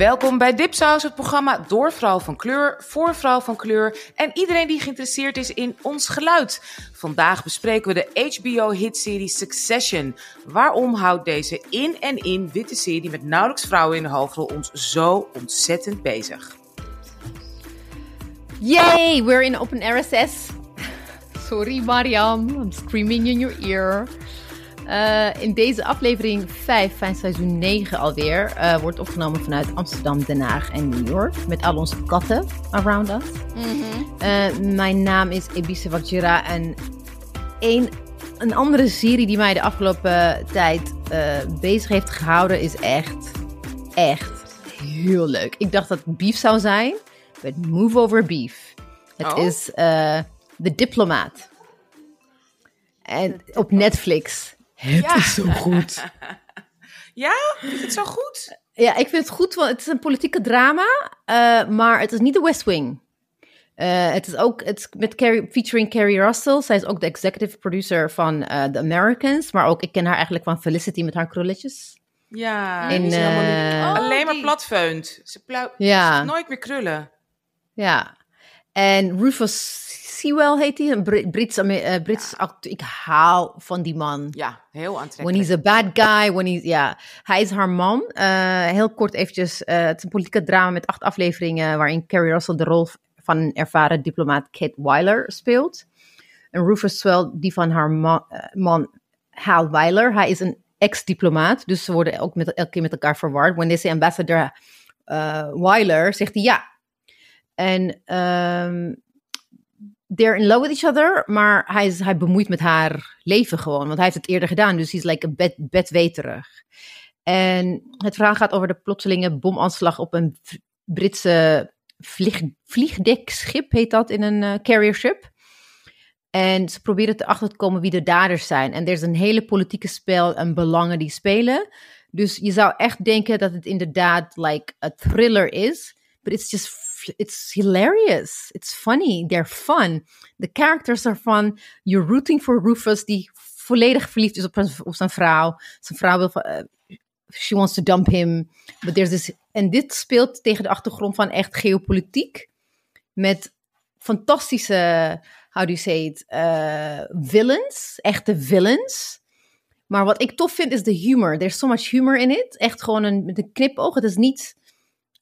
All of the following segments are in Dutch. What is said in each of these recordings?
Welkom bij Dipsaus, het programma door vrouw van kleur, voor vrouw van kleur en iedereen die geïnteresseerd is in ons geluid. Vandaag bespreken we de HBO-hitserie Succession. Waarom houdt deze in en in witte serie met nauwelijks vrouwen in de hoofdrol ons zo ontzettend bezig? Yay, we're in open RSS. Sorry Mariam, I'm screaming in your ear. Uh, in deze aflevering 5 van seizoen 9 alweer uh, wordt opgenomen vanuit Amsterdam, Den Haag en New York. Met al onze katten around us. Mm -hmm. uh, mijn naam is Ebise Wajira en een, een andere serie die mij de afgelopen tijd bezig heeft gehouden is echt, echt heel leuk. Ik dacht dat beef zou zijn, met Move Over Beef. Het Oh. is The Diplomat. En op Netflix. Het Ja. is zo goed. Ja, vind je het zo goed? Ja, ik vind het goed, want het is een politieke drama, eh, maar het is niet de West Wing. Eh, het is ook het is met Carrie, featuring Carrie Russell. Zij is ook de executive producer van eh, The Americans. Maar ook, ik ken haar eigenlijk van Felicity met haar krulletjes. Ja, In, die is helemaal niet- eh, alleen maar platveunt. Ze Ja. ze nooit meer krullen. Ja. En Rufus Sewell heet hij, een Brit- Brits, eh, Brits acteur. Ik hou van die man. Ja, heel When aantrekkelijk. he's a bad guy, when he's, ja. Hij is haar man. Eh, heel kort eventjes, eh, het is een politieke drama met acht afleveringen waarin Carrie Russell de rol van een ervaren diplomaat Kate Weiler speelt. En Rufus Swell die van haar ma- eh, man Hal Weiler. Hij is een ex-diplomaat, dus ze worden ook met, elke keer met elkaar verward. Wanneer ze ambassador eh, Weiler zegt hij ja. En ehm they're in love with each other, maar hij, is, hij bemoeit met haar leven gewoon. Want hij heeft het eerder gedaan, dus hij is like een bed, bedweterig. En het verhaal gaat over de plotselinge bomaanslag op een Britse vlieg, vliegdekschip, heet dat, in een eh, carrier ship. En ze proberen te achter te komen wie de daders zijn. En er is een hele politieke spel en belangen die spelen. Dus je zou echt denken dat het inderdaad like a thriller is. But it's just, it's hilarious. It's funny. They're fun. De characters are fun. You're rooting for Rufus, die volledig verliefd is op, zijn- op zijn vrouw. Zijn vrouw wil, eh, she wants to dump him. But there's this, en dit speelt tegen de achtergrond van echt geopolitiek. Met fantastische, how do you say it, eh, villains. Echte villains. Maar wat ik tof vind is de humor. There's so much humor in it. Echt gewoon een, met een knipoog. Het is niet...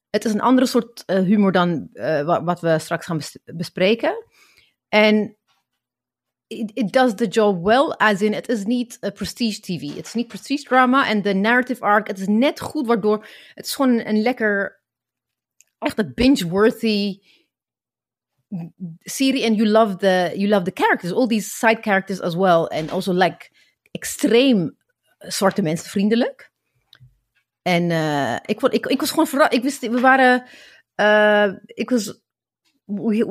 Het is een andere soort eh, humor dan eh, wa- wat we straks gaan bes- bespreken. En it, does the job well, as in, het is niet eh, prestige TV. Het is niet prestige drama en de narrative arc, het is net goed, waardoor het is gewoon een, een lekker, echt een binge-worthy serie. And you love the, you love the characters, all these side characters as well. And also like extreem zwarte mensen vriendelijk. En eh, ik, ik, ik was gewoon verrast. Ik wist, we waren, eh, ik was, we,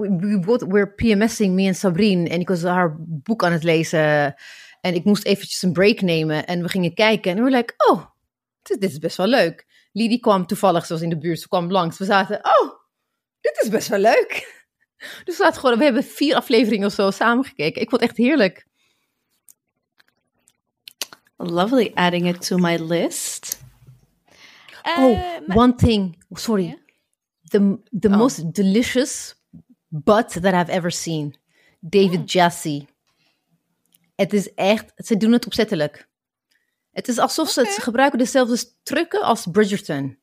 we, were PMS'ing, me en Sabrine. En ik was haar boek aan het lezen. En ik moest eventjes een break nemen. En we gingen kijken. En we waren like, oh, dit, is best wel leuk. Lidie kwam toevallig, was in de buurt, ze kwam langs. We zaten, oh, dit is best wel leuk. Dus we, gewoon, we hebben vier afleveringen of zo samengekeken. Ik vond het echt heerlijk. Lovely adding it to my list. Oh, Eh, maar- one thing. Sorry. The, the Oh. most delicious butt that I've ever seen. David Jassy. Het is echt, ze doen het opzettelijk. Het is alsof ze, ze gebruiken dezelfde trucken als Bridgerton.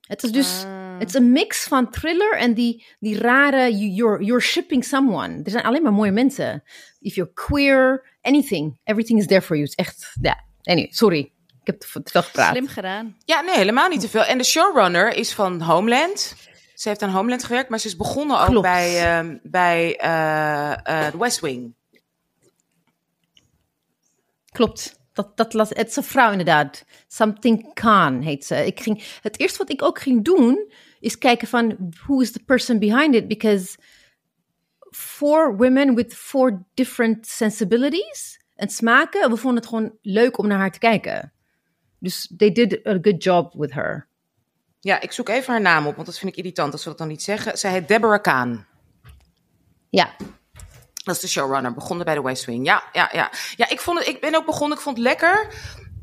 Het is dus, het is een mix van thriller en die, die rare, you- you're, you're shipping someone. Er zijn alleen maar mooie mensen. If you're queer, anything, everything is there for you. Het is echt, ja. Anyway, sorry. Ik heb te te veel gepraat. Slim gedaan. Ja, nee, helemaal niet te veel. En de showrunner is van Homeland. Ze heeft aan Homeland gewerkt, maar ze is begonnen ook Klopt. bij, ehm, bij eh, eh, The West Wing. Klopt. Dat, dat las, het is een vrouw inderdaad. Something Khan heet ze. Ik ging, het eerste wat ik ook ging doen, is kijken van who is the person behind it. Because four women with four different sensibilities en smaken, we vonden het gewoon leuk om naar haar te kijken. Dus they did a good job with her. Ja, ik zoek even haar naam op, want dat vind ik irritant als we dat dan niet zeggen. Zij heet Deborah Kahn. Ja, Dat is de showrunner, begonnen bij de West Wing. Ja, ja, ja. Ja, ik, vond het, ik ben ook begonnen, ik vond het lekker.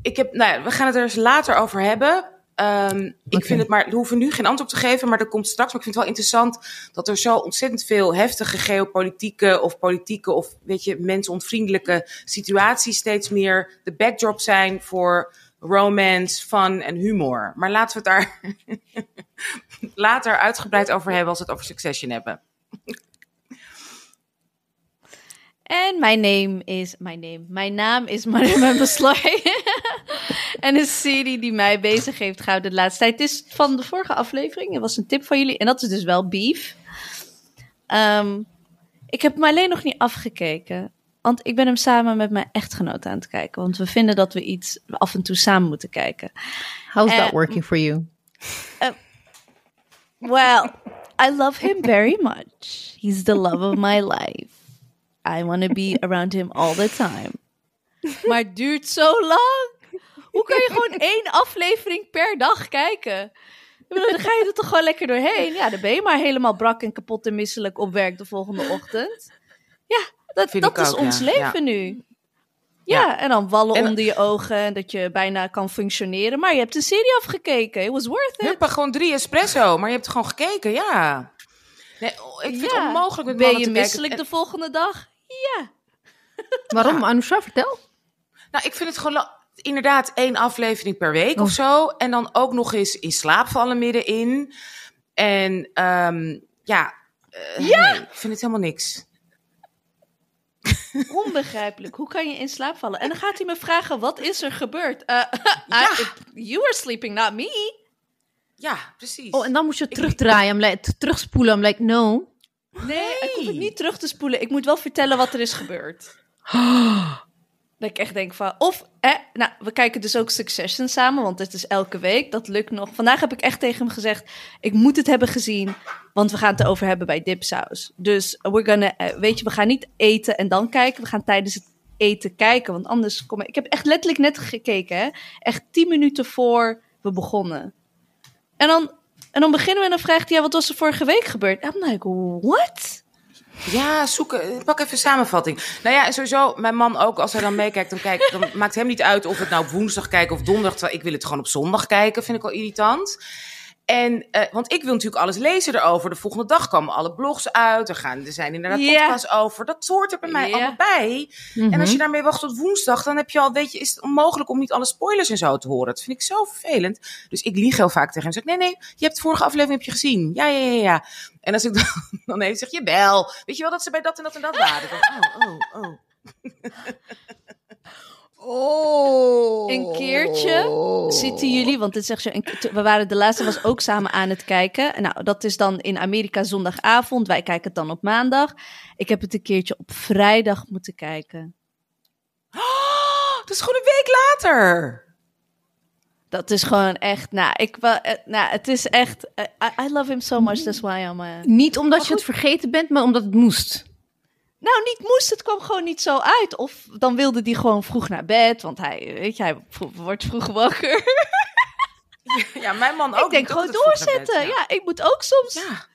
Ik heb, nou ja, we gaan het er eens later over hebben. Ehm, ik vind het maar, we hoeven nu geen antwoord te geven, maar dat komt straks. Maar ik vind het wel interessant dat er zo ontzettend veel heftige geopolitieke of politieke of weet je, mensonvriendelijke situaties steeds meer de backdrop zijn voor romance, fun en humor. Maar laten we het daar later uitgebreid over hebben als we het over Succession hebben. En mijn name is... Mijn name. Mijn naam is Mariam Besloy. en een serie die mij bezig heeft gehouden de laatste tijd. Het is van de vorige aflevering. Het was een tip van jullie. En dat is dus wel Beef. Ehm, ik heb hem alleen nog niet afgekeken. Want ik ben hem samen met mijn echtgenoot aan het kijken. Want we vinden dat we iets af en toe samen moeten kijken. How's that Eh, working for you? Well, I love him very much. He's the love of my life. I want to be around him all the time. Maar het duurt zo lang. Hoe kan je gewoon één aflevering per dag kijken? Dan ga je er toch gewoon lekker doorheen. Ja, dan ben je maar helemaal brak en kapot en misselijk op werk de volgende ochtend. Ja, dat, Vind dat ik is ook, ons ja. leven Ja. nu. Ja, Ja. en dan wallen En- onder je ogen en dat je bijna kan functioneren. Maar je hebt een serie afgekeken. It was worth it. Huppa, gewoon drie espresso, maar je hebt gewoon gekeken, ja. Nee, oh, ik vind het onmogelijk met Ben je misselijk En- de volgende dag? Ja. Waarom, Anusha? Vertel. Nou, ik vind het gewoon inderdaad één aflevering per week Oh. of zo. En dan ook nog eens in slaap vallen middenin. En ehm, ja, eh, Ja! nee, ik vind het helemaal niks. Onbegrijpelijk. Hoe kan je in slaap vallen? En dan gaat hij me vragen, wat is er gebeurd? Eh, Ja. I- you were sleeping, not me. Ja, precies. Oh, en dan moest je terugdraaien. I'm like, t- terugspoelen. I'm like, no. Nee, ik hoef het niet terug te spoelen. Ik moet wel vertellen wat er is gebeurd. Dat ik echt denk van... Of, eh, nou, we kijken dus ook Succession samen, want het is elke week. Dat lukt nog. Vandaag heb ik echt tegen hem gezegd... Ik moet het hebben gezien, want we gaan het erover hebben bij Dipsaus. Dus we're gonna, eh, weet je, we gaan niet eten en dan kijken. We gaan tijdens het eten kijken, want anders kom ik... Ik heb echt letterlijk net gekeken, hè. Echt tien minuten voor we begonnen. En dan, en dan beginnen we en dan vraagt hij... Ja, wat was er vorige week gebeurd? I'm like, what? Ja, zoeken. eh, Pak even samenvatting. Nou ja, sowieso, mijn man ook, als hij dan meekijkt, dan, kijkt, dan maakt hem niet uit of het nou op woensdag kijken of donderdag. Ik wil het gewoon op zondag kijken, vind ik al irritant. En, eh, want ik wil natuurlijk alles lezen erover. De volgende dag komen alle blogs uit. Er, gaan, er zijn inderdaad Ja. podcasts over. Dat hoort er bij mij Ja. allemaal bij. En als je daarmee wacht tot woensdag, dan heb je al, weet je, is het onmogelijk om niet alle spoilers en zo te horen. Dat vind ik zo vervelend. Dus ik lieg heel vaak tegen hem. Zeg, nee, nee, je hebt de vorige aflevering heb je gezien. Ja, ja, ja, ja. En als ik dan, dan even zeg, je wel. Weet je wel dat ze bij dat en dat en dat waren? Dan, oh, oh, oh. Oh. Een keertje zitten jullie, want dit zo, een- we waren de laatste was ook samen aan het kijken. En Nou, dat is dan in Amerika zondagavond. Wij kijken het dan op maandag. Ik heb het een keertje op vrijdag moeten kijken. Oh, dat is gewoon een week later. Dat is gewoon echt, nou, ik, eh, nou het is echt, eh, I, I love him so much, that's why I'm... eh, Niet omdat je het vergeten bent, maar omdat het moest. Nou, niet moest, het kwam gewoon niet zo uit. Of dan wilde hij gewoon vroeg naar bed, want hij, weet je, hij wordt vroeg wakker. Ja, mijn man ook. ik denk gewoon doorzetten. bed, ja. ik moet ook soms Ja.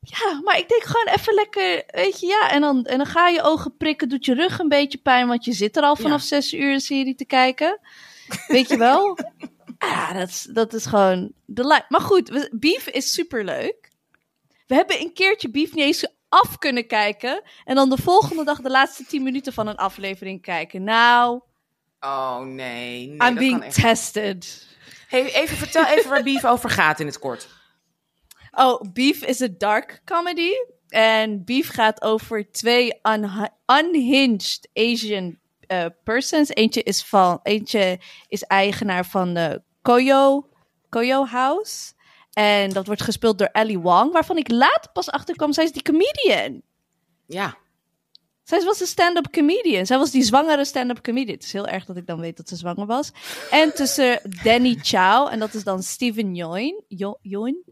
Ja, maar ik denk gewoon even lekker, weet je, ja. En dan, en dan ga je ogen prikken, doet je rug een beetje pijn, want je zit er al vanaf Ja. zes uur een serie te kijken. Weet je wel? ja, dat is, dat is gewoon de Maar goed, we- Beef is superleuk. We hebben een keertje Beef niet eens af kunnen kijken. En dan de volgende dag de laatste tien minuten van een aflevering kijken. Nou, Oh nee, nee I'm being echt. tested. Hey, even vertel even waar Beef over gaat in het kort. Oh, Beef is een dark comedy. En Beef gaat over twee unhinged Asian eh, persons. Eentje is, van, eentje is eigenaar van de Koyo, Koyo House. En dat wordt gespeeld door Ellie Wong, waarvan ik later pas achterkwam. Zij is die comedian. Ja. Zij was een stand-up comedian. Zij was die zwangere stand-up comedian. Het is heel erg dat ik dan weet dat ze zwanger was. En tussen Danny Chow, en dat is dan Steven Yeun.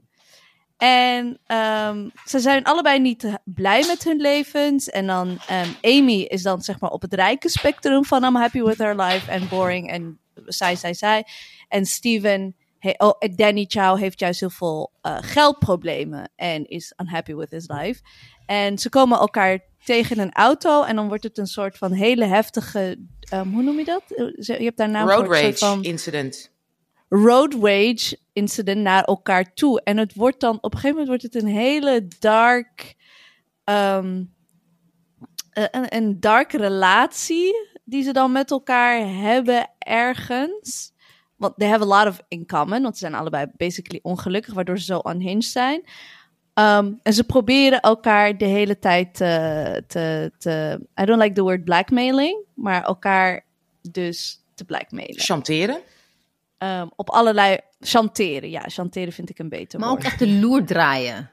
En ehm, ze zijn allebei niet blij met hun levens. En dan ehm, Amy is dan zeg maar op het rijke spectrum van I'm happy with her life en boring en zij, zij, zij. En Steven, he- oh, Danny Chow heeft juist heel veel eh, geldproblemen en is unhappy with his life. En ze komen elkaar tegen in een auto en dan wordt het een soort van hele heftige, ehm, hoe noem je dat? Eh, Je hebt daar naam Road rage van incident. road rage incident naar elkaar toe. En het wordt dan, op een gegeven moment wordt het een hele dark, eh, een, een dark relatie die ze dan met elkaar hebben ergens. Want they have a lot of in common, want ze zijn allebei basically ongelukkig, waardoor ze zo unhinged zijn. Um, en ze proberen elkaar de hele tijd te, te, te. I don't like the word blackmailing, maar elkaar dus te blackmailen. Chanteren. Um, op allerlei. Chanteren, ja, chanteren vind ik een beter Maar woord. ook echt de loer draaien.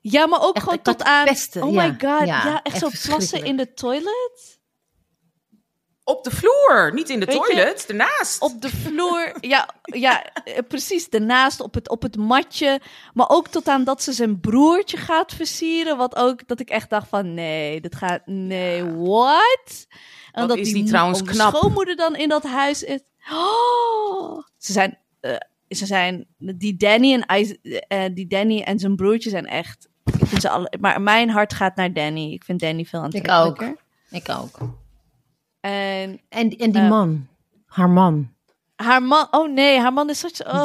Ja, maar ook echt gewoon tot aan. pesten, oh ja. my god, ja, Ja, echt echt zo plassen in de toilet. Op de vloer, niet in de Weet je, toilet, ernaast. Op de vloer, ja, ja eh, precies, daarnaast op het, op het matje. Maar ook tot aan dat ze zijn broertje gaat versieren. Wat ook, dat ik echt dacht van, nee, dit gaat, nee, what? En Wat dat is die trouwens knap. schoonmoeder dan in dat huis is. Oh, ze zijn, eh, ze zijn, die Danny en, eh, die Danny en zijn broertje zijn echt, ik vind ze alle, maar mijn hart gaat naar Danny. Ik vind Danny veel Ik ook. aantrekkelijker. Ik ook. En En, en die Eh. man. Haar man. haar man, oh nee, haar man is such, oh,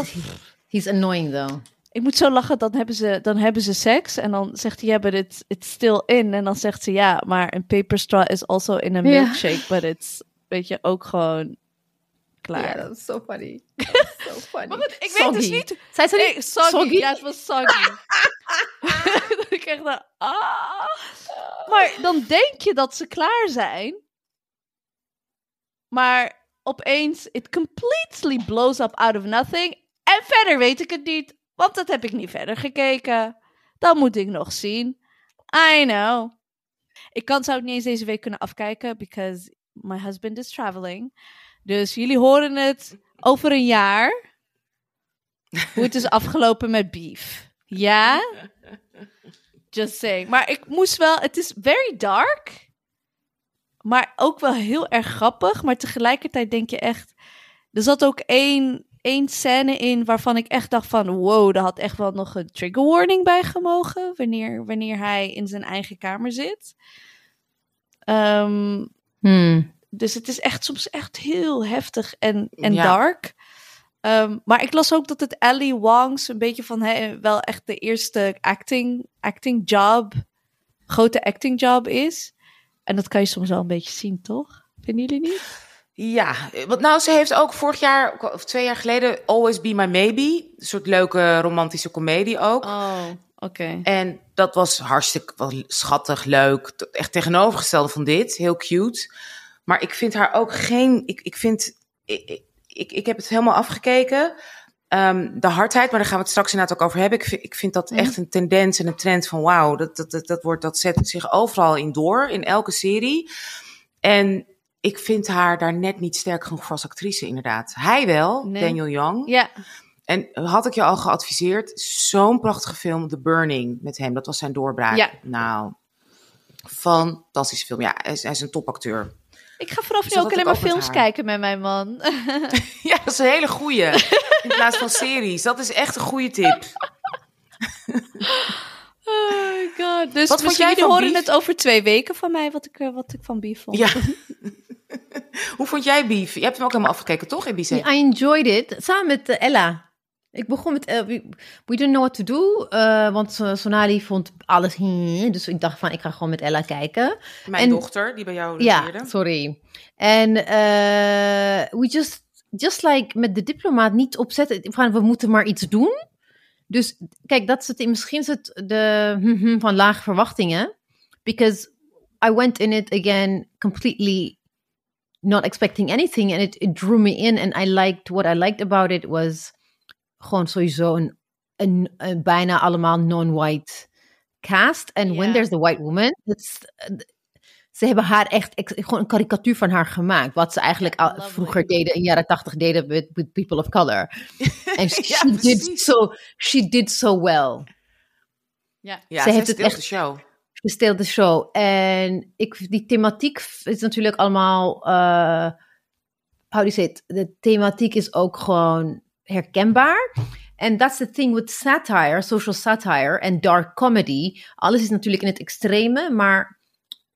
He's annoying though. Ik moet zo lachen, dan hebben ze, dan hebben ze seks. En dan zegt hij, ja, but it's, it's still in. En dan zegt ze, ja, maar een paper straw is also in a Ja. milkshake. But it's, weet je, ook gewoon klaar. dat is so funny. so funny. Maar goed, ik weet dus niet... Zij zei niet soggy. soggy? Ja, het was soggy. Ik echt dacht, ah. Maar dan denk je dat ze klaar zijn. Maar opeens, it completely blows up out of nothing. En verder weet ik het niet, want dat heb ik niet verder gekeken. Dat moet ik nog zien. I know. Ik kan, zou het niet eens deze week kunnen afkijken, because my husband is traveling. Dus jullie horen het over een jaar. Hoe het is afgelopen met beef. Ja? Just saying. Maar ik moest wel, het is very dark. Maar ook wel heel erg grappig. Maar tegelijkertijd denk je echt. Er zat ook één, één scène in waarvan ik echt dacht van wow, daar had echt wel nog een trigger warning bij gemogen. Wanneer, wanneer hij in zijn eigen kamer zit. Ehm, Hmm. dus het is echt soms echt heel heftig en, en Ja. dark. Ehm, maar ik las ook dat het Ali Wong's een beetje van wel echt de eerste acting, acting job, grote acting job is. En dat kan je soms wel een beetje zien, toch? Vinden jullie niet? Ja, want nou, ze heeft ook vorig jaar, of twee jaar geleden, Always Be My Maybe. Een soort leuke romantische komedie ook. Oh, oké. En dat was hartstikke schattig, leuk. Echt tegenovergestelde van dit. Heel cute. Maar ik vind haar ook geen. Ik, ik vind. Ik, ik, ik heb het helemaal afgekeken. Ehm, de hardheid, maar daar gaan we het straks inderdaad ook over hebben. Ik vind, ik vind dat Mhm. echt een tendens en een trend van wauw. Dat, dat, dat, dat, wordt, dat zet zich overal in door, in elke serie. En ik vind haar daar net niet sterk genoeg voor als actrice, inderdaad. Hij wel, Nee. Daniel Young. Ja, En had ik je al geadviseerd, zo'n prachtige film, The Burning, met hem. Dat was zijn doorbraak. Ja. Nou, fantastische film. Ja, hij is, hij is een topacteur. Ik ga vanaf Dus nu ook alleen maar films haar. kijken met mijn man. Ja, dat is een hele goeie. In plaats van series. Dat is echt een goede tip. oh my god. Dus Wat vond misschien jij jullie van horen Beef? het over twee weken van mij, wat ik, eh, wat ik van Beef vond. Ja. Hoe vond jij Beef? Je hebt hem ook helemaal afgekeken, toch, Ibiza? I enjoyed it. Samen met eh, Ella. Ik begon met, eh, we, we didn't know what to do, eh, want eh, Sonali vond alles, hmm, dus ik dacht van, ik ga gewoon met Ella kijken. Mijn en- dochter, die bij jou Ja, regeerde. sorry. En we just, just like met de diplomaat niet opzetten, van we moeten maar iets doen. Dus kijk, dat is het, misschien is het de mhm van lage verwachtingen. Because I went in it again completely not expecting anything and it, it drew me in and I liked, what I liked about it was gewoon sowieso een, een, een bijna allemaal non-white cast. And when there's the white woman, it's, ze hebben haar echt ex- gewoon een karikatuur van haar gemaakt. Wat ze eigenlijk al vroeger deden, in de jaren tachtig deden with, with people of color. En she, Ja, did so, she did so well. Ja. Ja, Ze ze heeft het echt- de show. She steelt de show. En ik, die thematiek is natuurlijk allemaal, eh how do you say it? De thematiek is ook gewoon herkenbaar. En that's the thing with satire, social satire en dark comedy. Alles is natuurlijk in het extreme, maar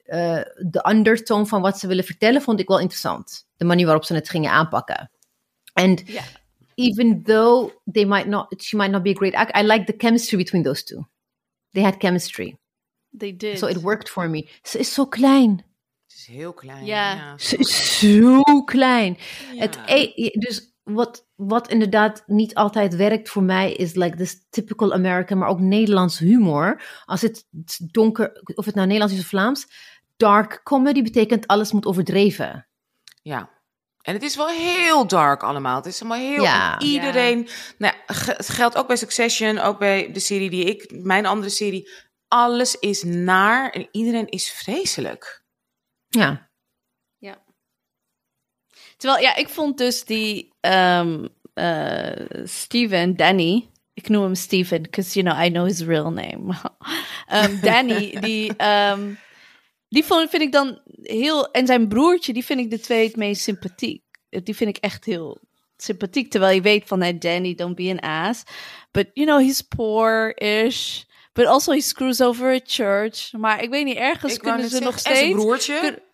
eh, de undertone van wat ze willen vertellen vond ik wel interessant. De manier waarop ze het gingen aanpakken. En even though they might not, she might not be a great actor, I like the chemistry between those two. They had chemistry. They did. So it worked for me. Ze is zo klein. Het is heel klein. Ja. ja. Ze is zo klein. Ja. Het, e- dus wat, wat inderdaad niet altijd werkt voor mij is like this typical American, maar ook Nederlands humor. Als het donker, of het nou Nederlands is of Vlaams, dark comedy betekent alles moet overdreven. Ja. En het is wel heel dark allemaal. Het is allemaal heel... Ja. Iedereen... Nou, ja, het geldt ook bij Succession, ook bij de serie die ik... Mijn andere serie. Alles is naar en iedereen is vreselijk. Ja. Terwijl, ja, ik vond dus die ehm eh, Steven, Danny. Ik noem hem Steven, because, you know, I know his real name. Ehm, Danny, die, ehm, die vond, vind ik dan heel... En zijn broertje, die vind ik de twee het meest sympathiek. Die vind ik echt heel sympathiek. Terwijl je weet van, hey, Danny, don't be an ass. But, you know, he's poor-ish. But also he screws over a church. Maar ik weet niet, ergens ik kunnen ze nog zeggen, en zijn steeds... broertje. kun-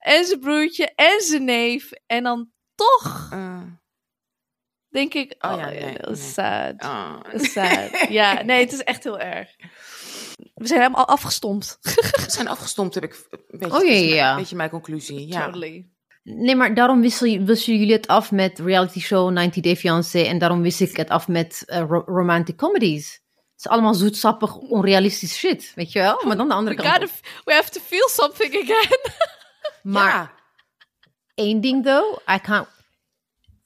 en zijn broertje en zijn neef. En dan toch Eh, denk ik, Oh oh, ja, ja, nee, dat is nee. sad. ah. Is sad. ja, nee, het is echt heel erg. We zijn helemaal afgestompt. We zijn afgestompt, heb ik een beetje, Oh, ja, dat is ja, mijn- ja. een beetje mijn conclusie. Ja. Totally. Nee, maar daarom wissel, je- wisselen jullie het af met reality show 90 Day Fiancé en daarom wissel ik het af met eh, ro- romantic comedies. Het is allemaal zoetsappig, onrealistisch shit, weet je wel? Maar dan de andere We, kant. gotta, we have to feel something again. Maar Ja. één ding though, I can't.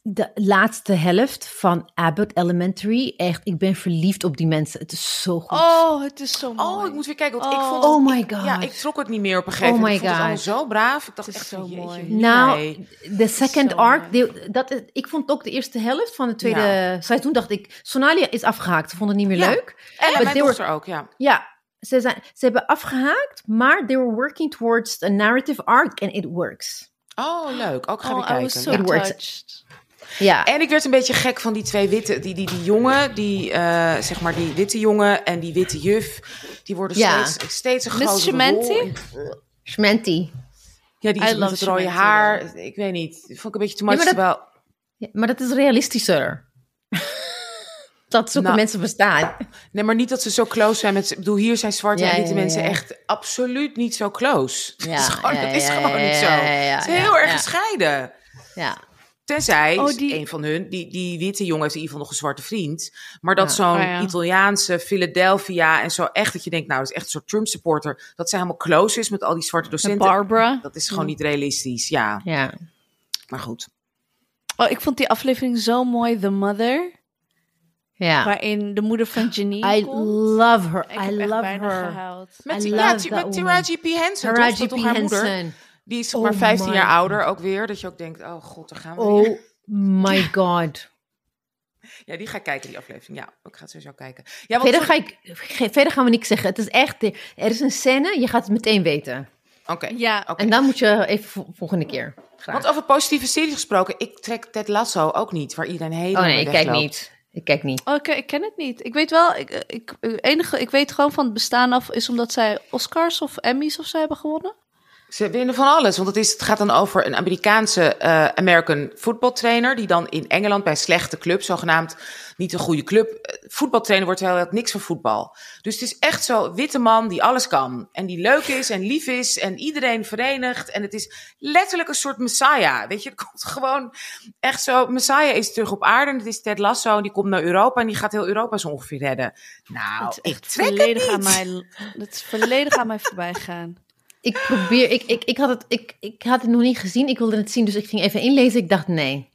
De laatste helft van Abbott Elementary, echt, ik ben verliefd op die mensen. Het is zo goed. Oh, het is zo mooi. Oh, ik moet weer kijken. Want ik Oh. vond Oh my ik- God. Ja, ik trok het niet meer op een gegeven Oh moment. my ik vond het allemaal zo braaf. Ik dacht Het is echt zo jeetje, mooi. Nou, de second Zo arc, dat, is- ik vond ook de eerste helft van het tweede Ja. seizoen, dacht ik, Sonalia is afgehaakt. Ze vond het niet meer Ja. leuk. En mijn were- dochter ook, ja. Ja, ze, zijn, ze hebben afgehaakt, maar they were working towards a narrative arc and it works. Oh, leuk. Ook ga Oh, I kijken. so. It works. touched. Ja, En ik werd een beetje gek van die twee witte, die, die, die jongen, die, eh, zeg maar, die witte jongen en die witte juf, die worden Ja. steeds, steeds een Miss grotere Schmanti? rol. En- Schmanti. Ja, die is met het rode haar. Ik weet niet. Dat vond ik een beetje too much. Ja, maar dat- terwijl- Ja, maar dat is realistischer. Dat zulke Nou, mensen bestaan. Nee, maar niet dat ze zo close zijn met... Ik bedoel, hier zijn zwarte Ja, en witte ja, ja. mensen echt absoluut niet zo close. Ja, dat is gewoon, ja, dat is ja, gewoon ja, niet zo. ja, ja, ja, het is heel ja, erg ja. gescheiden. Ja. Tenzij Oh, die- een van hun, die, die witte jongen heeft in ieder geval nog een zwarte vriend. Maar dat Ja. zo'n Oh, ja. Italiaanse Philadelphia en zo echt dat je denkt, nou, dat is echt een soort Trump supporter. Dat zij helemaal close is met al die zwarte Met docenten. Barbara. Dat is gewoon niet realistisch, ja. ja. Maar goed. Oh, ik vond die aflevering zo mooi. The Mother. Ja. Waarin de moeder van Janine I komt. love her. Ik I heb echt love bijna her. gehuild. Met, I ja, love T- that met. Taraji P. Henson? Taraji toch P. haar moeder? Henson. Die is Oh maar 15 my. jaar ouder ook weer. Dat je ook denkt, oh god, daar gaan we weer. Oh my god. Ja, die ga ik kijken, die aflevering. Ja, ik ga het sowieso kijken. Ja, want Verder, ga ik, verder gaan we niks zeggen. Het is echt, er is een scène, je gaat het meteen weten. Oké. Ja, oké. En dan moet je even vo- volgende keer. Graag. Want over positieve series gesproken, ik trek Ted Lasso ook niet, waar iedereen helemaal oh nee, ik kijk niet. Ik kijk niet. Oké, ik ken het niet. Ik weet wel, ik, ik, enige, ik weet gewoon van het bestaan af is omdat zij Oscars of Emmys of zo hebben gewonnen. Ze winnen van alles, want het, is, het gaat dan over een Amerikaanse eh, American voetbaltrainer die dan in Engeland bij slechte club, zogenaamd niet een goede club, eh, voetbaltrainer wordt terwijl hij niks van voetbal. Dus het is echt zo witte man die alles kan en die leuk is en lief is en iedereen verenigt en het is letterlijk een soort messiah. Weet je, het komt gewoon echt zo, messiah is terug op aarde en het is Ted Lasso en die komt naar Europa en die gaat heel Europa zo ongeveer redden. Nou, het is ik echt trek het volledig aan mij, het is volledig aan mij voorbij gaan. Ik probeer, ik, ik, ik, had het, ik, ik had het nog niet gezien. Ik wilde het zien, dus ik ging even inlezen. Ik dacht, nee.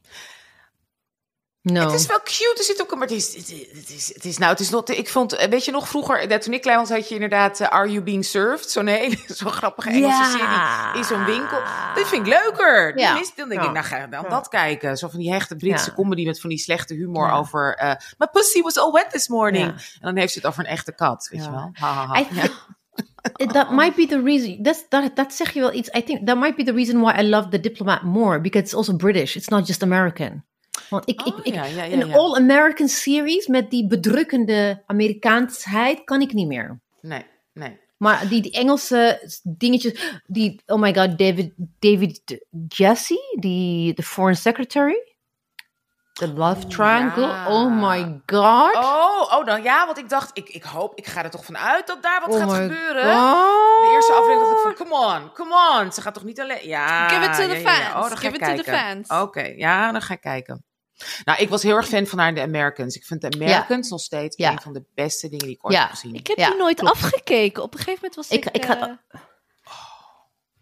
No. Het is wel cute, er zit ook een, maar het is, het is, het is, nou, het is nog, ik vond, eh, weet je nog vroeger, dat toen ik klein was, had je inderdaad eh, Are You Being Served? Zo'n hele, zo'n grappige Engelse Ja. serie in zo'n winkel. Dit vind ik leuker. Die Ja. mis- dan denk ik, nou ga ik dan Ja. dat kijken. Zo van die hechte Britse Ja. comedy met van die slechte humor Ja. over, eh my pussy was all wet this morning. Ja. En dan heeft ze het over een echte kat, weet Ja. je wel. Ha, ha, ha. I that might be the reason. That's, that, dat zeg je wel iets. I think that might be the reason why I love The Diplomat more. Because it's also British. It's not just American. Want ik, ik, Oh, ik, ja, ja, ja, een all-American series met die bedrukkende Amerikaansheid kan ik niet meer. Nee, nee. Maar die, die Engelse dingetjes, die, oh my god, David, David Jesse, die, de foreign secretary. The Love Triangle. ja. Oh my god. Oh, oh, dan ja, want ik dacht, ik, ik hoop, ik ga er toch vanuit dat daar wat Oh gaat gebeuren. god. De eerste aflevering dacht ik van, come on, come on. Ze gaat toch niet alleen... Ja, Give it to ja, the ja, ja. fans. Oh, dan ga Give ik it to the kijken. fans. Oké, ja, dan ga ik kijken. Nou, ik was heel erg fan van haar in The Americans. Ik vind The Americans nog steeds Ja. een van de beste dingen die ik ooit Ja. heb gezien. Ik heb Ja, die nooit klopt. afgekeken. Op een gegeven moment was Ik- ik... ik ga- eh,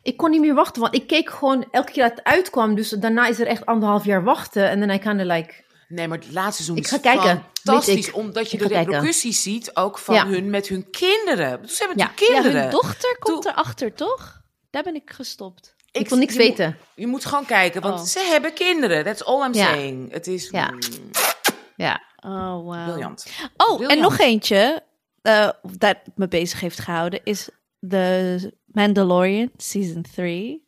Ik kon niet meer wachten, want ik keek gewoon elke keer dat het uitkwam. Dus daarna is er echt anderhalf jaar wachten. En dan I kind of like... Nee, maar het laatste seizoen Ik is ga kijken, fantastisch. Omdat je Ik de kijken. repercussies ziet, ook van Ja. hun met hun kinderen. Ze hebben Ja. natuurlijk ja, kinderen. hun dochter komt Toen- erachter, toch? Daar ben ik gestopt. Ik, wil niks je moet- weten. Je moet gewoon kijken, want Oh. ze hebben kinderen. That's all I'm Ja. saying. Het is Ja. mm, Ja. Oh, wow. briljant. Oh, Briljant. en nog eentje eh, dat me bezig heeft gehouden is The Mandalorian Season 3.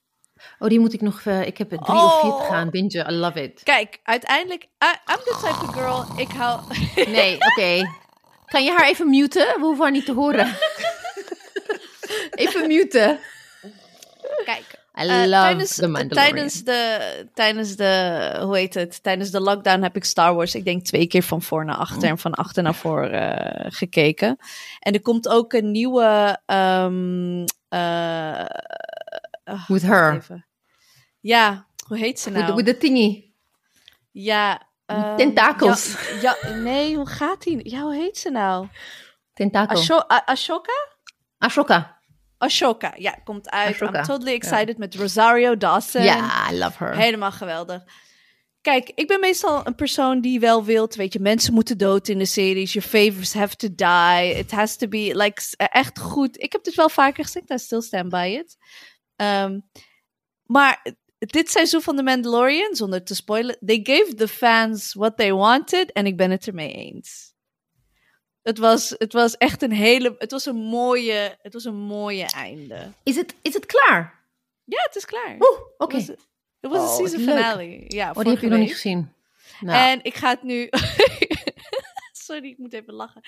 Oh, die moet ik nog... eh, ik heb er drie of vier Oh. gaan bingen. I love it. Kijk, uiteindelijk, I- I'm the type of girl, ik hou... Nee, oké. Kan je haar even muten? We hoeven haar niet te horen. even muten. Kijk, I eh, love tijdens, The Mandalorian. tijdens de, tijdens de, hoe heet het, tijdens de lockdown heb ik Star Wars, ik denk twee keer van voor naar achter en van achter naar voor eh, gekeken. En er komt ook een nieuwe, ehm eh, ah, With her. even. Ja, hoe heet ze nou? With, the- with the thingy. Ja. ehm, tentakels. Ja, ja, nee, hoe gaat die? Ja, hoe heet ze nou? Tentakel. Asho Ashoka? Ashoka. Ashoka, ja, komt uit. Ashoka, I'm totally excited met Rosario Dawson. Ja, I love her. Helemaal geweldig. Kijk, ik ben meestal een persoon die wel wilt, weet je, mensen moeten dood in de series. Your favorites have to die. It has to be, like, echt goed. Ik heb dit wel vaker gezegd, I still stand by it. Ehm, maar dit seizoen van The Mandalorian, zonder te spoilen, they gave the fans what they wanted en ik ben het ermee eens. Het was, het was echt een hele, het was een mooie, het was een mooie einde. Is het, is het klaar? Ja, het is klaar. Oeh, oké. Het was, het was Oh, een season leuk. finale. Ja, Oh, die heb je nog niet gezien. Nou, En ik ga het nu. Sorry, ik moet even lachen.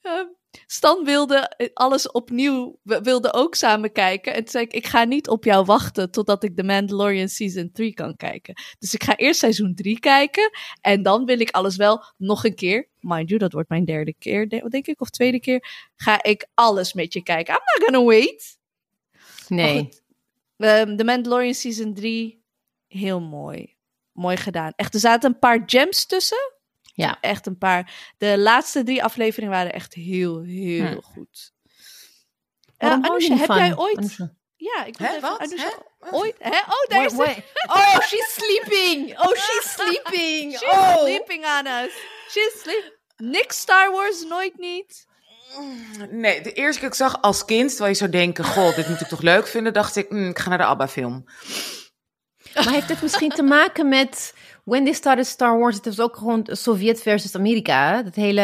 Ehm, Stan wilde eh, alles opnieuw, we wilden ook samen kijken. En toen zei ik, ik ga niet op jou wachten totdat ik The Mandalorian Season 3 kan kijken. Dus ik ga eerst seizoen 3 kijken. En dan wil ik alles wel nog een keer. Mind you, dat wordt mijn derde keer, de- denk ik, of tweede keer. Ga ik alles met je kijken. I'm not gonna wait. nee. goed. Ehm, The Mandalorian Season 3, heel mooi. Mooi gedaan. Echt, er zaten een paar gems tussen. Ja. Echt een paar. De laatste drie afleveringen waren echt heel, heel Hm. goed. Eh Anousha, niet heb van? jij ooit... Ja, ik wat? Hè? ooit... Hè? Oh, daar is Wait. Oh, she's sleeping. Oh, she's sleeping. She's oh. sleeping on us. She's sleep. Niks Star Wars, nooit niet. Nee, de eerste keer dat ik zag als kind, terwijl je zou denken, god, dit moet ik toch leuk vinden, dacht ik, mm, ik ga naar de ABBA-film. Maar heeft het misschien te maken met when they started Star Wars? Het was ook gewoon Sovjet versus Amerika. hè? Dat hele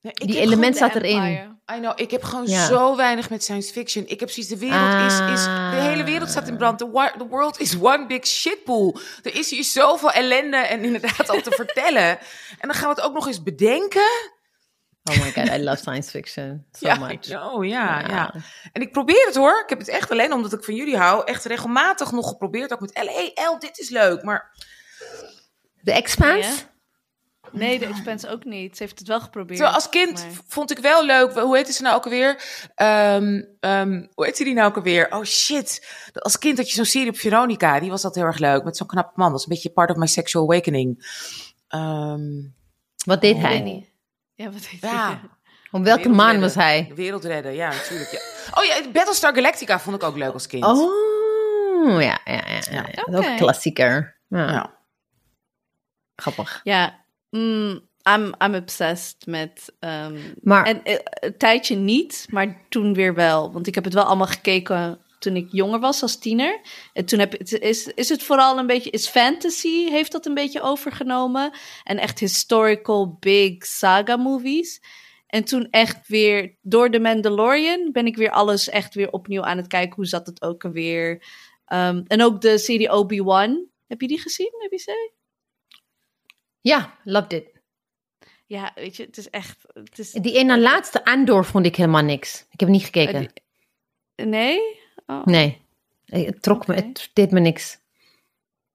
Nee, die element zat erin. I know, ik heb gewoon Ja. zo weinig met science fiction. Ik heb zoiets, de wereld is, is, de hele wereld staat in brand. The, world is one big shitpool. Er is hier zoveel ellende en inderdaad al te vertellen. En dan gaan we het ook nog eens bedenken. Oh my god, I love science fiction so ja, much. Know, ja, ja, En ik probeer het hoor. Ik heb het echt alleen omdat ik van jullie hou, echt regelmatig nog geprobeerd. Ook met L, hey, L, dit is leuk. Maar The Expanse? Ja. Nee, de Expanse ook niet. Ze heeft het wel geprobeerd. Terwijl als kind maar- vond ik wel leuk. Hoe heette ze nou ook alweer? Ehm ehm, hoe heette die nou ook alweer? Oh shit. Als kind had je zo'n serie op Veronica. Die was dat heel erg leuk. Met zo'n knappe man. Dat is een beetje part of my sexual awakening. Ehm, Wat deed hij? niet. Ja, wat ja. die? Om welke maan redden. was hij? De wereld redden, ja, natuurlijk. Ja. Oh ja, Battlestar Galactica vond ik ook leuk als kind. Oh, ja, ja, ja. ja, ja. Dat is Ook klassieker. Ja, Ja. Grappig. Ja, mm, I'm, I'm obsessed met... ehm, Maar En eh, een tijdje niet, maar toen weer wel. Want ik heb het wel allemaal gekeken toen ik jonger was als tiener. En toen heb, het- is, is het vooral een beetje... Is fantasy, heeft dat een beetje overgenomen. En echt historical big saga movies. En toen echt weer, door The Mandalorian... ben ik weer alles echt weer opnieuw aan het kijken. Hoe zat het ook alweer? Ehm, en ook de serie Obi-Wan. Heb je die gezien, heb je ze? Ja, loved it. Ja, weet je, het is echt... Het is, Die ene laatste Andor vond ik helemaal niks. Ik heb niet gekeken. Eh, die- Nee? Oh. Nee, het trok me, het deed me niks.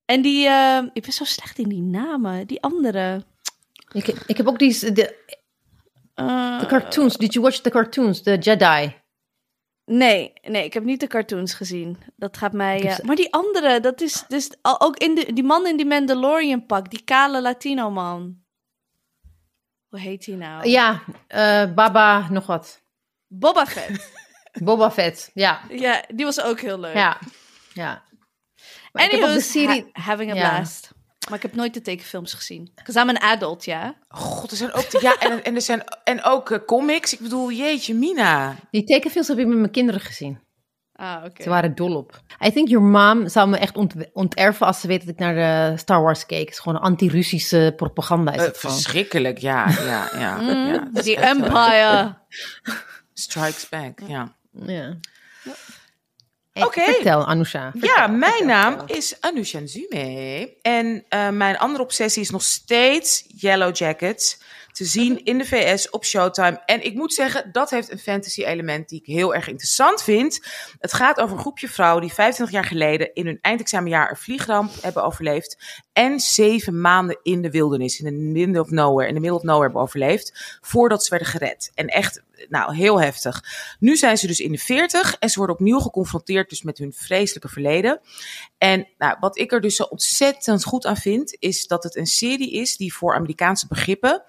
En die, eh, ik ben zo slecht in die namen. Die andere. Ik, ik heb ook die, de, Eh, de cartoons. Did you watch the cartoons? The Jedi. Nee, nee, ik heb niet de cartoons gezien. Dat gaat mij. Eh, maar die andere, dat is dus ook in de, die man in die Mandalorian pak, die kale Latino man. Hoe heet hij nou? Ja, eh, Baba, nog wat. Boba Fett. Boba Fett, ja. ja, die was ook heel leuk. Ja, ja. Maar ik heb ook de serie... ha- having a Ja. blast. Maar ik heb nooit de tekenfilms gezien. Because I'm an adult, ja. God, er zijn ook... Ja, en, en er zijn en ook eh, comics. Ik bedoel, jeetje, Mina. Die tekenfilms heb ik met mijn kinderen gezien. Ah, oké. Ze waren dol op. I think your mom zou me echt ont onterven als ze weet dat ik naar de Star Wars keek. Het is gewoon anti-Russische propaganda. Is Eh, het verschrikkelijk, ja, ja, ja. Mm, ja eh, Empire. Strikes back, ja. Ja. Oké. Vertel, Anousha. Ja, mijn vertel, naam vertel. is Anusha Nzume. En eh, mijn andere obsessie is nog steeds Yellow Jackets. Te zien in de VS op Showtime. En ik moet zeggen, dat heeft een fantasy element die ik heel erg interessant vind. Het gaat over een groepje vrouwen die 25 jaar geleden in hun eindexamenjaar een vliegramp hebben overleefd. En zeven maanden in de wildernis, in the middle of nowhere, in the middle of nowhere hebben overleefd. Voordat ze werden gered. En echt, nou, heel heftig. Nu zijn ze dus in de 40 en ze worden opnieuw geconfronteerd dus met hun vreselijke verleden. En nou, wat ik er dus zo ontzettend goed aan vind, is dat het een serie is die voor Amerikaanse begrippen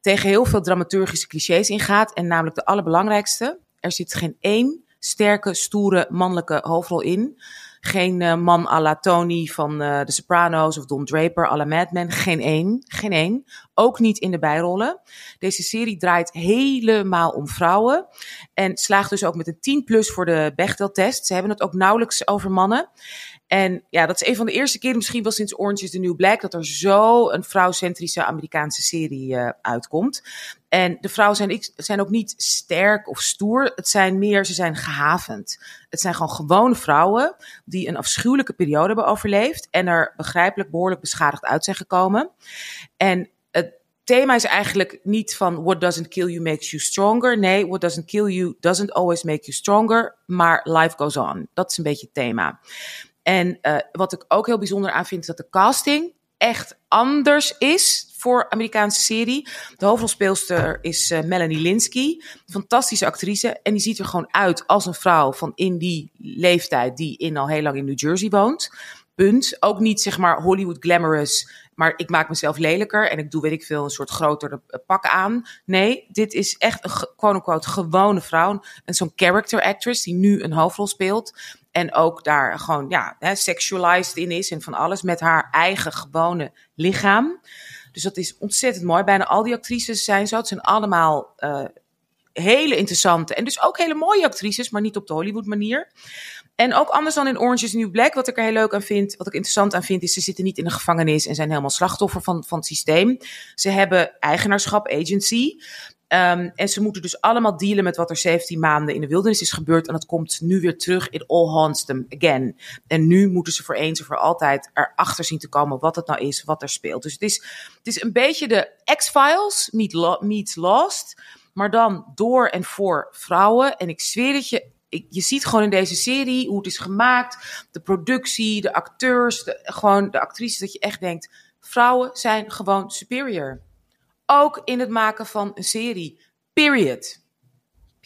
tegen heel veel dramaturgische clichés ingaat. En namelijk de allerbelangrijkste. Er zit geen één sterke, stoere, mannelijke hoofdrol in. Geen eh, man à la Tony van eh The Sopranos of Don Draper à la Mad Men. Geen één. Geen één. Ook niet in de bijrollen. Deze serie draait helemaal om vrouwen. En slaagt dus ook met een 10 plus voor de Bechdel-test. Ze hebben het ook nauwelijks over mannen. En ja, dat is een van de eerste keren misschien wel sinds Orange is the New Black... dat er zo een vrouwcentrische Amerikaanse serie eh, uitkomt. En de vrouwen zijn, zijn ook niet sterk of stoer. Het zijn meer, ze zijn gehavend. Het zijn gewoon gewone vrouwen die een afschuwelijke periode hebben overleefd... en er begrijpelijk behoorlijk beschadigd uit zijn gekomen. En het thema is eigenlijk niet van what doesn't kill you makes you stronger. Nee, what doesn't kill you doesn't always make you stronger. Maar life goes on. Dat is een beetje het thema. En eh, wat ik ook heel bijzonder aan vind, is dat de casting echt anders is voor Amerikaanse serie. De hoofdrolspeelster is eh, Melanie Linsky. Fantastische actrice. En die ziet er gewoon uit als een vrouw van in die leeftijd die in al heel lang in New Jersey woont. Punt. Ook niet zeg maar Hollywood glamorous, maar ik maak mezelf lelijker en ik doe weet ik veel een soort groter eh, pak aan. Nee, dit is echt een quote-unquote gewone vrouw. En zo'n character actress die nu een hoofdrol speelt. En ook daar gewoon ja, hè, sexualized in is en van alles met haar eigen gewone lichaam. Dus dat is ontzettend mooi. Bijna al die actrices zijn zo. Het zijn allemaal eh, hele interessante en dus ook hele mooie actrices, maar niet op de Hollywood manier. En ook anders dan in Orange is New Black, wat ik er heel leuk aan vind, wat ik interessant aan vind, is ze zitten niet in een gevangenis en zijn helemaal slachtoffer van, van het systeem. Ze hebben eigenaarschap, agency. Ehm, en ze moeten dus allemaal dealen met wat er 17 maanden in de wildernis is gebeurd. En dat komt nu weer terug. It all haunts them again. En nu moeten ze voor eens en voor altijd erachter zien te komen wat het nou is, wat er speelt. Dus het is, het is een beetje de X-Files meet meets Lost. Maar dan door en voor vrouwen. En ik zweer het je, je ziet gewoon in deze serie hoe het is gemaakt. De productie, de acteurs, de, gewoon de actrices. Dat je echt denkt, vrouwen zijn gewoon superior. Ook in het maken van een serie. Period.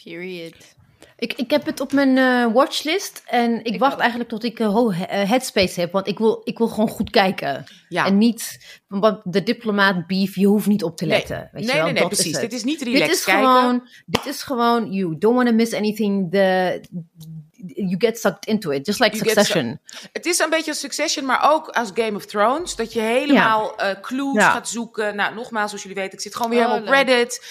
Period. Ik, ik heb het op mijn eh, watchlist en ik, Ik wacht ook. eigenlijk tot ik eh, headspace heb, want ik wil, ik wil gewoon goed kijken. Ja. En niet, want de diplomaat beef, je hoeft niet op te Nee. letten. Weet nee, je wel? nee, nee, Dat precies. het. Dit is niet dit relaxed is kijken. gewoon, dit is gewoon, you don't want to miss anything, the, you get sucked into it, just like You Succession. Het is een beetje Succession, maar ook als Game of Thrones. Dat je helemaal eh, clues Ja. gaat zoeken. Nou, nogmaals, zoals jullie weten, ik zit gewoon weer Oh, helemaal op. Reddit.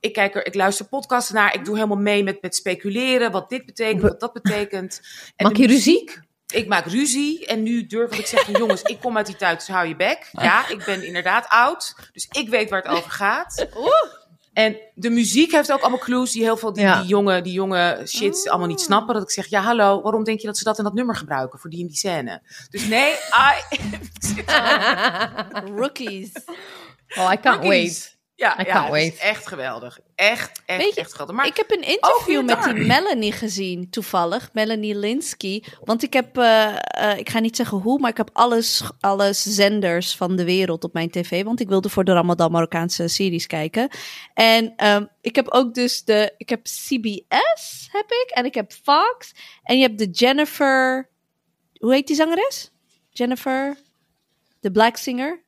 Ik, kijk er, ik luister podcasts naar. Ik doe helemaal mee met, met speculeren. Wat dit betekent, Be- wat dat betekent. En Maak je ruzie? Ik maak ruzie. En nu durf ik te zeggen, jongens, ik kom uit die tijd, dus hou je bek. Ja, ik ben inderdaad oud. Dus ik weet waar het over gaat. En de muziek heeft ook allemaal clues die heel veel die, Ja. die jonge, die jonge shit allemaal niet snappen. Dat ik zeg, ja hallo, waarom denk je dat ze dat in dat nummer gebruiken voor die in die scène? Dus nee, I... Rookies. oh, I can't Rookies. wait. Ja, I ja het is echt geweldig. Echt, echt, Weet je, echt geweldig. Maar ik heb een interview met die. Melanie gezien, toevallig. Melanie Linsky. Want ik heb, eh, eh, ik ga niet zeggen hoe, maar ik heb alles, alles zenders van de wereld op mijn tv. Want ik wilde voor de Ramadan Marokkaanse series kijken. En ehm, ik heb ook dus de, ik heb CBS, heb ik. En ik heb Fox. En je hebt de Jennifer, hoe heet die zangeres? Jennifer, de black singer.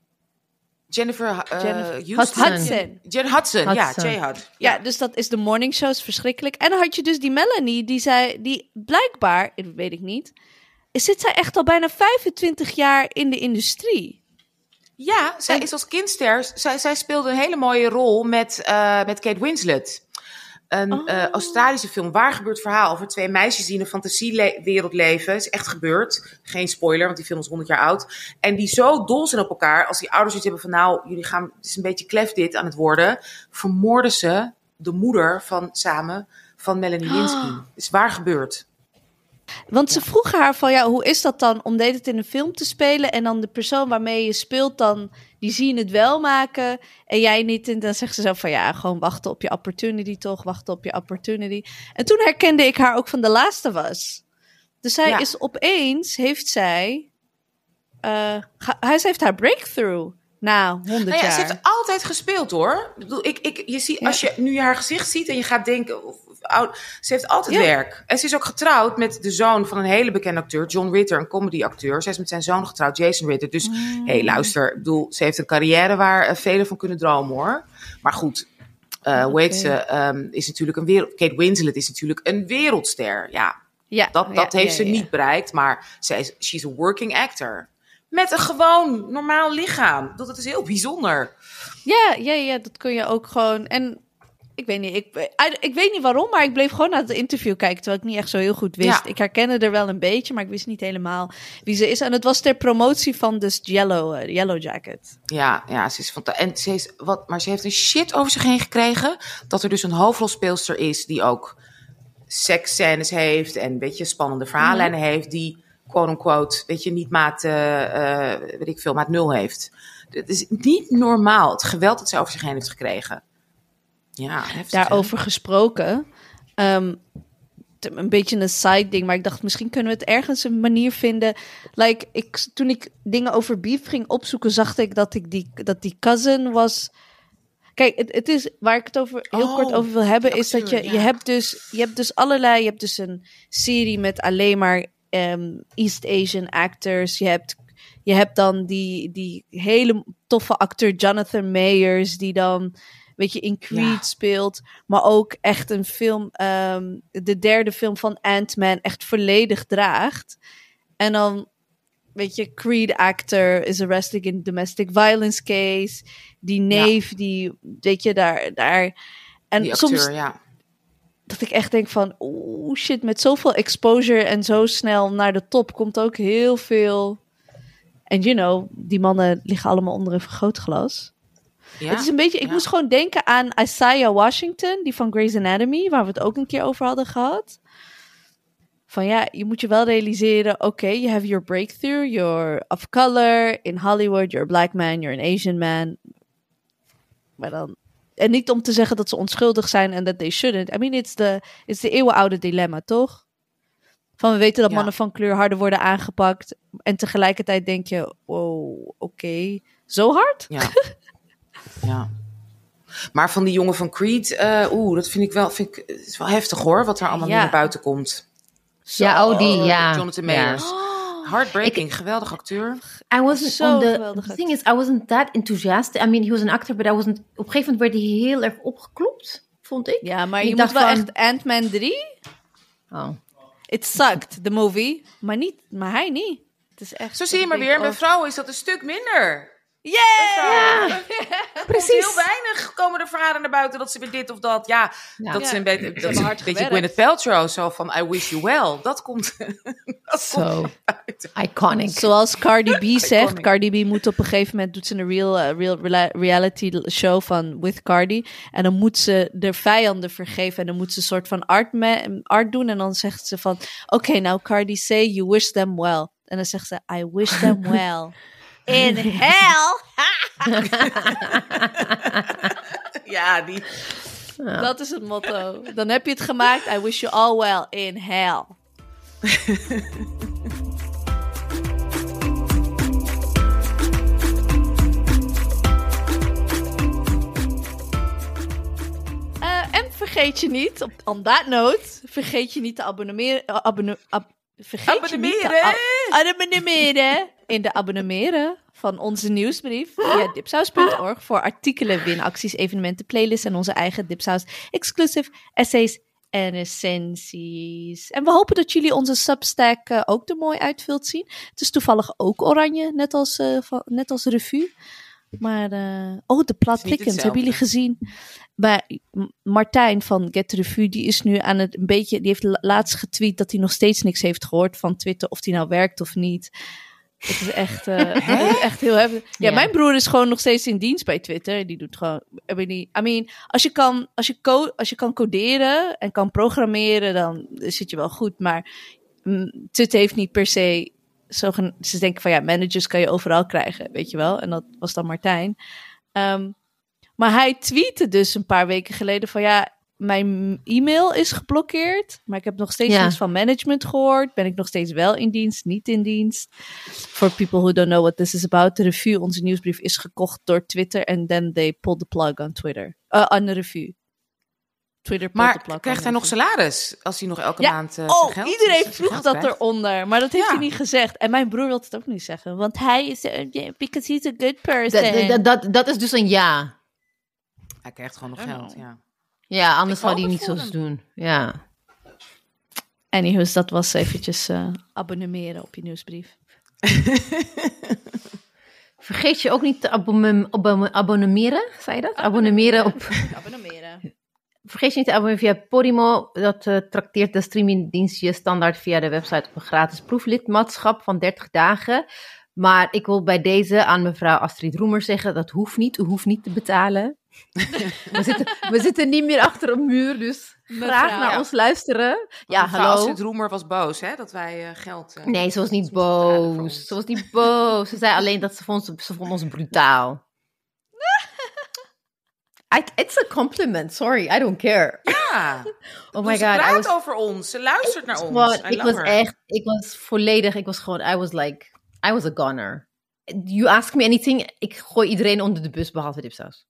Jennifer, uh, Jennifer Houston. Hudson. Jen Hudson, ja, Hudson. J-Hud. Ja, dus dat is de morning show, is verschrikkelijk. En dan had je dus die Melanie, die zei, die blijkbaar, dat weet ik niet, zit zij echt al bijna 25 jaar in de industrie. Ja, zij is als kindster. Zij, zij speelde een hele mooie rol met, eh, met Kate Winslet. Een Oh. eh, Australische film, waar gebeurt verhaal over twee meisjes die in een fantasiewereld leven. is echt gebeurd. Geen spoiler, want die film is 100 jaar oud. En die zo dol zijn op elkaar, als die ouders iets hebben van nou, jullie gaan, het is een beetje klef dit aan het worden. Vermoorden ze de moeder van samen van Melanie Linsky. Ah. Het is waar gebeurd. Want ze vroegen haar van, ja, hoe is dat dan om deed het in een film te spelen en dan de persoon waarmee je speelt dan, die zien het wel maken en jij niet. En dan zegt ze zo van, ja, gewoon wachten op je opportunity toch, wachten op je opportunity. En toen herkende ik haar ook van de laatste was. Dus zij Ja. is opeens, heeft zij, eh, hij heeft haar breakthrough na 100 Nou ja, jaar. ze heeft altijd gespeeld hoor. Ik bedoel, ik, ik, je ziet, als je nu haar gezicht ziet en je gaat denken. Oud, ze heeft altijd Ja. werk. En ze is ook getrouwd met de zoon van een hele bekende acteur, John Ritter, een comedyacteur. Zij is met zijn zoon getrouwd, Jason Ritter. Dus hé, hey, luister, ik bedoel, ze heeft een carrière waar eh, velen van kunnen dromen hoor. Maar goed, eh hoe heet Oké. ze? ehm, is natuurlijk een wereld. Kate Winslet is natuurlijk een wereldster. Ja, ja, dat, ja, dat heeft ze niet bereikt, maar zij is, she's a working actor. Met een gewoon normaal lichaam. Dat is heel bijzonder. Ja, ja, ja, dat kun je ook gewoon. En ik weet niet, ik, I- ik weet niet waarom, maar ik bleef gewoon naar het interview kijken, terwijl ik niet echt zo heel goed wist. Ja. Ik herkende er wel een beetje, maar ik wist niet helemaal wie ze is. En het was ter promotie van dus Yellow, eh, Yellow Jacket. Ja, ja, ze is fantastisch. En ze is wat, maar ze heeft een shit over zich heen gekregen. Dat er dus een hoofdrolspeelster is die ook seksscènes heeft en een beetje spannende verhaallijnen heeft. Die quote-unquote, weet je, niet maat, eh, eh, weet ik veel, maat nul heeft. Het is niet normaal, het geweld dat ze over zich heen heeft gekregen. Ja, heftig, hè? Daarover gesproken. ehm, een beetje een side ding, maar ik dacht misschien kunnen we het ergens een manier vinden. Like, ik, toen ik dingen over beef ging opzoeken, zag ik dat, ik die, dat die cousin was. Kijk, het, het is waar ik het over heel Oh, kort over wil hebben, is dat je, je hebt dus je hebt dus allerlei, je hebt dus een serie met alleen maar ehm, East Asian actors. Je hebt je hebt dan die, die hele toffe acteur Jonathan Mayers, die dan, weet je, in Creed Ja. speelt. Maar ook echt een film, ehm, de derde film van Ant-Man, echt volledig draagt. En dan, weet je, Creed actor is arrested in domestic violence case. Die neef, die, weet je, daar, daar. En acteur, soms ja. dat ik echt denk van, oeh shit, met zoveel exposure en zo snel naar de top komt ook heel veel. En you know, die mannen liggen allemaal onder een vergrootglas. Ja. Het is een beetje, ik ja. moest gewoon denken aan Isaiah Washington, die van Grey's Anatomy, waar we het ook een keer over hadden gehad. Van ja, je moet je wel realiseren, oké, you have your breakthrough, you're of color, in Hollywood, you're a black man, you're an Asian man. Maar dan, en niet om te zeggen dat ze onschuldig zijn en dat they shouldn't. I mean, it's the, it's the eeuwenoude dilemma, toch? Van we weten dat Ja. mannen van kleur harder worden aangepakt. En tegelijkertijd denk je, wow, oké, zo hard? Ja. ja. Maar van die jongen van Creed, eh, oeh, dat vind ik wel, vind ik, het is wel heftig hoor, wat er allemaal Ja. naar buiten komt. Ja, oh, die, Oh, ja. Jonathan ja. Mayers. Heartbreaking, geweldig acteur. I wasn't Zo on the, geweldig the thing is, I wasn't that enthusiastic. I mean, he was an actor, but I wasn't. Op een gegeven moment werd hij heel erg opgeklopt, vond ik. Ja, maar Ik je dacht moet wel van- echt Ant-Man 3. Oh. It sucked, the movie. Maar, niet, maar hij niet. Het is echt, Zo zie je maar weer, bij vrouwen is dat een stuk minder. Yeah! Ja, Precies. Heel weinig komen er verhalen naar buiten dat ze weer dit of dat. Ja, Ja. dat Ja, is een beetje, dat is een beetje. Gwyneth Paltrow, zo van I wish you well. Dat komt, dat Zo komt uit. iconic. Zoals Cardi B zegt, Iconic. Cardi B moet op een gegeven moment doet ze een real, eh, real reality show van With Cardi. En dan moet ze de vijanden vergeven en dan moet ze een soort van art, art doen. En dan zegt ze van, oké, nou Cardi, say you wish them well. En dan zegt ze, I wish them well. In hell! Ja, die. Ja. Dat is het motto. Dan heb je het gemaakt. I wish you all well in hell. Eh, en vergeet je niet, op on that note, vergeet je niet te abonneren. eh, abonne- ab- vergeet je niet te Abonneren. ab- abonneren in de abonneren van onze nieuwsbrief via dipsaus.org voor artikelen, winacties, evenementen, playlists en onze eigen Dipsaus exclusive essays en recensies. En we hopen dat jullie onze Substack eh, ook er mooi uit wilt zien. Het is toevallig ook oranje, net als, eh, van, net als revue. Maar, eh, oh, de Plat Het is niet Pickens, hebben jullie gezien? Bij M- Martijn van Get Revue, die is nu aan het een beetje, die heeft la- laatst getweet dat hij nog steeds niks heeft gehoord van Twitter, of die nou werkt of niet. Het is echt, eh, het is echt heel heftig. Ja, mijn broer is gewoon nog steeds in dienst bij Twitter. Die doet gewoon. I mean, I mean als, je kan, als, je als je kan coderen en kan programmeren, dan zit je wel goed. Maar mm, Twitter heeft niet per se. Zogen, ze denken van ja, managers kan je overal krijgen, weet je wel. En dat was dan Martijn. Ehm, maar hij tweette dus een paar weken geleden van ja, mijn e-mail is geblokkeerd, maar ik heb nog steeds Ja. niets van management gehoord. Ben ik nog steeds wel in dienst, niet in dienst? For people who don't know what this is about, de review, onze nieuwsbrief is gekocht door Twitter en then they pulled the plug on Twitter. Uh, on de review. Twitter pulled the plug Maar krijgt hij nog salaris als hij nog elke Ja, maand eh, Oh, geld- iedereen vroeg geld dat krijgt? eronder, maar dat heeft Ja. hij niet gezegd. En mijn broer wil het ook niet zeggen, want hij is, uh, yeah, because he's a good person. dat, dat, dat is dus een ja. Hij krijgt gewoon nog geld, ja. Ja, anders zou hij niet zo doen. Ja. Anyways, dat was eventjes eh abonneren op je nieuwsbrief. Vergeet je ook niet te abonne- abonne- abonneren, zei je dat? Abonneren op... Abonneren. Vergeet je niet te abonneren via Podimo. Dat eh, trakteert de streamingdienst je standaard via de website op een gratis proeflidmaatschap van 30 dagen. Maar ik wil bij deze aan mevrouw Astrid Roemer zeggen, dat hoeft niet. U hoeft niet te betalen. We, zitten, we zitten niet meer achter een muur, dus graag naar Ja. ons luisteren. Ja, hallo. Astrid Roemer was boos, hè? Dat wij eh, geld... eh, Nee, ze was niet boos. Ze was niet boos. Ze zei alleen dat ze vond, ze vond ons brutaal. I, it's a compliment. Sorry, I don't care. Ja, Oh my ze god, I praat was, over ons. Ze luistert naar ons. ik was her. echt, ik was volledig, ik was gewoon, I was like, I was a gunner. You ask me anything, ik gooi iedereen onder de bus behalve dipsaus.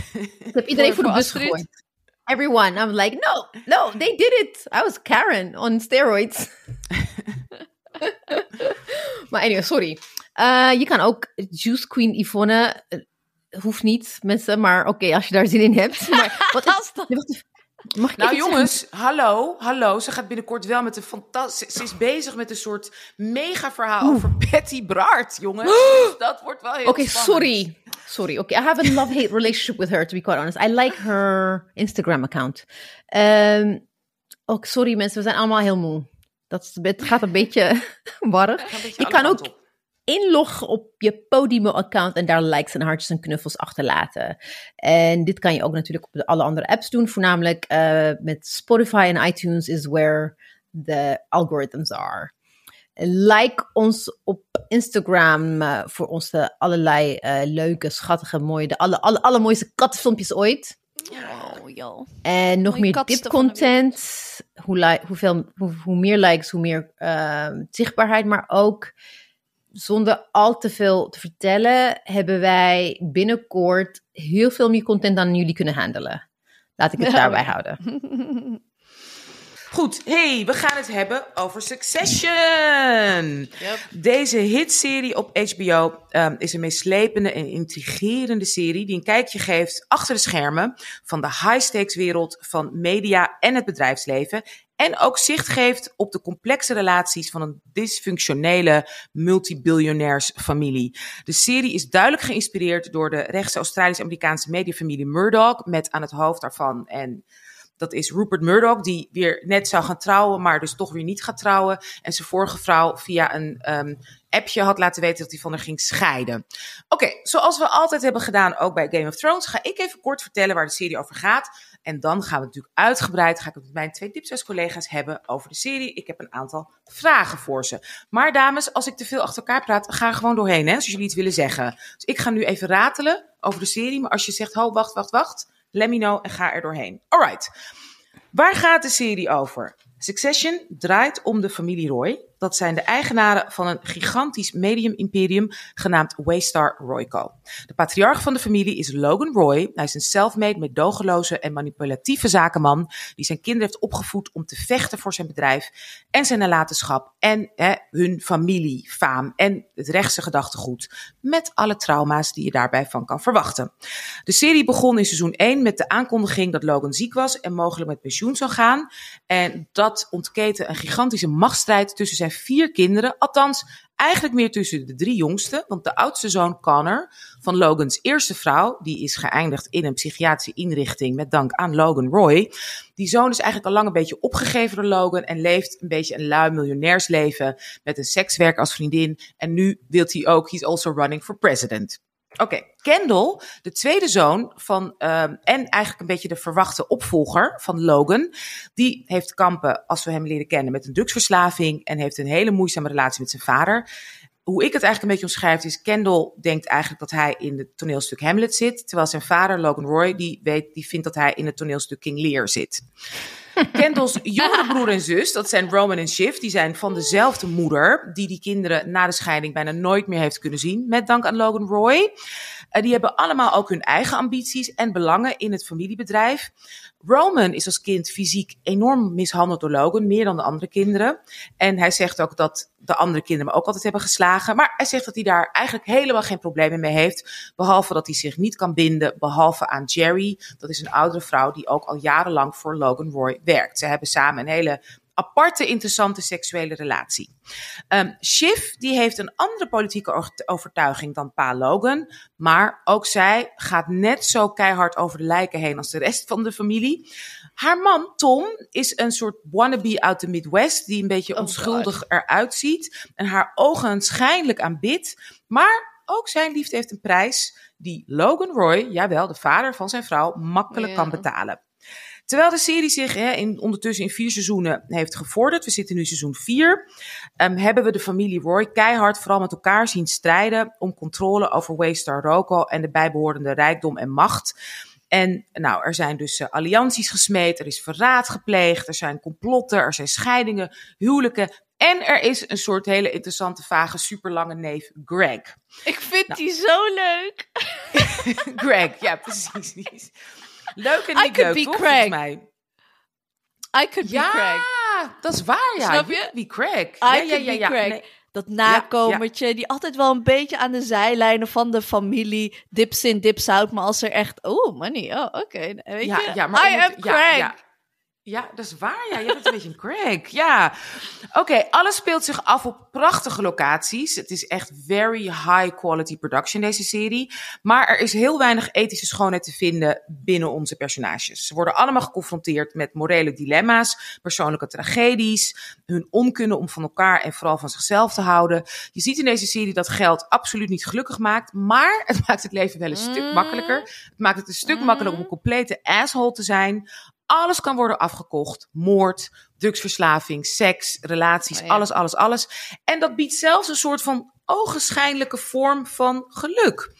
ik heb iedereen voor, voor de bus gegooid. Everyone. I'm like, no, no, they did it. I was Karen on steroids. maar anyway, sorry. Eh, je kan ook Juice Queen Yvonne, eh, hoeft niet mensen, maar oké, als je daar zin in hebt. Maar wat is, dat-. Mag ik Nou jongens, hallo, hallo. Ze gaat binnenkort wel met een fantastisch... Ze is bezig met een soort mega verhaal over Patty Bart, jongens. Dus dat wordt wel heel Oké, sorry. Sorry. Oké, I have a love-hate relationship with her, to be quite honest. I like her Instagram account. Ook sorry mensen, we zijn allemaal heel moe. Dat is, het gaat een beetje warrig. Je kan ook op. inloggen op je Podimo-account en daar likes en hartjes en knuffels achterlaten. En dit kan je ook natuurlijk op alle andere apps doen. Voornamelijk eh, met Spotify en iTunes is where the algorithms are. Like ons op Instagram eh, voor onze allerlei eh, leuke, schattige, mooie, de alle, alle, allermooiste kattenfilmpjes ooit. Oh, joh. En nog Mooie meer tipcontent. Hoe, li- hoeveel, hoe, hoe meer likes, hoe meer ehm, zichtbaarheid. Maar ook zonder al te veel te vertellen, hebben wij binnenkort heel veel meer content dan jullie kunnen handelen. Laat ik het daarbij houden. Goed, hey, we gaan het hebben over Succession. Deze hitserie op HBO ehm, is een meeslepende en intrigerende serie die een kijkje geeft achter de schermen van de high-stakes wereld van media en het bedrijfsleven. En ook zicht geeft op de complexe relaties van een dysfunctionele multibiljonairsfamilie. De serie is duidelijk geïnspireerd door de rechtse Australisch-Amerikaanse mediafamilie Murdoch, met aan het hoofd daarvan en dat is Rupert Murdoch, die weer net zou gaan trouwen, maar dus toch weer niet gaat trouwen. En zijn vorige vrouw via een ehm, appje had laten weten dat hij van haar ging scheiden. Oké, zoals we altijd hebben gedaan, ook bij Game of Thrones, ga ik even kort vertellen waar de serie over gaat. En dan gaan we natuurlijk uitgebreid, ga ik het met mijn twee Dipsaus collega's hebben over de serie. Ik heb een aantal vragen voor ze. Maar dames, als ik te veel achter elkaar praat, ga er gewoon doorheen, hè, als jullie iets willen zeggen. Dus ik ga nu even ratelen over de serie, maar als je zegt, ho, wacht, wacht, wacht, Let me know en ga er doorheen. Alright. Waar gaat de serie over? Succession draait om de familie Roy. Dat zijn de eigenaren van een gigantisch medium-imperium genaamd Waystar Royco. De patriarch van de familie is Logan Roy. Hij is een self-made, medogeloze en manipulatieve zakenman die zijn kinderen heeft opgevoed om te vechten voor zijn bedrijf en zijn nalatenschap en hun familie, faam en het rechtse gedachtegoed. Met alle trauma's die je daarbij van kan verwachten. De serie begon in seizoen 1 met de aankondiging dat Logan ziek was en mogelijk met pensioen zou gaan. En dat ontketen een gigantische machtsstrijd tussen zijn vier kinderen. Althans, eigenlijk meer tussen de drie jongsten. Want de oudste zoon Connor van Logans eerste vrouw, die is geëindigd in een psychiatrische inrichting met dank aan Logan Roy. Die zoon is eigenlijk al lang een beetje opgegeven door Logan en leeft een beetje een lui miljonairsleven met een sekswerk als vriendin. En nu wil hij ook, he's also running for president. Oké, Kendall, de tweede zoon van, um, en eigenlijk een beetje de verwachte opvolger van Logan, die heeft kampen, als we hem leren kennen, met een drugsverslaving en heeft een hele moeizame relatie met zijn vader. Hoe ik het eigenlijk een beetje omschrijf is, Kendall denkt eigenlijk dat hij in het toneelstuk Hamlet zit, terwijl zijn vader, Logan Roy, die, weet, die vindt dat hij in het toneelstuk King Lear zit. Kendall's jongere broer en zus, dat zijn Roman en Shiv, die zijn van dezelfde moeder, die die kinderen na de scheiding bijna nooit meer heeft kunnen zien, met dank aan Logan Roy. Uh, die hebben allemaal ook hun eigen ambities en belangen in het familiebedrijf. Roman is als kind fysiek enorm mishandeld door Logan, meer dan de andere kinderen. En hij zegt ook dat de andere kinderen hem ook altijd hebben geslagen. Maar hij zegt dat hij daar eigenlijk helemaal geen problemen mee heeft. Behalve dat hij zich niet kan binden, behalve aan Jerry. Dat is een oudere vrouw die ook al jarenlang voor Logan Roy werkt. Ze hebben samen een hele aparte, interessante seksuele relatie. Um, Shiv die heeft een andere politieke overtuiging dan Pa Logan. Maar ook zij gaat net zo keihard over de lijken heen als de rest van de familie. Haar man Tom is een soort wannabe uit de Midwest. Die een beetje oh onschuldig God. eruit ziet. En haar ogen schijnlijk aanbidt. Maar ook zijn liefde heeft een prijs die Logan Roy, jawel, de vader van zijn vrouw, makkelijk yeah. kan betalen. Terwijl de serie zich hè, in, ondertussen in vier seizoenen heeft gevorderd, we zitten nu in seizoen vier, um, hebben we de familie Roy keihard vooral met elkaar zien strijden om controle over Waystar Roco en de bijbehorende rijkdom en macht. En nou, er zijn dus uh, allianties gesmeed, er is verraad gepleegd, er zijn complotten, er zijn scheidingen, huwelijken. En er is een soort hele interessante, vage, superlange neef, Greg. Ik vind nou. die zo leuk. Greg, ja, precies. Leuk en niet leuk, toch, Craig. mij. I could ja, be Craig. dat is waar, ja. Snap je? Be Craig. I ja, could ja, ja, ja. be. Nee. Dat nakomertje, ja, ja. die altijd wel een beetje aan de zijlijnen van de familie dips in, dips out. Maar als er echt, oh, money, oh, oké. Okay. Weet ja, je, ja, maar I am Craig. Ja, dat is waar. Ja, je bent een beetje een Craig. Ja. Oké, okay, alles speelt zich af op prachtige locaties. Het is echt very high quality production, deze serie. Maar er is heel weinig ethische schoonheid te vinden binnen onze personages. Ze worden allemaal geconfronteerd met morele dilemma's, persoonlijke tragedies, hun onkunde om van elkaar en vooral van zichzelf te houden. Je ziet in deze serie dat geld absoluut niet gelukkig maakt, maar het maakt het leven wel een mm. stuk makkelijker. Het maakt het een stuk mm. makkelijker om een complete asshole te zijn. Alles kan worden afgekocht. Moord, drugsverslaving, seks, relaties, oh ja. alles, alles, alles. En dat biedt zelfs een soort van ogenschijnlijke vorm van geluk.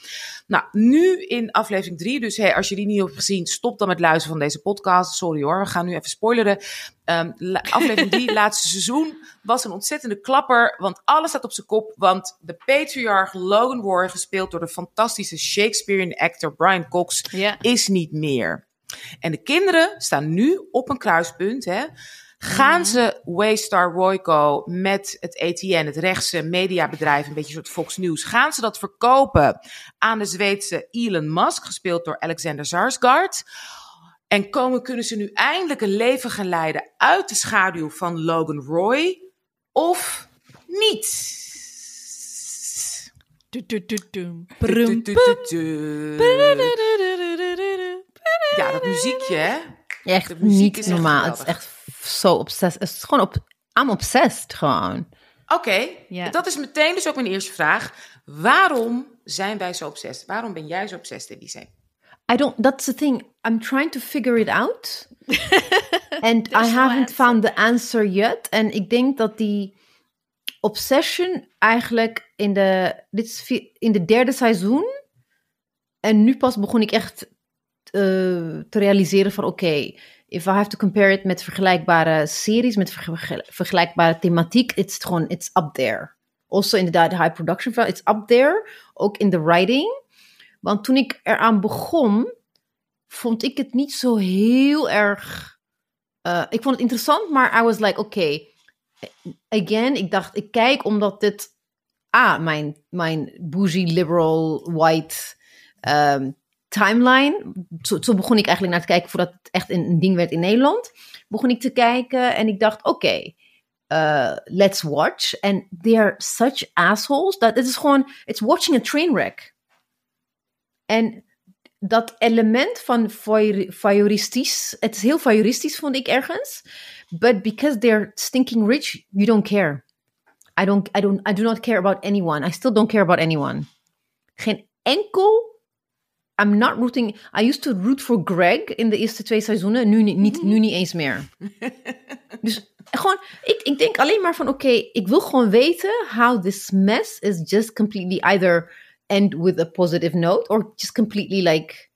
Nou, nu in aflevering 3, dus hey, als je die niet hebt gezien, stop dan met luisteren van deze podcast. Sorry hoor, we gaan nu even spoileren. Um, aflevering 3, laatste seizoen, was een ontzettende klapper, want alles staat op zijn kop. Want de patriarch Logan Roy, gespeeld door de fantastische Shakespearean actor Brian Cox, is niet meer. En de kinderen staan nu op een kruispunt. Hè. Gaan ze Waystar Royco met het ETN, het rechtse mediabedrijf, een beetje een soort Fox News, gaan ze dat verkopen aan de Zweedse Elon Musk, gespeeld door Alexander Sarsgaard? En komen, kunnen ze nu eindelijk een leven gaan leiden uit de schaduw van Logan Roy? Of niet? Ja, dat muziekje, hè? Echt niet normaal. Het is echt zo obsessief. Het is gewoon op. I'm obsessed gewoon. Oké, okay. yeah. dat is meteen dus ook mijn eerste vraag. Waarom zijn wij zo obsessed? Waarom ben jij zo obsessed, Elise? I don't. That's the thing. I'm trying to figure it out, and I haven't found the answer yet. En ik denk dat die obsession eigenlijk in de dit is in de derde seizoen en nu pas begon ik echt te realiseren van oké, if I have to compare it met vergelijkbare series, met verge- vergelijkbare thematiek, it's gewoon, it's up there. Also inderdaad, de high production value, it's up there. Ook in de writing. Want toen ik eraan begon, vond ik het niet zo heel erg... eh, ik vond het interessant, maar I was like, oké, again, ik dacht, ik kijk omdat dit... Ah, mijn, mijn bougie, liberal, white ehm, timeline. Zo, begon ik eigenlijk naar te kijken voordat het echt een, ding werd in Nederland. Begon ik te kijken en ik dacht, oké, uh, let's watch. And they are such assholes dat het is gewoon, it's watching a train wreck. En dat element van voyeur- voyeuristisch, het is heel voyeuristisch vond ik ergens. But because they're stinking rich, you don't care. I don't, I don't, I do not care about anyone. I still don't care about anyone. Geen enkel I'm not rooting. I used to root for Greg in de eerste twee seizoenen. Nu niet, nu niet eens meer. dus gewoon, ik, ik denk alleen maar van: oké, ik wil gewoon weten how this mess is just completely either end with a positive note or just completely like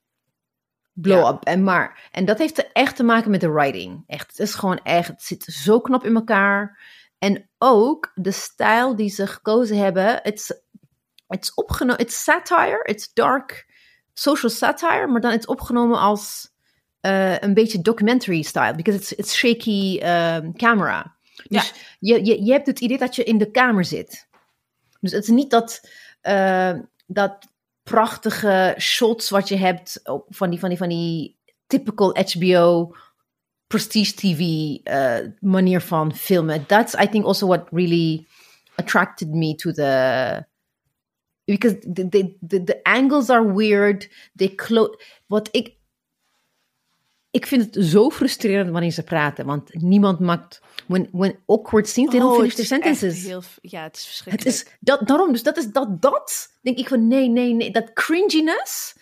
blow Ja. up. En maar, en dat heeft er echt te maken met de writing. Echt, het is gewoon echt, het zit zo knap in elkaar. En ook de stijl die ze gekozen hebben. Het is- het is opgenomen, het is satire, het is dark social satire, maar dan het opgenomen als eh, een beetje documentary style, because it's, it's shaky um, camera. Dus je, je, je hebt het idee dat je in de kamer zit. Dus het is niet dat, eh, dat prachtige shots wat je hebt van die, van die, van die typical HBO prestige TV uh, manier van filmen. That's I think also what really attracted me to the because the the, the, the angles are weird. They close. Wat ik ik vind het zo frustrerend wanneer ze praten, want niemand maakt when when awkward scenes they don't Oh, finish het their is echt sentences. heel ja, het is Het verschrikkelijk. is dat, daarom, dus dat is dat, dat denk ik van nee, nee, nee, dat cringiness,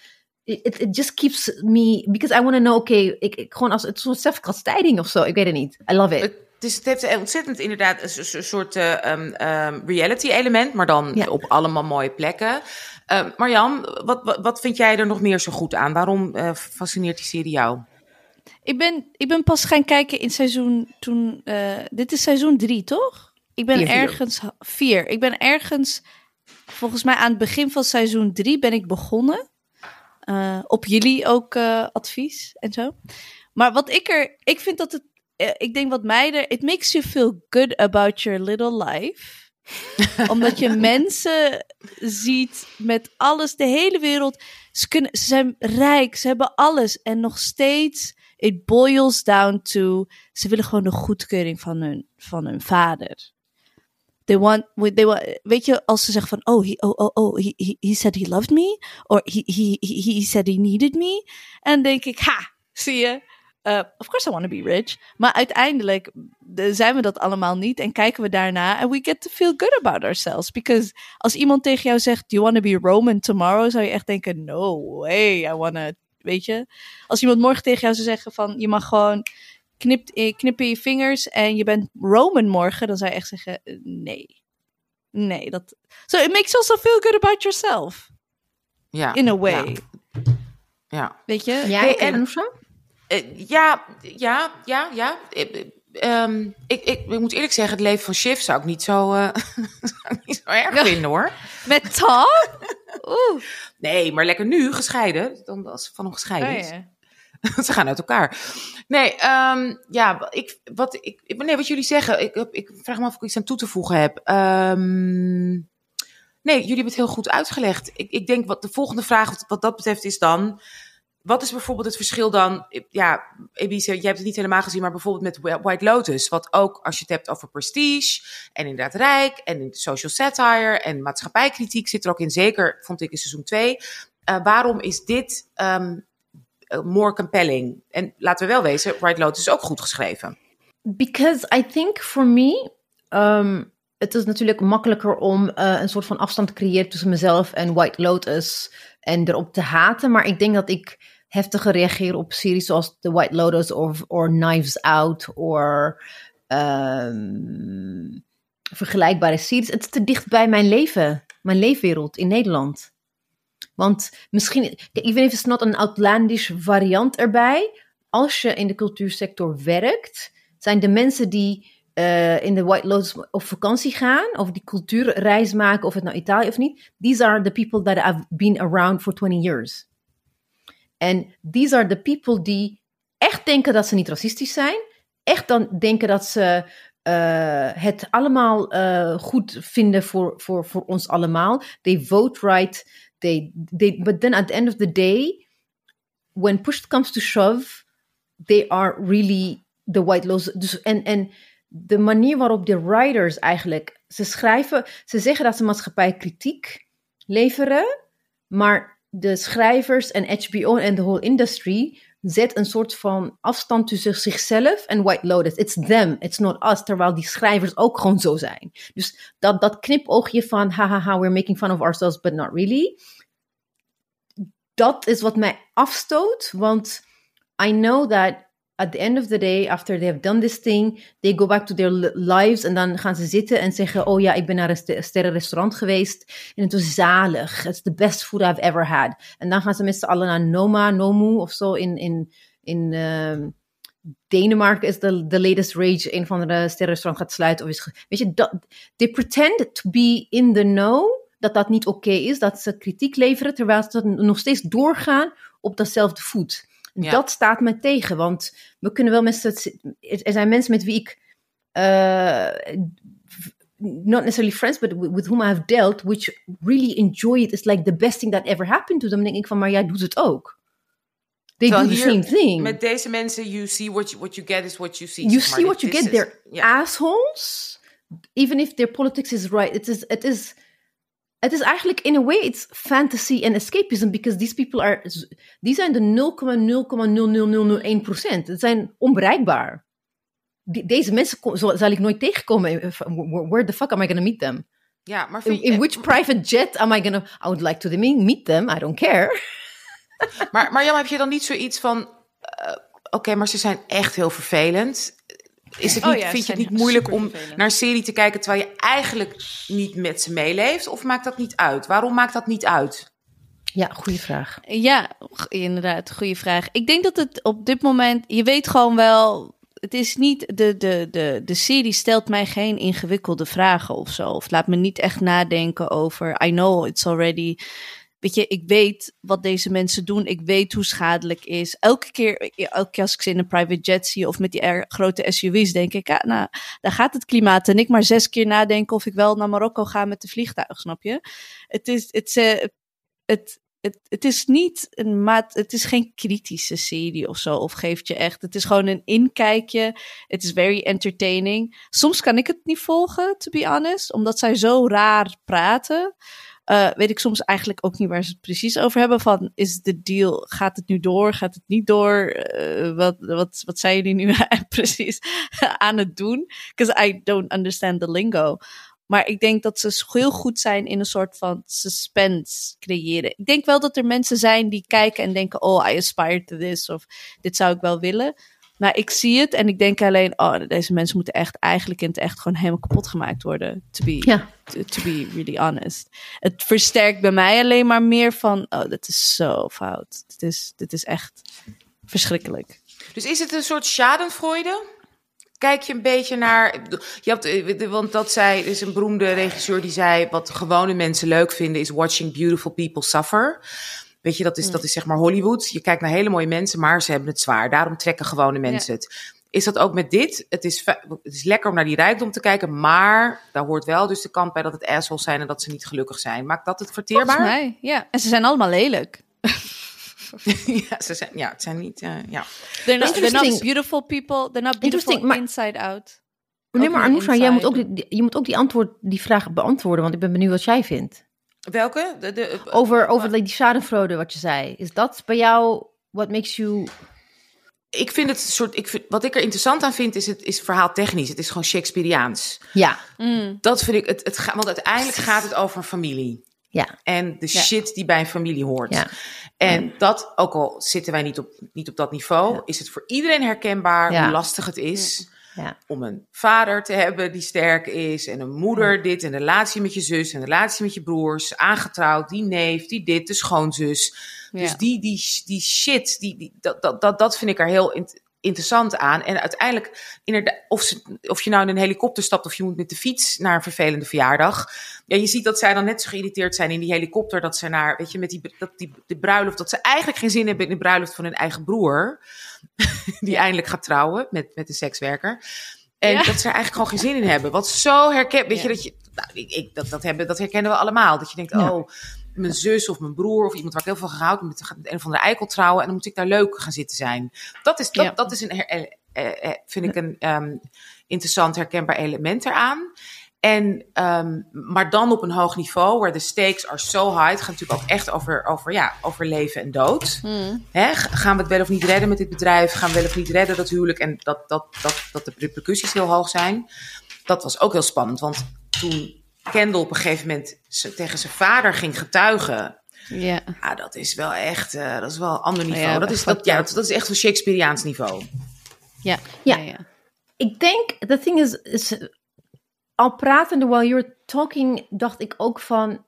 it, it just keeps me, because I want to know, oké, ik, ik, gewoon als het soort zelfkastijding of zo, ik weet het niet. I love it. Het, is, het heeft ontzettend inderdaad een so- so- soort eh, ehm, ehm, reality element, maar dan Ja. op allemaal mooie plekken. Ehm Marjan, wat, wat, wat vind jij er nog meer zo goed aan? Waarom eh, fascineert die serie jou? Ik ben, ik ben pas gaan kijken in seizoen toen. eh, dit is seizoen drie, toch? Ik ben Vier, vier. ergens vier. Ik ben ergens. Volgens mij aan het begin van seizoen drie ben ik begonnen. Op jullie ook advies en zo. Maar wat ik er. Ik vind dat het. Eh, ik denk wat mij er. It makes you feel good about your little life. Omdat je mensen ziet met alles, de hele wereld. Ze, kunnen, ze zijn rijk, ze hebben alles. En nog steeds, it boils down to... Ze willen gewoon de goedkeuring van hun, van hun vader. They want, they want, weet je, als ze zeggen van... Oh, he, oh, oh, oh he, he, he said he loved me. Or he, he, he, he said he needed me. En dan denk ik, ha, zie je... Uh, of course I want to be rich. Maar uiteindelijk de- zijn we dat allemaal niet. En kijken we daarna. En we get to feel good about ourselves. Because als iemand tegen jou zegt: Do you want to be Roman tomorrow? Zou je echt denken: No way, I want to. Weet je? Als iemand morgen tegen jou zou zeggen: van Je mag gewoon knip, eh, knippen je vingers. En je bent Roman morgen. Dan zou je echt zeggen: eh, Nee. Nee. Dat... So it makes you also feel good about yourself. Ja, In a way. Ja. ja. Weet je? Ja, Hey, en en- Eh, ja, ja, ja, ja. Eh, eh, ehm, ik, ik, ik moet eerlijk zeggen, het leven van Shiv zou ik niet zo, eh, zou niet zo erg vinden hoor. Met Tom? Oeh. Nee, maar lekker nu gescheiden. Dan als ze van hem gescheiden Oh, is. ze gaan uit elkaar. Nee, ehm, ja, ik, wat, ik, nee, wat jullie zeggen, ik, ik, vraag me af of ik iets aan toe te voegen heb. Ehm, nee, jullie hebben het heel goed uitgelegd. Ik, ik denk wat de volgende vraag wat, wat dat betreft is dan... Wat is bijvoorbeeld het verschil dan? Ja, Elise, jij hebt het niet helemaal gezien, maar bijvoorbeeld met White Lotus. Wat ook, als je het hebt over prestige en inderdaad rijk en social satire en maatschappijkritiek zit er ook in. Zeker, vond ik in seizoen 2. waarom is dit ehm, eh, more compelling? En laten we wel wezen, White Lotus is ook goed geschreven. Because I think for me, um, het is natuurlijk makkelijker om eh, een soort van afstand te creëren tussen mezelf en White Lotus en erop te haten. Maar ik denk dat ik heftiger reageer op series zoals The White Lotus of or Knives Out of ehm, vergelijkbare series. Het is te dicht bij mijn leven, mijn leefwereld in Nederland. Want misschien, even if it's not een outlandish variant erbij, als je in de cultuursector werkt, zijn de mensen die uh, in de White Lotus op vakantie gaan, of die cultuurreis maken, of het nou Italië of niet, these are the people that have been around for 20 years. En these are the people die echt denken dat ze niet racistisch zijn, echt dan denken dat ze uh, het allemaal uh, goed vinden voor, voor, voor ons allemaal. They vote right. They, they, but then at the end of the day, when push comes to shove, they are really the white laws. Dus, en, en de manier waarop de writers eigenlijk, ze schrijven, ze zeggen dat ze maatschappij kritiek leveren, maar de schrijvers en HBO en de whole industry zet een soort van afstand tussen zichzelf en White Lotus. It's them, it's not us. Terwijl die schrijvers ook gewoon zo zijn. Dus dat, dat knipoogje van, hahaha, we're making fun of ourselves, but not really. Dat is wat mij afstoot, want I know that at the end of the day, after they have done this thing, they go back to their lives en dan gaan ze zitten en zeggen, oh ja, ik ben naar een sterrenrestaurant geweest en het was zalig. It's the best food I've ever had. En dan gaan ze met z'n allen naar Noma, Nomu of zo in, in, in uh, Denemarken is de, the latest rage, een van de sterrenrestaurants gaat sluiten. Of is, weet je, they pretend to be in the know, dat dat niet oké is, dat ze kritiek leveren, terwijl ze nog steeds doorgaan op datzelfde Dat staat me tegen, want we kunnen wel met Er zijn mensen met wie ik. Uh, not necessarily friends, but with whom I have dealt, which really enjoy it. It's like the best thing that ever happened to them. Dan denk ik van, maar jij doet het ook. They do the same thing. Met deze mensen, you see what you, what you get is what you see. You see what you get. They're assholes. Even if their politics is right. It is, it is het is eigenlijk in a way it's fantasy and escapism because these people are die zijn de 0,0,00001%. Het zijn onbereikbaar. deze mensen zal ik nooit tegenkomen. Where the fuck am I going to meet them? Ja, maar in, in which private jet am I going to I would like to meet them. I don't care. maar maar Jan, heb je dan niet zoiets van uh, oké, maar ze zijn echt heel vervelend. Is het oh niet, oh vind je het niet moeilijk om naar een serie te kijken terwijl je eigenlijk niet met ze meeleeft? Of maakt dat niet uit? Waarom maakt dat niet uit? Ja, goede vraag. Ja, inderdaad, goede vraag. Ik denk dat het op dit moment, je weet gewoon wel, het is niet, de, de, de, de serie stelt mij geen ingewikkelde vragen of zo. Of laat me niet echt nadenken over, I know it's already weet je, ik weet wat deze mensen doen. Ik weet hoe schadelijk is. Elke keer, elke keer als ik ze in een private jet zie of met die grote SUV's, denk ik, ah, nou, daar gaat het klimaat. En ik maar zes keer nadenken of ik wel naar Marokko ga met de vliegtuig, snap je? Het is, het, uh, het, het, het is niet een maat, het is geen kritische serie of zo, of geeft je echt, het is gewoon een inkijkje. Het is very entertaining. Soms kan ik het niet volgen, to be honest, omdat zij zo raar praten. Uh, weet ik soms eigenlijk ook niet waar ze het precies over hebben. Van is de deal, gaat het nu door, gaat het niet door? Uh, wat, wat, wat zijn jullie nu precies aan het doen? Because I don't understand the lingo. Maar ik denk dat ze heel goed zijn in een soort van suspense creëren. Ik denk wel dat er mensen zijn die kijken en denken: Oh, I aspire to this. Of dit zou ik wel willen. Maar ik zie het en ik denk alleen, oh, deze mensen moeten echt eigenlijk in het echt gewoon helemaal kapot gemaakt worden. To be, ja. to, be really honest. Het versterkt bij mij alleen maar meer van, oh, dit is zo fout. Dit is, dit is echt verschrikkelijk. Dus is het een soort schadenfreude? Kijk je een beetje naar. Je hebt, eh, want dat zei, is een beroemde regisseur die zei: wat gewone mensen leuk vinden is watching beautiful people suffer. Weet je, dat is, dat is zeg maar Hollywood. Je kijkt naar hele mooie mensen, maar ze hebben het zwaar. Daarom trekken gewone mensen het. Is dat ook met dit? Het is, het is lekker om naar die rijkdom te kijken, maar daar hoort wel dus de kant bij dat het assholes zijn en dat ze niet gelukkig zijn. Maakt dat het verteerbaar? Volgens mij, ja. En ze zijn allemaal lelijk. ja, ze zijn, ja, het zijn niet, uh, ja. They're not, they're not beautiful people, they're not beautiful inside out. Nee, maar Anousha, jij moet ook, die, je moet ook die, antwoord, die vraag beantwoorden, want ik ben benieuwd wat jij vindt. Welke? De, de, over over die schadenfraude wat je zei. Is dat bij jou what makes you... Ik vind het soort, ik vind, wat ik er interessant aan vind, is het is verhaal technisch. Het is gewoon Shakespeareaans. Ja. Mm. Dat vind ik, het, het gaat, want uiteindelijk gaat het over een familie. Ja. En de shit die bij een familie hoort. Ja. En dat, ook al zitten wij niet op, niet op dat niveau, is het voor iedereen herkenbaar hoe lastig het is Ja. om een vader te hebben die sterk is en een moeder dit en een relatie met je zus en een relatie met je broers, aangetrouwd, die neef, die dit, de schoonzus. Dus die, die, die shit, die, die, dat, dat, dat, dat vind ik er heel interessant aan. En uiteindelijk, inderdaad, of, ze, of je nou in een helikopter stapt of je moet met de fiets naar een vervelende verjaardag. Ja, je ziet dat zij dan net zo geïrriteerd zijn in die helikopter dat ze naar, weet je, met die, dat, die de bruiloft, dat ze eigenlijk geen zin hebben in de bruiloft van hun eigen broer. Die eindelijk gaat trouwen met, met een sekswerker. En Ja. dat ze er eigenlijk gewoon geen zin in hebben. Wat zo herken, weet je, dat je, nou, ik, ik, dat, dat, hebben, dat herkennen we allemaal. Dat je denkt, Ja. oh, mijn zus of mijn broer of iemand waar ik heel veel van gehouden met, met een of andere eikel trouwen en dan moet ik daar leuk gaan zitten zijn. Dat is, dat, Ja. dat is een, her- eh, eh, eh, vind ik een ehm, interessant herkenbaar element eraan. En, ehm, maar dan op een hoog niveau, waar de stakes are so high. Het gaat natuurlijk ook echt over, over, ja, over leven en dood. Hmm. Hè, gaan we het wel of niet redden met dit bedrijf? Gaan we wel of niet redden dat huwelijk? En dat, dat, dat, dat de repercussies heel hoog zijn. Dat was ook heel spannend. Want toen Kendall op een gegeven moment ze- tegen zijn vader ging getuigen. Ja. Ah, dat is wel echt, eh, dat is wel een ander niveau. Ja, dat, is, dat, ja, dat, dat is echt een Shakespeareaans niveau. Ja. Ja. Ja. ja. Ik denk, the thing is, is al pratende while you're talking, dacht ik ook van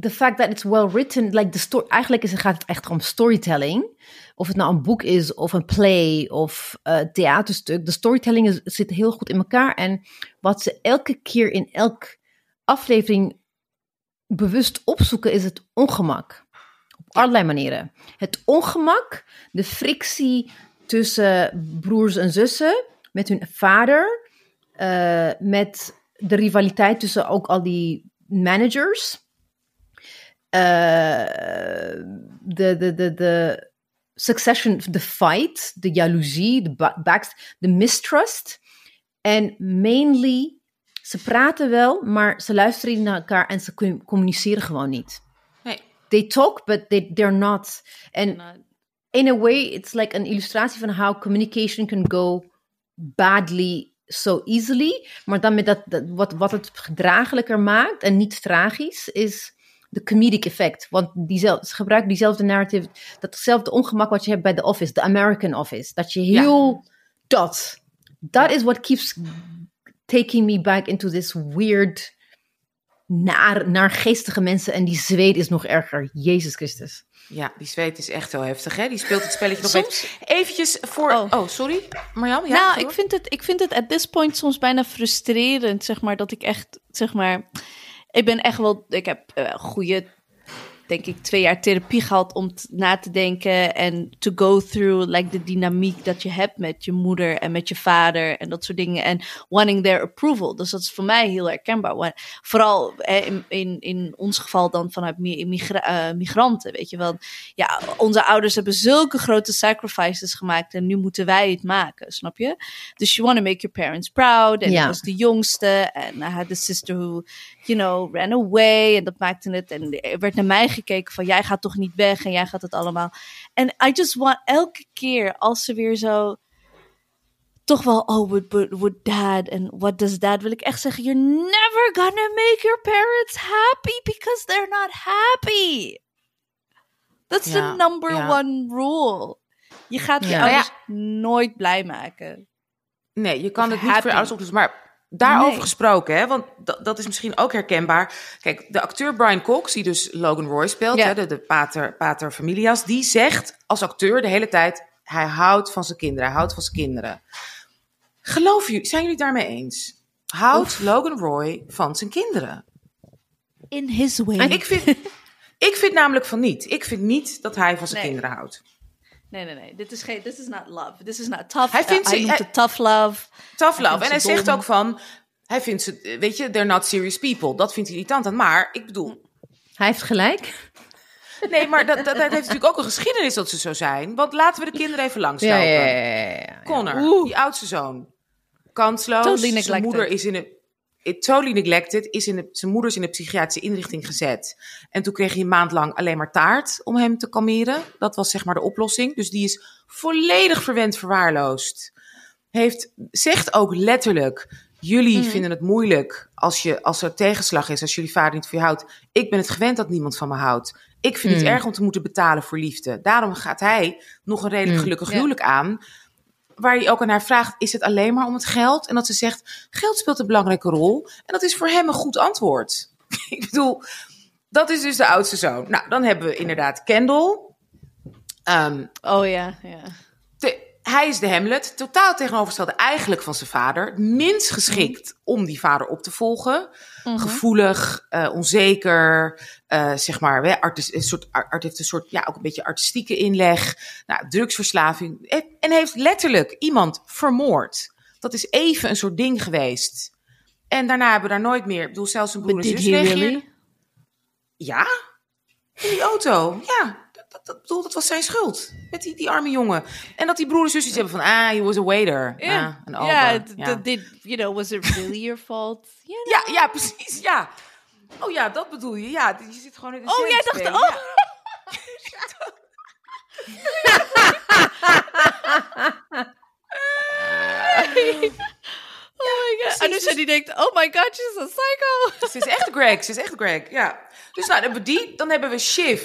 the fact that it's well written, like the story, eigenlijk is, gaat het echt om storytelling. Of het nou een boek is, of een play, of eh theaterstuk. De storytelling is, zit heel goed in elkaar. En wat ze elke keer in elke aflevering bewust opzoeken, is het ongemak. Op allerlei manieren. Het ongemak, de frictie tussen broers en zussen, met hun vader, eh, met de rivaliteit tussen ook al die managers. Eh, de, de, de, de succession, de fight, de jaloezie, de ba- backs, de mistrust. En mainly, ze praten wel, maar ze luisteren niet naar elkaar en ze com- communiceren gewoon niet. Nee. They talk, but they, they're not. En in a way, it's like een illustratie van how communication can go badly so easily. Maar dan met dat, dat wat, wat het gedraaglijker maakt en niet tragisch, is de comedic effect. Want diezelfde, ze gebruiken diezelfde narrative, datzelfde ongemak wat je hebt bij de Office, de American Office. Dat je heel dat. Dat is what keeps taking me back into this weird, naar, naargeestige mensen. En die zweet is nog erger. Jezus Christus. Ja, die zweet is echt heel heftig, hè? Die speelt het spelletje nog Soms- even. Eventjes voor... Oh. Oh, sorry. Marjam? Ja, nou, ik vind, het, ik vind het at this point soms bijna frustrerend, zeg maar, dat ik echt, zeg maar, ik ben echt wel, ik heb eh goede, denk ik, twee jaar therapie gehad om na te denken en to go through, like, de dynamiek dat je hebt met je moeder en met je vader en dat soort dingen en wanting their approval. Dus dat is voor mij heel herkenbaar. Vooral in, in, in ons geval dan vanuit migra- eh, migranten, weet je wel. Ja, onze ouders hebben zulke grote sacrifices gemaakt en nu moeten wij het maken, snap je? Dus you want to make your parents proud. En Ja. ik was de jongste. En I had a sister who, you know, ran away. En dat maakte het. En er werd naar mij gekeken van, jij gaat toch niet weg en jij gaat het allemaal. En I just want, elke keer als ze weer zo... Toch wel, oh, would, would, would dad and what does dad? Wil ik echt zeggen, you're never gonna make your parents happy because they're not happy. That's Ja, the number ja. one rule. Je gaat je Ja. ouders nooit blij maken. Nee, je kan Of het niet voor je happy. ouders oplossen. Maar daarover Nee. gesproken, hè, want dat, is misschien ook herkenbaar. Kijk, de acteur Brian Cox, die dus Logan Roy speelt, Ja. hè, de, de pater, pater familias, die zegt als acteur de hele tijd, hij houdt van zijn kinderen, hij houdt van zijn kinderen. Geloof jullie, zijn jullie daarmee eens? Houdt Logan Roy van zijn kinderen? In his way. Ik vind, ik vind namelijk van niet. Ik vind niet dat hij van zijn Nee. kinderen houdt. Nee, nee, nee. Dit is, geen, this is not love. This is not tough. Hij vindt hij ze- noemt hij- het tough love. Tough Hij love. En hij zegt ook van, hij vindt ze, weet je, they're not serious people. Dat vindt hij irritant aan. Maar ik bedoel, Hij heeft gelijk. Nee, maar dat, dat, dat heeft natuurlijk ook een geschiedenis dat ze zo zijn. Want laten we de kinderen even langslopen. Ja, ja, ja, ja, ja. Connor, Oeh. die oudste zoon. Kansloos. Totally zijn moeder is in een... Totally neglected. Is in een, zijn moeder is in een psychiatrische inrichting gezet. En toen kreeg hij een maand lang alleen maar taart om hem te kalmeren. Dat was zeg maar de oplossing. Dus die is volledig verwend verwaarloosd. Heeft, zegt ook letterlijk... Jullie Mhm. vinden het moeilijk als, je, als er tegenslag is, als jullie vader niet van je houdt. Ik ben het gewend dat niemand van me houdt. Ik vind het Mm. erg om te moeten betalen voor liefde. Daarom gaat hij nog een redelijk Mm. gelukkig Ja. huwelijk aan. Waar hij ook aan haar vraagt: is het alleen maar om het geld? En dat ze zegt: geld speelt een belangrijke rol. En dat is voor hem een goed antwoord. Ik bedoel, dat is dus de oudste zoon. Nou, dan hebben we inderdaad Kendall. Ehm, Oh ja, ja. Hij is de Hamlet, totaal tegenovergestelde eigenlijk van zijn vader. Minst geschikt om die vader op te volgen. Mhm. Gevoelig, eh, onzeker, eh, zeg maar, hè, artis- een soort, art heeft een soort, ja, ook een beetje artistieke inleg. Nou, drugsverslaving. En, en heeft letterlijk iemand vermoord. Dat is even een soort ding geweest. En daarna hebben we daar nooit meer, ik bedoel, zelfs een broer en zus really? Ja, in die auto. Ja, dat, dat, dat, bedoel, dat was zijn schuld. Met die, die arme jongen. En dat die broer en zus iets hebben van, ah, he was a waiter. Ja, Ah, een ja, d- ja. did, you know, was it really your fault? You know? Ja, ja, precies, ja. Oh ja, dat bedoel je. Ja, je zit gewoon in de Oh, jij dacht, oh. Oh my god. En dus die denkt, oh my god, she's a psycho. Ze is echt Greg, ze is echt Greg, ja. Dus nou, dan hebben we die, dan hebben we Shiv.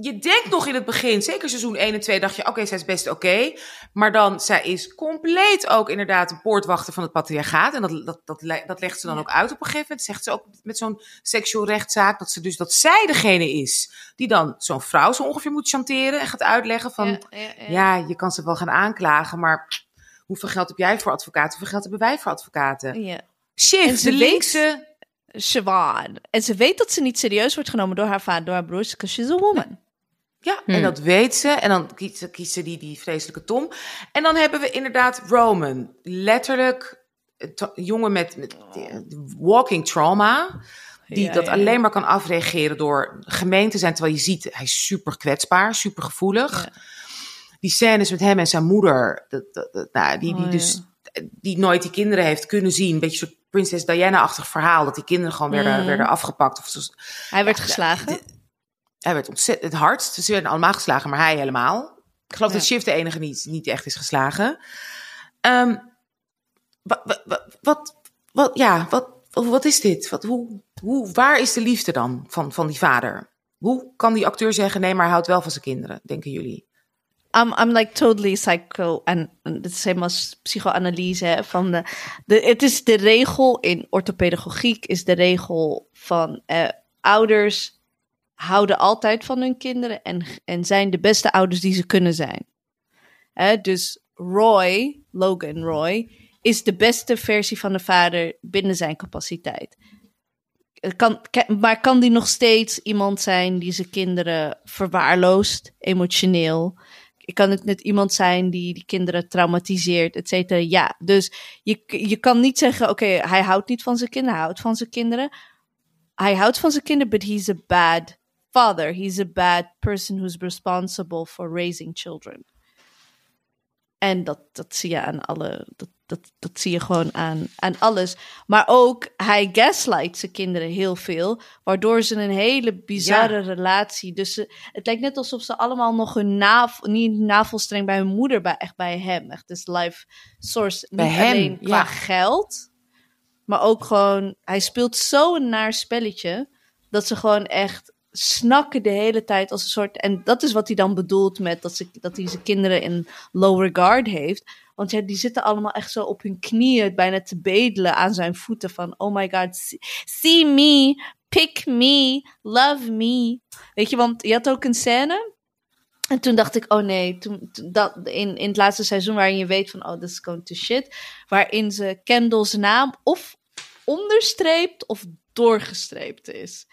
Je denkt nog in het begin, zeker seizoen 1 en 2, dacht je, oké, zij is best oké. Maar dan, zij is compleet ook inderdaad een poortwachter van het patriarchaat. En dat, dat, dat, le- dat legt ze dan ook uit op een gegeven moment. Zegt ze ook met zo'n seksueel rechtszaak, dat ze dus, dat zij degene is die dan zo'n vrouw zo ongeveer moet chanteren en gaat uitleggen van, ja, ja, ja. ja, je kan ze wel gaan aanklagen, maar hoeveel geld heb jij voor advocaten? Hoeveel geld hebben wij voor advocaten? Ja. Ze de linkse... Siobhan. En ze weet dat ze niet serieus wordt genomen door haar vader, door haar broers, because she's a woman. Ja, Hmm. en dat weet ze. En dan kiest, ze- die, die vreselijke Tom. En dan hebben we inderdaad Roman. Letterlijk een jongen met, met eh, walking trauma. Die Ja, dat ja. alleen maar kan afreageren door gemeen te zijn. Terwijl je ziet, hij is super kwetsbaar, super gevoelig. Ja. Die scènes met hem en zijn moeder. Dat, dat, dat- nou, die, die, Oh, dus, die nooit die kinderen heeft kunnen zien. Een beetje soort Prinses Diana-achtig verhaal. Dat die kinderen gewoon werden, werden afgepakt. Of zo- Hij werd Ja, geslagen. Hij werd ontzettend het hardst. Ze werden allemaal geslagen, maar hij helemaal. Ik geloof Ja. dat Shiv de enige niet, niet echt is geslagen. Ehm, wat, wat, wat, wat, ja, wat, wat, is dit? Wat, hoe, hoe, waar is de liefde dan van, van die vader? Hoe kan die acteur zeggen, nee, maar hij houdt wel van zijn kinderen, denken jullie? I'm, I'm like totally psycho. En dit is helemaal psychoanalyse. Van de, de, het is de regel in orthopedagogiek, is de regel van eh, ouders houden altijd van hun kinderen en, en zijn de beste ouders die ze kunnen zijn. Hè, dus Roy, Logan Roy, is de beste versie van de vader binnen zijn capaciteit. Kan, maar kan die nog steeds iemand zijn die zijn kinderen verwaarloost, emotioneel? Kan het net iemand zijn die die kinderen traumatiseert, et cetera? Ja, dus je, je kan niet zeggen, oké, hij houdt niet van zijn kinderen, hij houdt van zijn kinderen. Hij houdt van zijn kinderen, but he's a bad father. He's a bad person who's responsible for raising children. En dat, dat zie je aan alle. Dat, dat, dat zie je gewoon aan, aan alles. Maar ook, hij gaslight zijn kinderen heel veel. Waardoor ze een hele bizarre relatie. Dus ze, het lijkt net alsof ze allemaal nog hun navel. Niet navelstreng bij hun moeder, maar echt bij hem. Echt dus life source. Niet Bij hem, alleen qua ja. geld. Maar ook gewoon. Hij speelt zo'n naar spelletje. Dat ze gewoon echt snakken de hele tijd als een soort. En dat is wat hij dan bedoelt met dat, ze, dat hij zijn kinderen in low regard heeft. Want ja, die zitten allemaal echt zo op hun knieën, bijna te bedelen aan zijn voeten. Van, oh my god, see, me, pick me, love me. Weet je, want je had ook een scène. En toen dacht ik, oh nee, toen- dat, in, in het laatste seizoen waarin je weet van, oh, this is going to shit. Waarin ze Kendall's naam of onderstreept of doorgestreept is.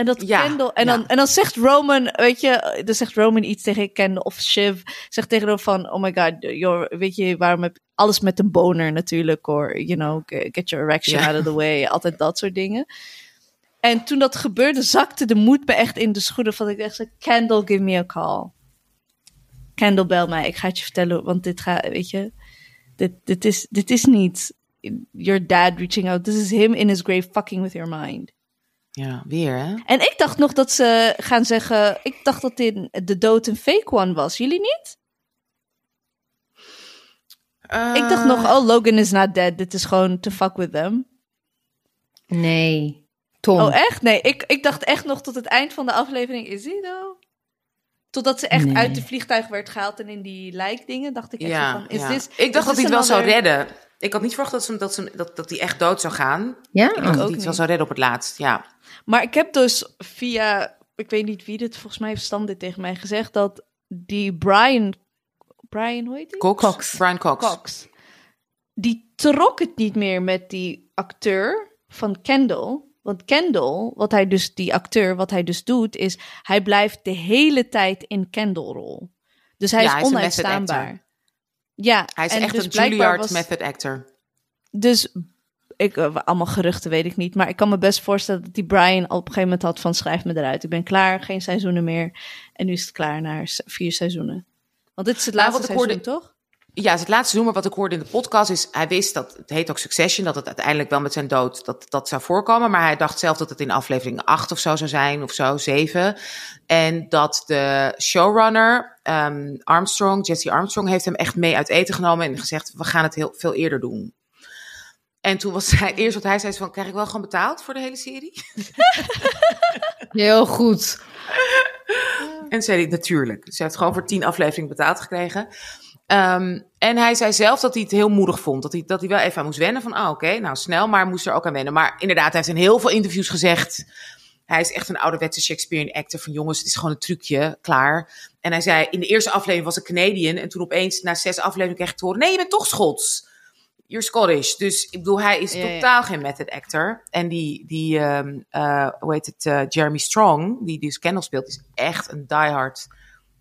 En dat Ja, Kendall, en, ja. dan, en dan zegt Roman, weet je, dan zegt Roman iets tegen Kendall of Shiv, zegt tegen hem van, oh my god, you're, weet je, waarom heb alles met een boner natuurlijk, or, you know, get your erection Ja. out of the way, altijd dat soort dingen. En toen dat gebeurde, zakte de moed me echt in de schoenen. Van ik echt zei, Kendall, give me a call. Kendall, bel mij. Ik ga het je vertellen, want dit gaat, weet je, dit, dit, is, dit is niet your dad reaching out. This is him in his grave fucking with your mind. Ja, weer hè? En ik dacht nog dat ze gaan zeggen, ik dacht dat dit de dood een fake one was. Jullie niet? Ik dacht nog, oh, Logan is not dead. Dit is gewoon to fuck with them. Nee. Tom. Oh, echt? Nee, ik, ik dacht echt nog tot het eind van de aflevering, is hij nou? Totdat ze echt Nee. uit de vliegtuig werd gehaald en in die lijkdingen, dacht ik echt Ja, van, is ja. this- ik dacht dat hij het wel zou redden. Ik had niet verwacht dat, ze, dat, ze, dat, dat hij echt dood zou gaan. Ja? Ik dacht dat ook het wel niet. zou redden op het laatst. Ja. Maar ik heb dus via, ik weet niet wie dit, volgens mij heeft Stan dit tegen mij gezegd, dat die Brian, Brian, hoe heet die? Cox, Cox. Brian Cox. Cox. Die trok het niet meer met die acteur van Kendall. Want Kendall, wat hij dus, die acteur, wat hij dus doet, is hij blijft de hele tijd in Kendall-rol. Dus hij Ja, is onuitstaanbaar. Ja, Hij is en echt dus een Juilliard was- method actor. Dus ik, eh, allemaal geruchten weet ik niet. Maar ik kan me best voorstellen dat die Brian al op een gegeven moment had van schrijf me eruit. Ik ben klaar, geen seizoenen meer. En nu is het klaar na s- vier seizoenen. Want dit is het Nou, laatste seizoen, toch? Ja, het laatste seizoen, maar wat ik hoorde in de podcast is... hij wist dat, het heet ook Succession, dat het uiteindelijk wel met zijn dood dat, dat zou voorkomen. Maar hij dacht zelf dat het in aflevering 8 of zo zou zijn, of zo, 7. En dat de showrunner, ehm, Armstrong, Jesse Armstrong... heeft hem echt mee uit eten genomen en gezegd... we gaan het heel veel eerder doen. En toen was hij, eerst wat hij zei, van... krijg ik wel gewoon betaald voor de hele serie? Heel goed. En zei hij natuurlijk. Ze heeft gewoon voor tien afleveringen betaald gekregen. Ehm, en hij zei zelf dat hij het heel moedig vond. Dat hij, dat hij wel even aan moest wennen. Van, ah, oké, nou snel, maar moest er ook aan wennen. Maar inderdaad, hij heeft in heel veel interviews gezegd... Hij is echt een ouderwetse Shakespearean actor van jongens, het is gewoon een trucje, klaar. En hij zei, in de eerste aflevering was ik Canadian. En toen opeens, na zes afleveringen, kreeg ik te horen... Nee, je bent toch Schots. You're Scottish. Dus ik bedoel, hij is Ja, ja. totaal geen method actor. En die, die ehm, eh, hoe heet het, eh, Jeremy Strong, die dus Kendall speelt, is echt een diehard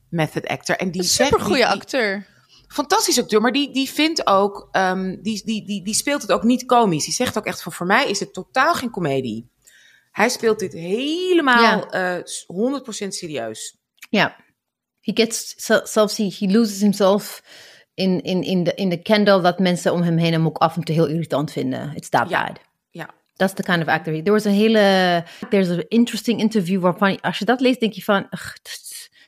method actor. En die Een supergoeie acteur. Fantastisch acteur, maar die, die vindt ook, ehm, die, die, die, die speelt het ook niet komisch. Die zegt ook echt van, voor mij is het totaal geen komedie. Hij speelt dit helemaal eh 100% serieus. Ja. He gets, zelfs he, he loses himself in, in, in, de, in de candle dat mensen om hem heen hem ook af en toe heel irritant vinden. It's that Ja. bad. Ja. That's the kind of actor. There was a hele, there's an interesting interview waarvan, als je dat leest, denk je van, ugh,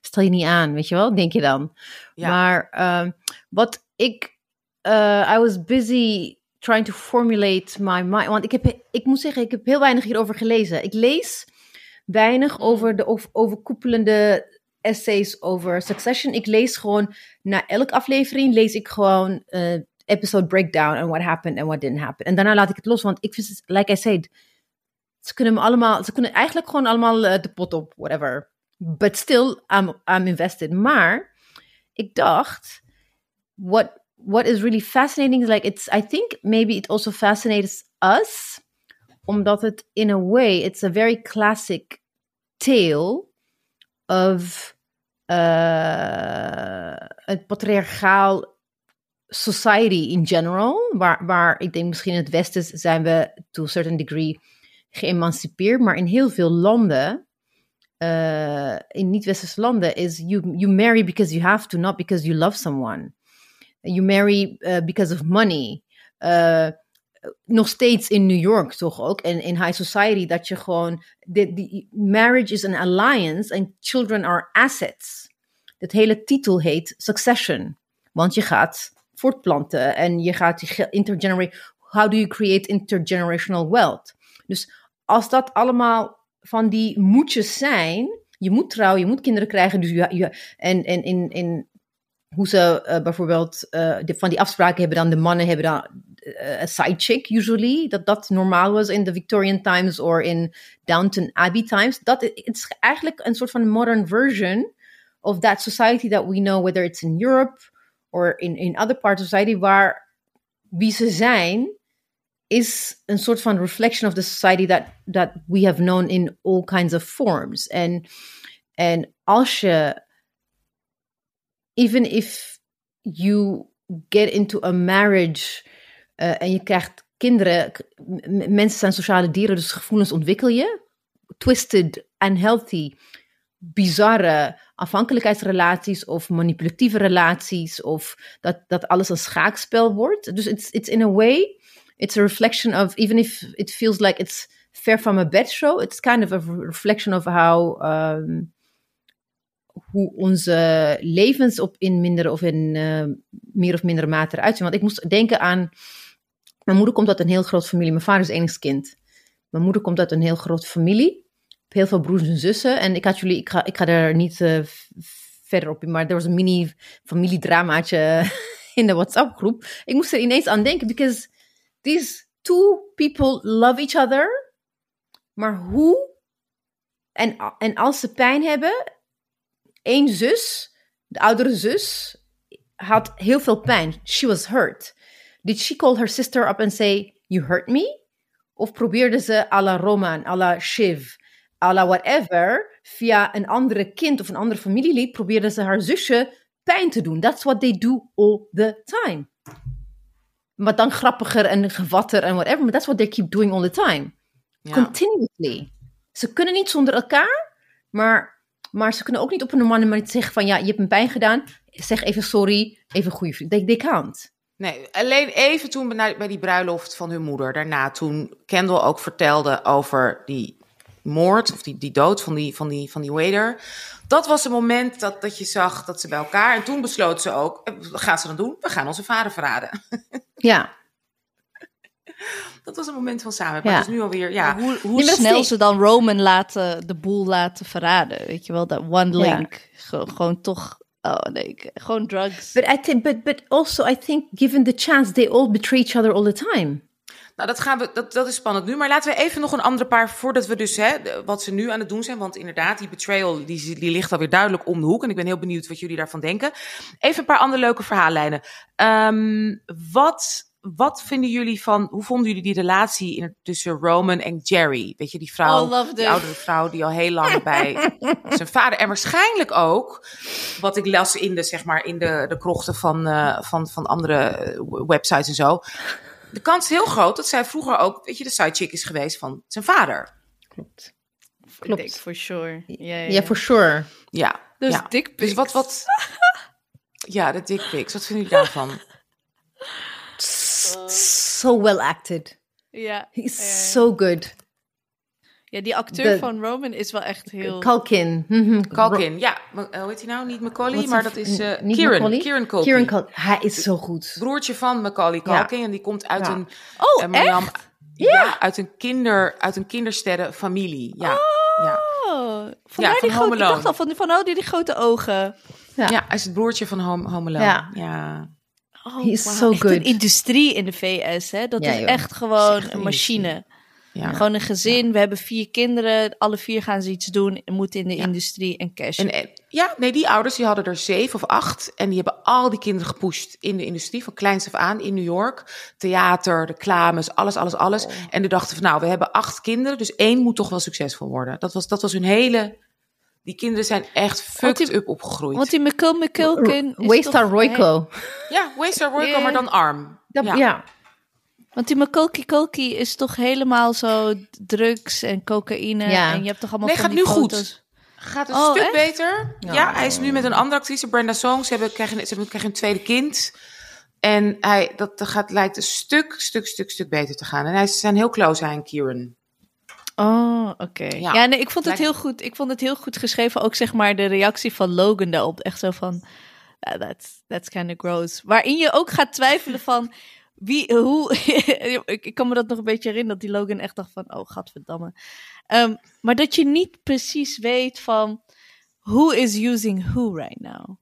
stel je niet aan, weet je wel, denk je dan. Ja. Maar ehm, wat ik, eh, I was busy trying to formulate my mind, want ik heb, ik moet zeggen, ik heb heel weinig hierover gelezen. Ik lees weinig over de over- overkoepelende essays over Succession. Ik lees gewoon, na elke aflevering lees ik gewoon eh, episode breakdown and what happened and what didn't happen. En daarna laat ik het los, want ik vind het, like I said, ze kunnen me allemaal, ze kunnen eigenlijk gewoon allemaal eh, de pot op, whatever. But still, I'm, I'm invested. Maar ik dacht, what what is really fascinating is like it's I think maybe it also fascinates us omdat het in a way it's a very classic tale of uh, het patriarchaal society in general, waar, waar ik denk misschien in het Westen zijn we to a certain degree geëmancipeerd, maar in heel veel landen, uh, in niet-westerse landen, is you, you marry because you have to, not because you love someone. You marry uh, because of money. Uh, nog steeds in New York toch ook, en in high society, dat je gewoon, de, marriage is an alliance and children are assets. Het hele titel heet Succession, want je gaat voortplanten en je gaat intergenerate, how do you create intergenerational wealth? Dus als dat allemaal van die moetjes zijn, je moet trouwen, je moet kinderen krijgen, dus je, en, en in, in hoe ze uh, bijvoorbeeld de, van die afspraken hebben dan, de mannen hebben dan uh, a side chick usually, dat dat normaal was in de Victorian times or in Downton Abbey times. Dat is eigenlijk een soort van modern version of that society that we know, whether it's in Europe or in, in other parts of society, waar wie ze zijn, is een soort van reflection of the society that, that we have known in all kinds of forms. En, en als je, even if you get into a marriage uh, en je krijgt kinderen, mensen zijn sociale dieren, dus gevoelens ontwikkel je. Twisted, unhealthy, bizarre afhankelijkheidsrelaties of manipulatieve relaties of dat, dat alles een schaakspel wordt. Dus it's, it's in a way, it's a reflection of, even if it feels like it's fair from a bed show, it's kind of a reflection of how, um, hoe onze levens op in minder of in uh, meer of mindere mate eruit zien. Want ik moest denken aan, mijn moeder komt uit een heel grote familie, mijn vader is enigskind. Mijn moeder komt uit een heel grote familie heel veel broers en zussen. En ik had jullie, ik ga, ik ga daar niet uh, verderop in. Maar er was een mini familiedramaatje in de WhatsApp groep. Ik moest er ineens aan denken, because these two people love each other. Maar hoe? En, en als ze pijn hebben, één zus, de oudere zus, had heel veel pijn. She was hurt. Did she call her sister up and say, you hurt me? Of probeerde ze à la Roman, à la Shiv, à la whatever, via een andere kind of een andere familielid, probeerde ze haar zusje pijn te doen. That's what they do all the time. Maar dan grappiger en gewatter en whatever, but that's what they keep doing all the time. Ja. Continuously. Ze kunnen niet zonder elkaar, maar, maar ze kunnen ook niet op een normale manier zeggen van ja, je hebt me pijn gedaan, zeg even sorry, even goede vriend. They, they can't. Nee, alleen even toen bij bij die bruiloft van hun moeder. Daarna toen Kendall ook vertelde over die moord of die, die dood van die, van, die, van die waiter. Dat was het moment dat, dat je zag dat ze bij elkaar... En toen besloot ze ook, eh, wat gaan ze dan doen? We gaan onze vader verraden. Ja, Dat was een moment van samen. Maar Ja. het is nu alweer, ja... Hoe, hoe Nee, snel ze dan Roman laten, de boel laten verraden. Weet je wel, dat one Ja. link. Ge- gewoon toch, oh nee, gewoon drugs. but I think, but, but also I think given the chance, they all betray each other all the time. Nou, dat, gaan we, dat, dat is spannend nu. Maar laten we even nog een andere paar, voordat we dus, hè, wat ze nu aan het doen zijn. Want inderdaad, die betrayal, die, die ligt alweer duidelijk om de hoek. En ik ben heel benieuwd wat jullie daarvan denken. Even een paar andere leuke verhaallijnen. Ehm, wat, wat vinden jullie van, hoe vonden jullie die relatie tussen Roman en Jerry? Weet je, die vrouw, Oh, die oudere vrouw die al heel lang bij zijn vader. En waarschijnlijk ook, wat ik las in de, zeg maar, in de, de krochten van, eh, van, van andere eh, websites en zo. De kans is heel groot dat zij vroeger ook, weet je, de sidechick is geweest van zijn vader. Klopt. Ik denk for sure. Ja, ja, Ja, for sure. Ja. Dus ja. dick Dus wat, wat... Ja, de dick pics. Wat vinden jullie daarvan? So well acted. Ja, He's so good. Ja, die acteur De- van Roman is wel echt heel... Culkin. Mhm. Culkin, ja. Eh, Hoe heet hij nou? Niet Macaulay, What's maar dat is eh, niet Kieran. Macaulay? Kieran Culkin. Kieran Culkin. Hij is zo goed. Broertje van Macaulay Ja. Culkin. En die komt uit Ja. een... Oh, eh, Mariam- echt? Ja, uit een, kinder, uit een kindersterrenfamilie. Ja. Ja. Oh, vandaar Ja, van die grote, ik dacht al, van, van oh, die, die grote ogen. Ja. ja, hij is het broertje van Home, Home Alone. Ja. ja. Oh, He is wauw, so echt good. een industrie in de VS, hè? Dat Ja, is joh. echt gewoon echt een een machine. Ja. Gewoon een gezin, we hebben vier kinderen, alle vier gaan ze iets doen, en moeten in de Ja. industrie en cash. En, en- ja, nee, die ouders die hadden er zeven of acht. En die hebben al die kinderen gepusht in de industrie, van kleins af aan in New York. Theater, reclames, alles, alles, alles. Oh. En die dachten van, nou, we hebben acht kinderen, dus één moet toch wel succesvol worden. Dat was, dat was hun hele... Die kinderen zijn echt die- fucked up opgegroeid. Want die McCul McCulkin Waystar Royco. Ja, Waystar Royco, maar dan arm. Dat- ja. ja. Want die McCulky Culky is toch helemaal zo drugs en cocaïne. Ja. En je hebt toch allemaal Nee, van gaat die nu goed. Gaat een Oh, stuk echt? beter. Ja. Ja. hij is nu met een andere actrice, Brenda Song. Ze hebben, krijgen, ze hebben, krijgen een tweede kind. En hij, dat dat gaat, lijkt een stuk, stuk, stuk, stuk beter te gaan. En hij, ze zijn heel close, hij en Kieran. Oh, oké. Ja. Ja, nee, ik vond het heel goed. Ik vond het heel goed geschreven. Ook zeg maar de reactie van Logan daarop. Echt zo van, "Ah, that's, that's kind of gross. Waarin je ook gaat twijfelen van, wie, hoe... ik, kan me dat nog een beetje herinneren, dat die Logan echt dacht van, oh, gadverdamme. Ehm, maar dat je niet precies weet van, who is using who right now?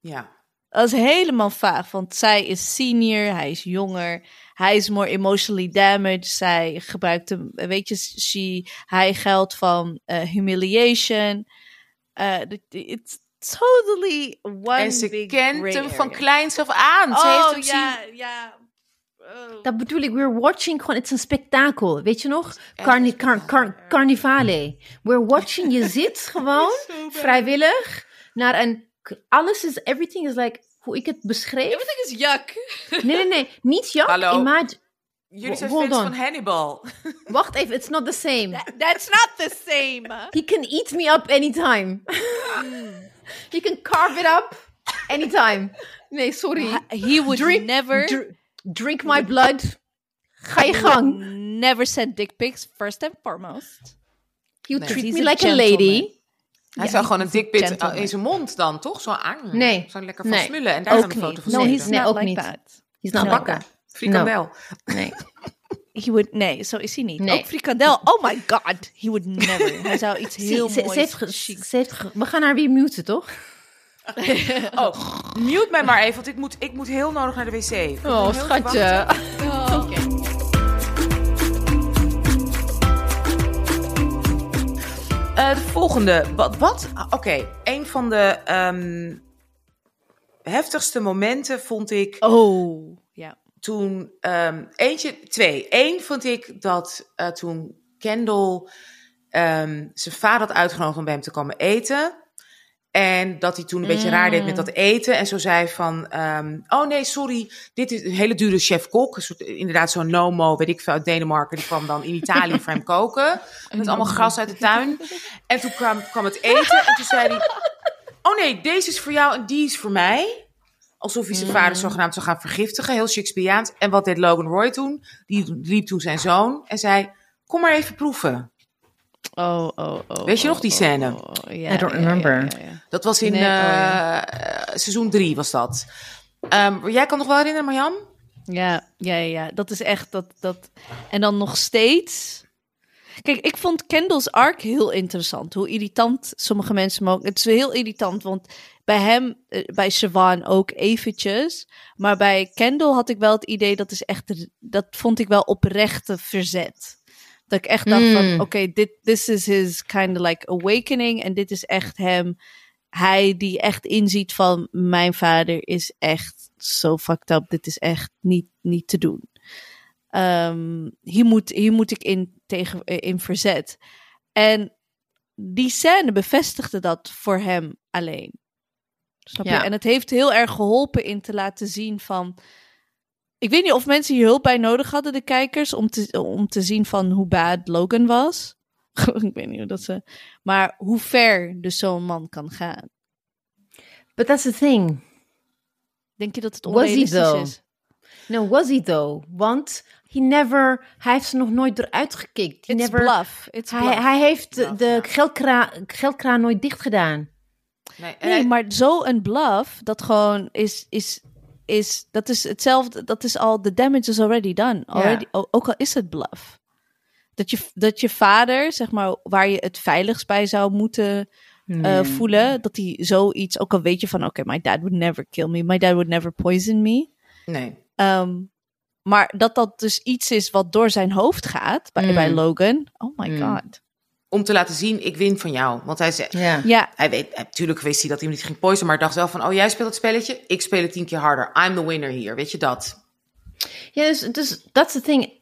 Ja. Dat is helemaal vaag, want zij is senior, hij is jonger, hij is more emotionally damaged, zij gebruikt hem, weet je, she, hij geldt van eh, humiliation. Eh, it's totally one En ze big kent hem van kleins af aan. Ze heeft Oh, hem ja, zien. ja. Oh. Dat bedoel ik, we're watching gewoon, het is een spektakel. Weet je nog? Carni een car car carnivale. We're watching, je zit gewoon vrijwillig naar een, alles is, everything is like, hoe ik het beschreef. Everything is yuck. Nee, nee, nee, niet jak. Hallo. Imagine, Jullie zijn fans van Hannibal. wacht even, it's not the same. That's not the same. He can eat me up anytime. He can carve it up anytime. Nee, sorry. He would Drink- never, Dr- drink my blood. Ga je gang. never send dick pics, first and foremost. You Nee. treat me like a lady. Hij Ja, zou gewoon een dikpit gentleman. in zijn mond dan, toch? Zo aan. Nee. Zo lekker van Nee. smullen. En daar Ook dan een foto niet. van No, Nee, he's nee, not ook like niet. that. He's not No. Bakken. that. Frikandel. Nee. He would, nee, zo is hij niet. Nee. Ook frikandel, oh my god. He would never. Hij zou iets heel Ze, ze, moois... ze heeft ge- chics- ze heeft ge- we gaan haar weer muten, toch? Oh, mute mij maar even, want ik moet, ik moet heel nodig naar de wc. Ik Oh, schatje. Oké. Eh, de volgende. Wat? wat? Ah, Oké, een van de ehm, heftigste momenten vond ik Oh, ja. toen. ehm, eentje, twee. Eén vond ik dat eh, toen Kendall ehm, zijn vader had uitgenodigd om bij hem te komen eten. En dat hij toen een beetje raar deed met dat eten. En zo zei van, ehm, oh nee, sorry, dit is een hele dure chef-kok. Soort, inderdaad zo'n Nomo, weet ik veel, uit Denemarken. Die kwam dan in Italië voor hem koken. Met allemaal gras uit de tuin. En toen kwam, kwam het eten. En toen zei hij, oh nee, deze is voor jou en die is voor mij. Alsof hij zijn vader zogenaamd zou gaan vergiftigen. Heel Shakespeareaans. En wat deed Logan Roy toen? Die riep toen zijn zoon en zei, kom maar even proeven. Oh, oh, oh. Weet je nog die oh, scène? oh, oh, ja, I don't ja, remember. Dat was in Nee, oh, eh, seizoen drie was dat. Ehm, jij kan nog wel herinneren, Marjan? Ja, ja, ja, dat is echt dat, dat. En dan nog steeds. Kijk, ik vond Kendall's arc heel interessant. Hoe irritant sommige mensen mogen. Het is heel irritant, want bij hem, eh, bij Siobhan ook eventjes. Maar bij Kendall had ik wel het idee dat is echt. Dat vond ik wel oprechte verzet. Dat ik echt dacht van, Mm. oké, dit this is his kind of like awakening. En dit is echt hem. Hij die echt inziet van, mijn vader is echt zo fucked up. Dit is echt niet, niet te doen. Ehm, hier, moet, hier moet ik in, tegen, in verzet. En die scène bevestigde dat voor hem alleen. Snap je? Ja. En het heeft heel erg geholpen in te laten zien van... Ik weet niet of mensen hier hulp bij nodig hadden, de kijkers, om te, om te zien van hoe bad Logan was. ik weet niet hoe dat ze... Maar hoe ver dus zo'n man kan gaan. But that's the thing. Denk je dat het onrealistisch is? No, was he though? Want he never, hij heeft ze nog nooit eruit gekikt. He It's never, bluff. It's Hij, bluff. hij heeft de, Bluff, de ja. geldkraan, geldkraan nooit dicht gedaan. Nee, Nee, hij- maar zo'n bluff, dat gewoon is, is, is, dat is hetzelfde, dat is al, the damage is already done. Already, Ook al is het bluff. Dat je, dat je vader, zeg maar, waar je het veiligst bij zou moeten eh, voelen, dat hij zoiets, ook al weet je van, oké, my dad would never kill me, my dad would never poison me. nee. Ehm, maar dat dat dus iets is wat door zijn hoofd gaat bij, Mm. bij Logan. Oh my Mm. god. Om te laten zien, ik win van jou. Want hij zei, Ja. Ja, hij weet, natuurlijk wist hij dat hij hem niet ging poisonen, maar dacht wel van, oh jij speelt het spelletje, ik speel het tien keer harder. I'm the winner hier, weet je dat? Ja, dus, dus that's the thing.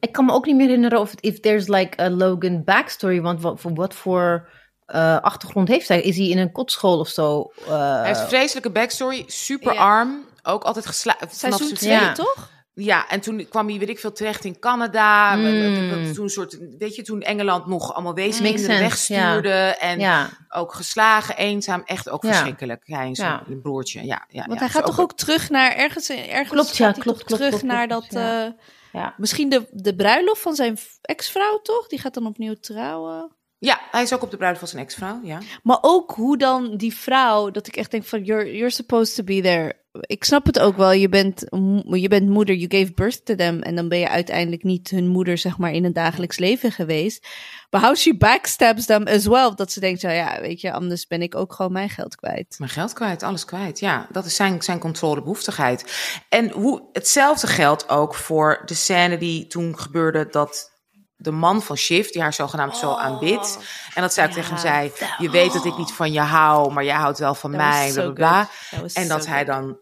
Ik kan me ook niet meer herinneren of if there's like a Logan backstory. Want wat voor, wat voor eh, achtergrond heeft hij? Is hij in een kotschool of zo? eh, hij heeft een vreselijke backstory, super arm, ook altijd geslagen. seizoen 2, Ja. toch? Ja, en toen kwam hij, weet ik veel, terecht in Canada. Mm. Toen, soort, weet je, toen Engeland nog allemaal weeskinderen wegstuurde. En ja. ook geslagen, eenzaam. Echt ook Ja. verschrikkelijk. Hij en zijn Ja. broertje. Ja, ja, Want ja, hij gaat toch ook terug naar ergens. ergens Klopt, ja, gaat hij klopt, terug klopt, naar klopt, dat. ja. eh, ja. misschien de, de bruiloft van zijn ex-vrouw, toch? Die gaat dan opnieuw trouwen. Ja, hij is ook op de bruiloft van zijn ex-vrouw. Ja. Maar ook hoe dan die vrouw, dat ik echt denk van, you're, you're supposed to be there. Ik snap het ook wel, je bent, je bent moeder, you gave birth to them. En dan ben je uiteindelijk niet hun moeder, zeg maar, in het dagelijks leven geweest. Maar how she backstabs them as well. Dat ze denkt, ja, ja, weet je, anders ben ik ook gewoon mijn geld kwijt. Mijn geld kwijt, alles kwijt. Ja, dat is zijn, zijn controlebehoeftigheid. En hoe, hetzelfde geldt ook voor de scène die toen gebeurde dat de man van Shift, die haar zogenaamd zo aanbidt. En dat zij ook Oh, Ja, tegen hem zei, je weet dat ik niet van je hou, maar jij houdt wel van mij, bla En dat so hij dan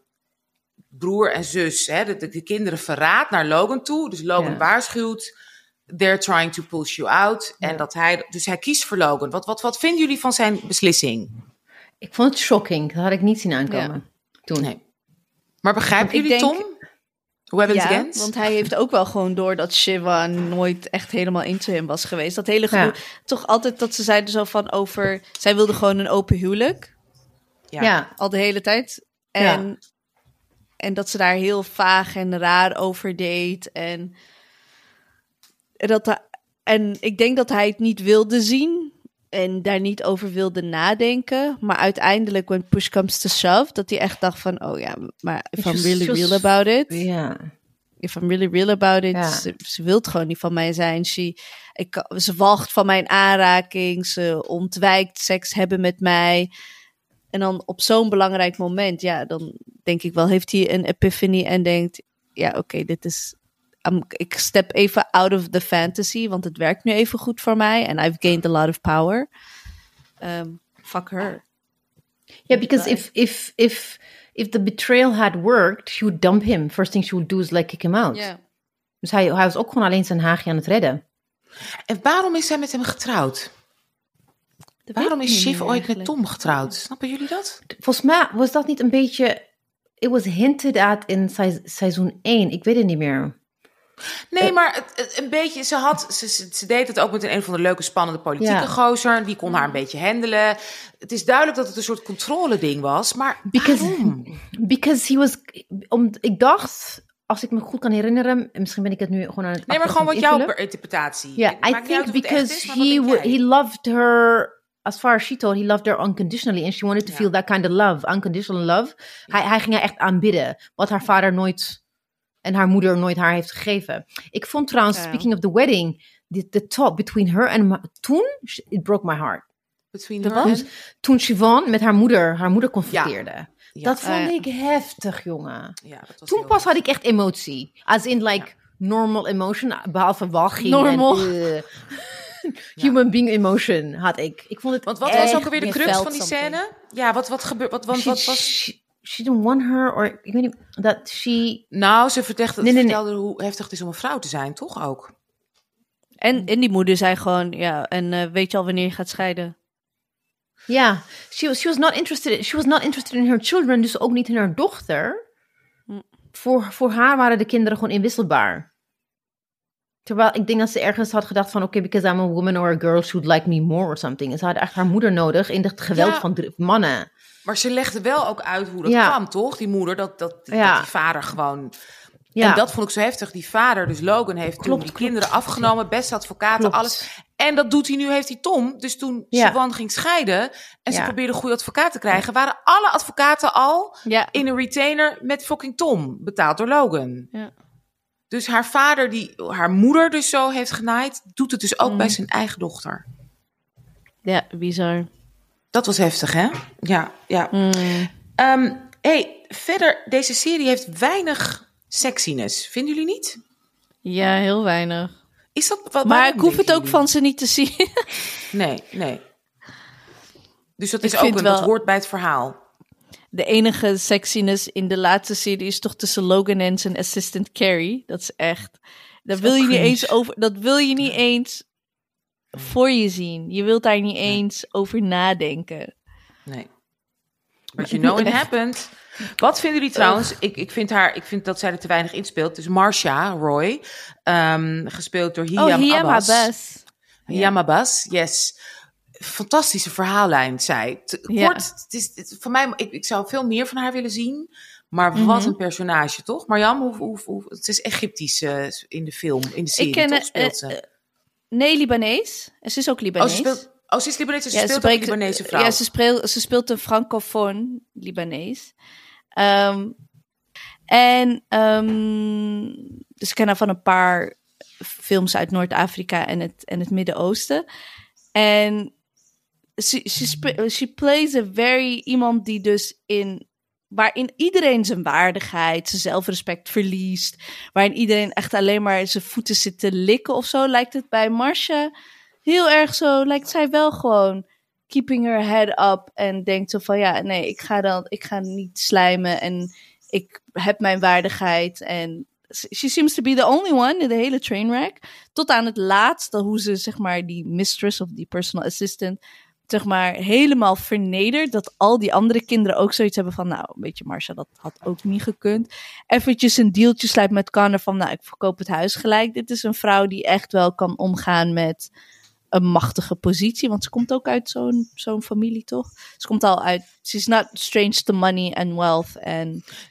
broer en zus, hè, de, de, de kinderen verraadt naar Logan toe. Dus Logan Ja. waarschuwt, they're trying to push you out. En dat hij, dus hij kiest voor Logan. Wat, wat, wat vinden jullie van zijn beslissing? Ik vond het shocking. Dat had ik niet zien aankomen. Toen. Nee. Maar begrijpen jullie denk- Tom? Hoe hebben Ja, het against? want hij heeft ook wel gewoon door dat Shiva nooit echt helemaal into hem was geweest. Dat hele gedoe, Ja. toch altijd dat ze zeiden zo van over, zij wilde gewoon een open huwelijk, Ja. Ja. al de hele tijd. En, en dat ze daar heel vaag en raar over deed. En, dat, en ik denk dat hij het niet wilde zien en daar niet over wilde nadenken. Maar uiteindelijk, when push comes to shove, dat hij echt dacht van, oh ja, maar if I'm really real about it Ja. if I'm really real about it, Ja. ze, ze wil gewoon niet van mij zijn. She, ik, ze walgt van mijn aanraking, ze ontwijkt seks hebben met mij. En dan op zo'n belangrijk moment, ja, dan denk ik wel, heeft hij een epiphany en denkt, ja, oké, dit is, um, ik step even out of the fantasy, want het werkt nu even goed voor mij en I've gained a lot of power. Um, fuck her. Yeah, because if if if if the betrayal had worked, she would dump him. First thing she would do is like kick him out. Ja. Dus hij, hij was ook gewoon alleen zijn haagje aan het redden. En waarom is zij met hem getrouwd? Dat Waarom is Shiv meer ooit met eigenlijk. Tom getrouwd? Snappen jullie dat? Volgens mij was dat niet een beetje... It was hinted at in se- seizoen 1. Ik weet het niet meer. Nee, Eh. maar het, het- een beetje, ze, had, ze, deed het ook met een, een van de leuke, spannende politieke Ja. gozer. Die kon haar een beetje handelen. Het is duidelijk dat het een soort controle ding was, maar Because- waarom? Because he was... Om, ik dacht, als ik me goed kan herinneren... en Misschien ben ik het nu gewoon aan het Nee, maar gewoon wat jouw interpretatie. Ja, maakt I think because is, he he loved her as far as she told, he loved her unconditionally and she wanted to Ja. feel that kind of love, unconditional love. Hij, hij ging haar echt aanbidden, wat haar vader nooit en haar moeder nooit haar heeft gegeven. Ik vond trouwens, Ja. speaking of the wedding, the, the talk between her and toen, it broke my heart. Between her Toen Siobhan met haar moeder, haar moeder confronteerde. Dat vond ja. ik heftig, jongen. Toen pas had ik echt emotie. As in like normal emotion, behalve walging. Normal. En, eh, human being emotion had ik. Ik vond het Want wat was ook alweer de crux van die something. scène? Ja, wat, wat gebeurt? Wat, want, wat was... she, she didn't want her, or ik weet niet, dat she... Nou, ze vertelde, Nee, nee, nee. vertelde hoe heftig het is om een vrouw te zijn, toch ook? En, en die moeder zei gewoon, ja, en eh, weet je al wanneer je gaat scheiden? Ja, she, was- she was not interested. She was not interested in her children, dus ook niet in haar dochter. Hm. Voor, voor haar waren de kinderen gewoon inwisselbaar. Terwijl ik denk dat ze ergens had gedacht van... oké, because I'm a woman or a girl, would like me more or something. En ze had echt haar moeder nodig in het geweld Ja. van mannen. Maar ze legde wel ook uit hoe dat Ja. kwam, toch? Die moeder, dat, dat, Ja. dat die vader gewoon... Ja, En dat vond ik zo heftig. Die vader, dus Logan, heeft toen die klopt. kinderen afgenomen. Beste advocaten, Klopt. alles. En dat doet hij nu, heeft hij Tom. Dus toen Ja. Siobhan ging scheiden... en ze Ja. probeerde een goede advocaat te krijgen... waren alle advocaten al Ja. in een retainer met fucking Tom. Betaald door Logan. Ja. Dus haar vader, die haar moeder dus zo heeft genaaid... doet het dus ook Mm. bij zijn eigen dochter. Ja, bizar. Dat was heftig, hè? Ja, ja. Mm. Ehm, hey, verder, deze serie heeft weinig sexiness. Vinden jullie niet? Ja, heel weinig. Is dat wat? Maar ik hoef het ook van ze niet te zien. Nee, nee. Dus dat Ik is ook een, wel- dat hoort bij het verhaal. De enige sexiness in de laatste serie is toch tussen Logan en zijn assistant Carrie. Dat is echt. Dat wil je niet eens over. Dat wil je niet eens voor je zien. Je wilt daar niet eens over nadenken. Nee. But you know it happened. Wat vinden jullie trouwens? Ik, ik, vind haar, ik vind dat zij er te weinig inspeelt. Dus Marcia Roy, ehm, gespeeld door Hiam oh, Hiam Abbas. Abbas. Hiam Abbas, yes. Fantastische verhaallijn, zij. Te- Ja. Kort, het is, het, voor mij, ik, ik zou veel meer van haar willen zien. Maar Mhm. wat een personage, toch? Marjam, hoe, hoe, hoe, het is Egyptisch eh, in de film, in de serie, Ik ken toch? eh, Speelt ze. eh, Nee, Libanees. En Ze is ook oh, Libanees. ze speelt, oh, ze is Libanees, ze Ja, speelt ook spreekt- een Libanese vrouw. Ja, ze speelt, ze speelt een francofoon Libanees. Ehm, en ehm, dus ik ken haar van een paar films uit Noord-Afrika en het, en het Midden-Oosten. En she, she, she plays a very iemand die dus in waarin iedereen zijn waardigheid, zijn zelfrespect verliest, waarin iedereen echt alleen maar zijn voeten zit te likken of zo, lijkt het bij Marcia heel erg zo, lijkt zij wel gewoon keeping her head up en denkt zo van ja, nee, ik ga dan, ik ga niet slijmen en ik heb mijn waardigheid en she seems to be the only one in de hele trainwreck. Tot aan het laatste, hoe ze zeg maar die mistress of die personal assistant zeg maar helemaal vernederd dat al die andere kinderen ook zoiets hebben van nou, weet je Marcia, dat had ook niet gekund. Eventjes een deeltje slijpt met Connor van nou, ik verkoop het huis gelijk. Dit is een vrouw die echt wel kan omgaan met een machtige positie, want ze komt ook uit zo'n zo'n familie, toch? Ze komt al uit, she's not strange to money and wealth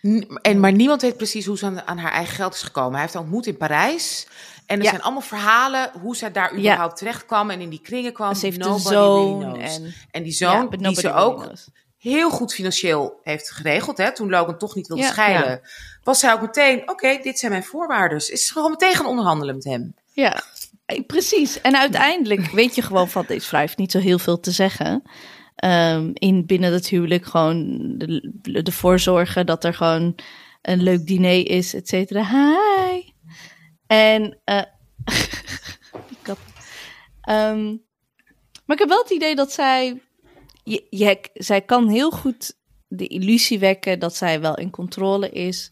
N- En, maar niemand weet precies hoe ze aan, aan haar eigen geld is gekomen. Hij heeft haar ontmoet in Parijs. En er Ja. zijn allemaal verhalen hoe zij daar überhaupt terecht kwam. En in die kringen kwam. ze heeft een Nobody zoon really knows. en En die zoon, die ze really ook knows. heel goed financieel heeft geregeld. Hè, toen Logan toch niet wilde scheiden. Was zij ook meteen, oké, dit zijn mijn voorwaarden. Is ze gewoon meteen gaan onderhandelen met hem. Ja, eh, precies. En uiteindelijk weet je gewoon van deze vrouw heeft niet zo heel veel te zeggen. ehm, in binnen het huwelijk gewoon de, ervoor zorgen dat er gewoon een leuk diner is, et cetera. Hi! En, eh die kat. Ehm, maar ik heb wel het idee dat zij, je, je- zij kan heel goed de illusie wekken dat zij wel in controle is.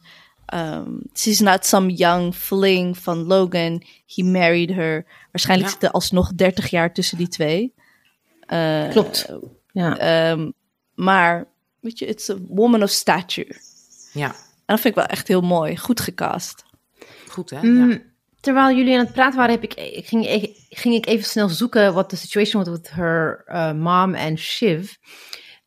Um, she's not some young fling van Logan. He married her. Waarschijnlijk Ja. zit er alsnog 30 jaar tussen die twee. Eh, Klopt. Ja. ehm, maar, weet je, it's a woman of stature. Ja, En dat vind ik wel echt heel mooi. Goed gecast. goed hè? Mm, Ja. Terwijl jullie aan het praten waren, heb ik, ik ging, ik, ging ik even snel zoeken wat de situation was with her uh, mom en Shiv.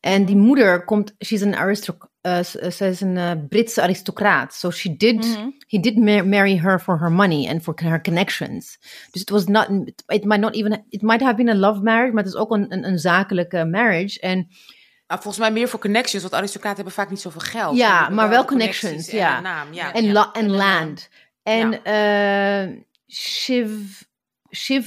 En die moeder komt, she's een aristocrat, ze is een eh, Britse aristocraat. So she did, he did ma- marry her for her money and for her connections. Dus het was not, it might not even, it might have been a love marriage, maar het is ook een, een, een zakelijke marriage. En Nou, volgens mij meer voor connections, want aristocraten hebben vaak niet zoveel geld. Ja, maar wel connecties connections, en ja. een naam, ja. en, la- en land. En eh, Shiv, Shiv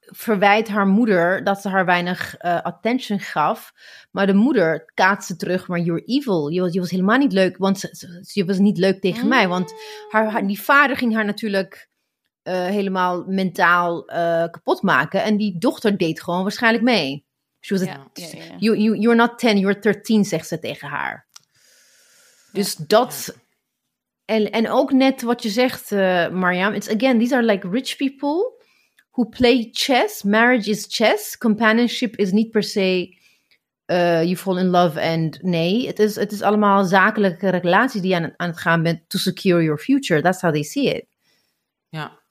verwijt haar moeder dat ze haar weinig eh, attention gaf. Maar de moeder kaatste terug, maar you're evil. Je was, je was helemaal niet leuk, want ze, je was niet leuk tegen mij. Want haar, haar- die vader ging haar natuurlijk eh, helemaal mentaal eh, kapot maken. En die dochter deed gewoon waarschijnlijk mee. She was a- Ja, ja, ja. You, you, you're not 10, you're 13, zegt ze tegen haar. Dus dat. En, en ook net wat je zegt, eh Mariam. It's again, these are like rich people who play chess. Marriage is chess. Companionship is niet per se. eh you fall in love and nee. Het is, het is allemaal zakelijke relaties die je aan, aan het gaan bent to secure your future. That's how they see it. Ja.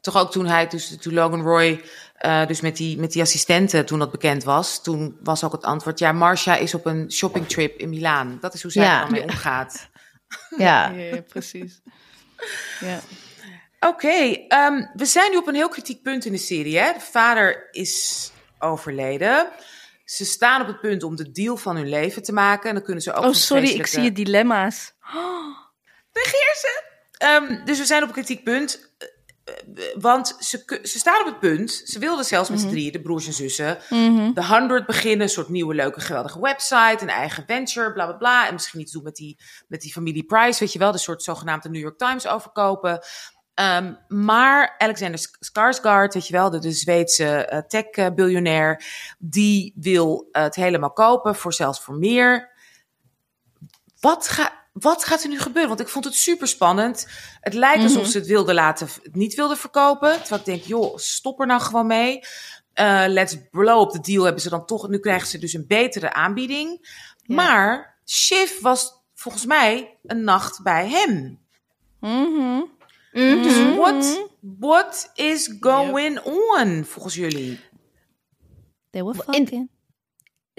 Toch ook toen hij, dus, toen Logan Roy, eh, dus met die, met die assistenten, toen dat bekend was, toen was ook het antwoord, ja, Marcia is op een shoppingtrip in Milaan. Dat is hoe zij Ja. er dan mee omgaat. Ja. Ja, precies. Ja. Oké, ehm, we zijn nu op een heel kritiek punt in de serie. Hè? De vader is overleden. Ze staan op het punt om de deal van hun leven te maken. En dan kunnen ze ook Oh, sorry, ik zie je dilemma's. Negeer ze! Ehm, dus we zijn op een kritiek punt. Eh, eh, Want ze, ze staan op het punt. Ze wilden zelfs met z'n drieën, de broers en zussen, de 100 beginnen. Een soort nieuwe, leuke, geweldige website. Een eigen venture, bla bla bla. En misschien iets doen met die, met die familie Price, weet je wel. De soort zogenaamde New York Times overkopen. Ehm, maar Alexander Sk- Skarsgård, weet je wel, de, de Zweedse eh, tech-biljonair, die wil eh, het helemaal kopen, voor zelfs voor meer. Wat, ga, wat gaat er nu gebeuren? Want ik vond het super spannend. Het lijkt alsof ze het wilden laten, het niet wilden verkopen. Terwijl ik denk, joh, stop er nou gewoon mee. Eh, let's blow up the deal hebben ze dan toch. Nu krijgen ze dus een betere aanbieding. Maar Shiv was volgens mij een nacht bij hem. Mhm. Dus what, what is going on volgens jullie? They were In- fucking.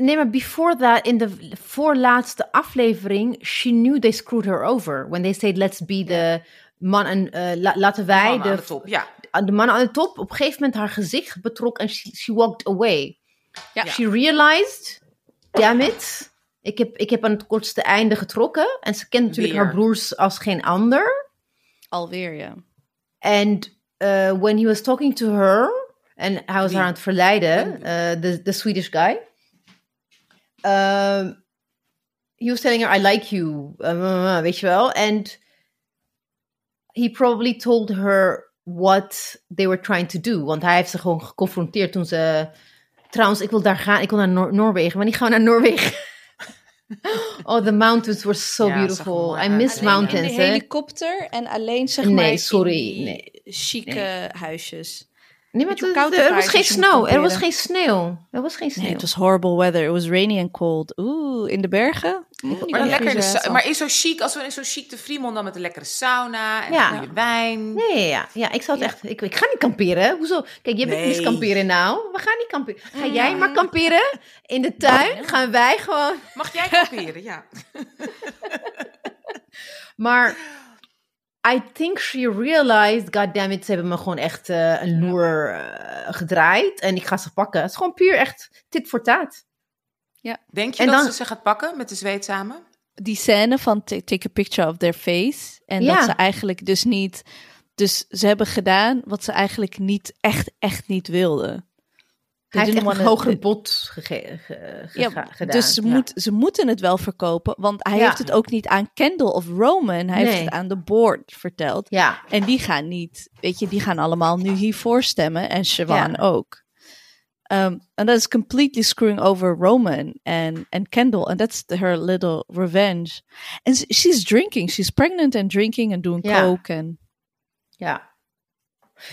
Nee, maar before that, in de voorlaatste aflevering, she knew they screwed her over. When they said, let's be the man en eh, la- laten wij de, aan de top, ja. de man aan de top. Op een gegeven moment haar gezicht betrok en she, she walked away. Ja. She realized, damn it, ik heb, ik heb aan het kortste einde getrokken. En ze kent natuurlijk Weer. haar broers als geen ander. Alweer, ja. And uh, when he was talking to her, en hij was Wie? haar aan het verleiden, uh, the, the Swedish guy. Um, he was telling her, I like you, uh, weet je wel. And he probably told her what they were trying to do. Want hij heeft ze gewoon geconfronteerd toen ze... Trouwens, ik wil daar gaan, ik wil naar Noor- Noorwegen. Wanneer gaan we naar Noorwegen? oh, the mountains were so Ja, beautiful. I miss Alleen in in mountains, de helikopter en alleen zeg Nee, maar sorry, nee. chique huisjes. Nee, maar het- koud er was geen snow. Er was geen sneeuw. Er was geen sneeuw. Nee, het was horrible weather. It was rainy and cold. Oeh, in de bergen? Mm, Maar, lekker de maar is zo chic, als we in zo chic de Fremont dan met een lekkere sauna en Ja. goede wijn. Nee, ja, ja, ik zou het echt. Ik, ik ga niet kamperen. Hoezo? Kijk, je bent Nee. niet kamperen nou. We gaan niet kamperen. Ga jij maar kamperen in de tuin? Gaan wij gewoon. Mag jij kamperen? Ja. Maar I think she realized, god damn it, ze hebben me gewoon echt eh, een loer eh, gedraaid en ik ga ze pakken. Het is gewoon puur echt tit voor taat. Denk je En dat dan- ze ze gaat pakken met de zweet samen? die scène van ta- take a picture of their face. En Ja. dat ze eigenlijk dus niet... Dus ze hebben gedaan wat ze eigenlijk niet echt, echt niet wilden. Hij heeft echt een hoger bod ge- Ja, gedaan. dus ze, ja. moet, ze moeten het wel verkopen. Want hij Ja. heeft het ook niet aan Kendall of Roman. Hij heeft het aan de board verteld. Ja, En die gaan niet, weet je, die gaan allemaal nu hiervoor stemmen. En Siobhan Ja. ook. Um, and that is completely screwing over Roman and, and Kendall. And that's the- her little revenge. And she's drinking. She's pregnant and drinking and doing coke. And ja.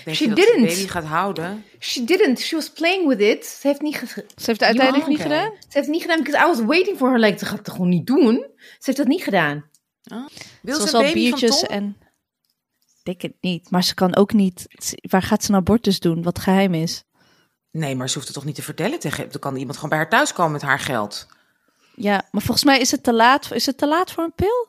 Denk She je dat ze de didn't. baby gaat houden? She didn't. She was playing with it. Ze heeft niet, ze heeft het uiteindelijk niet gedaan. ze heeft het niet gedaan, because I was waiting for her. Like, ze gaat het gewoon niet doen. Ze heeft dat niet gedaan. Wil Ze al baby biertjes van Tom? en... Ik denk het niet. Maar ze kan ook niet... Waar gaat ze een abortus doen? Wat geheim is? Nee, maar ze hoeft het toch niet te vertellen tegen... Dan kan iemand gewoon bij haar thuis komen met haar geld. Ja, maar volgens mij is het te laat. Is het te laat voor een pil?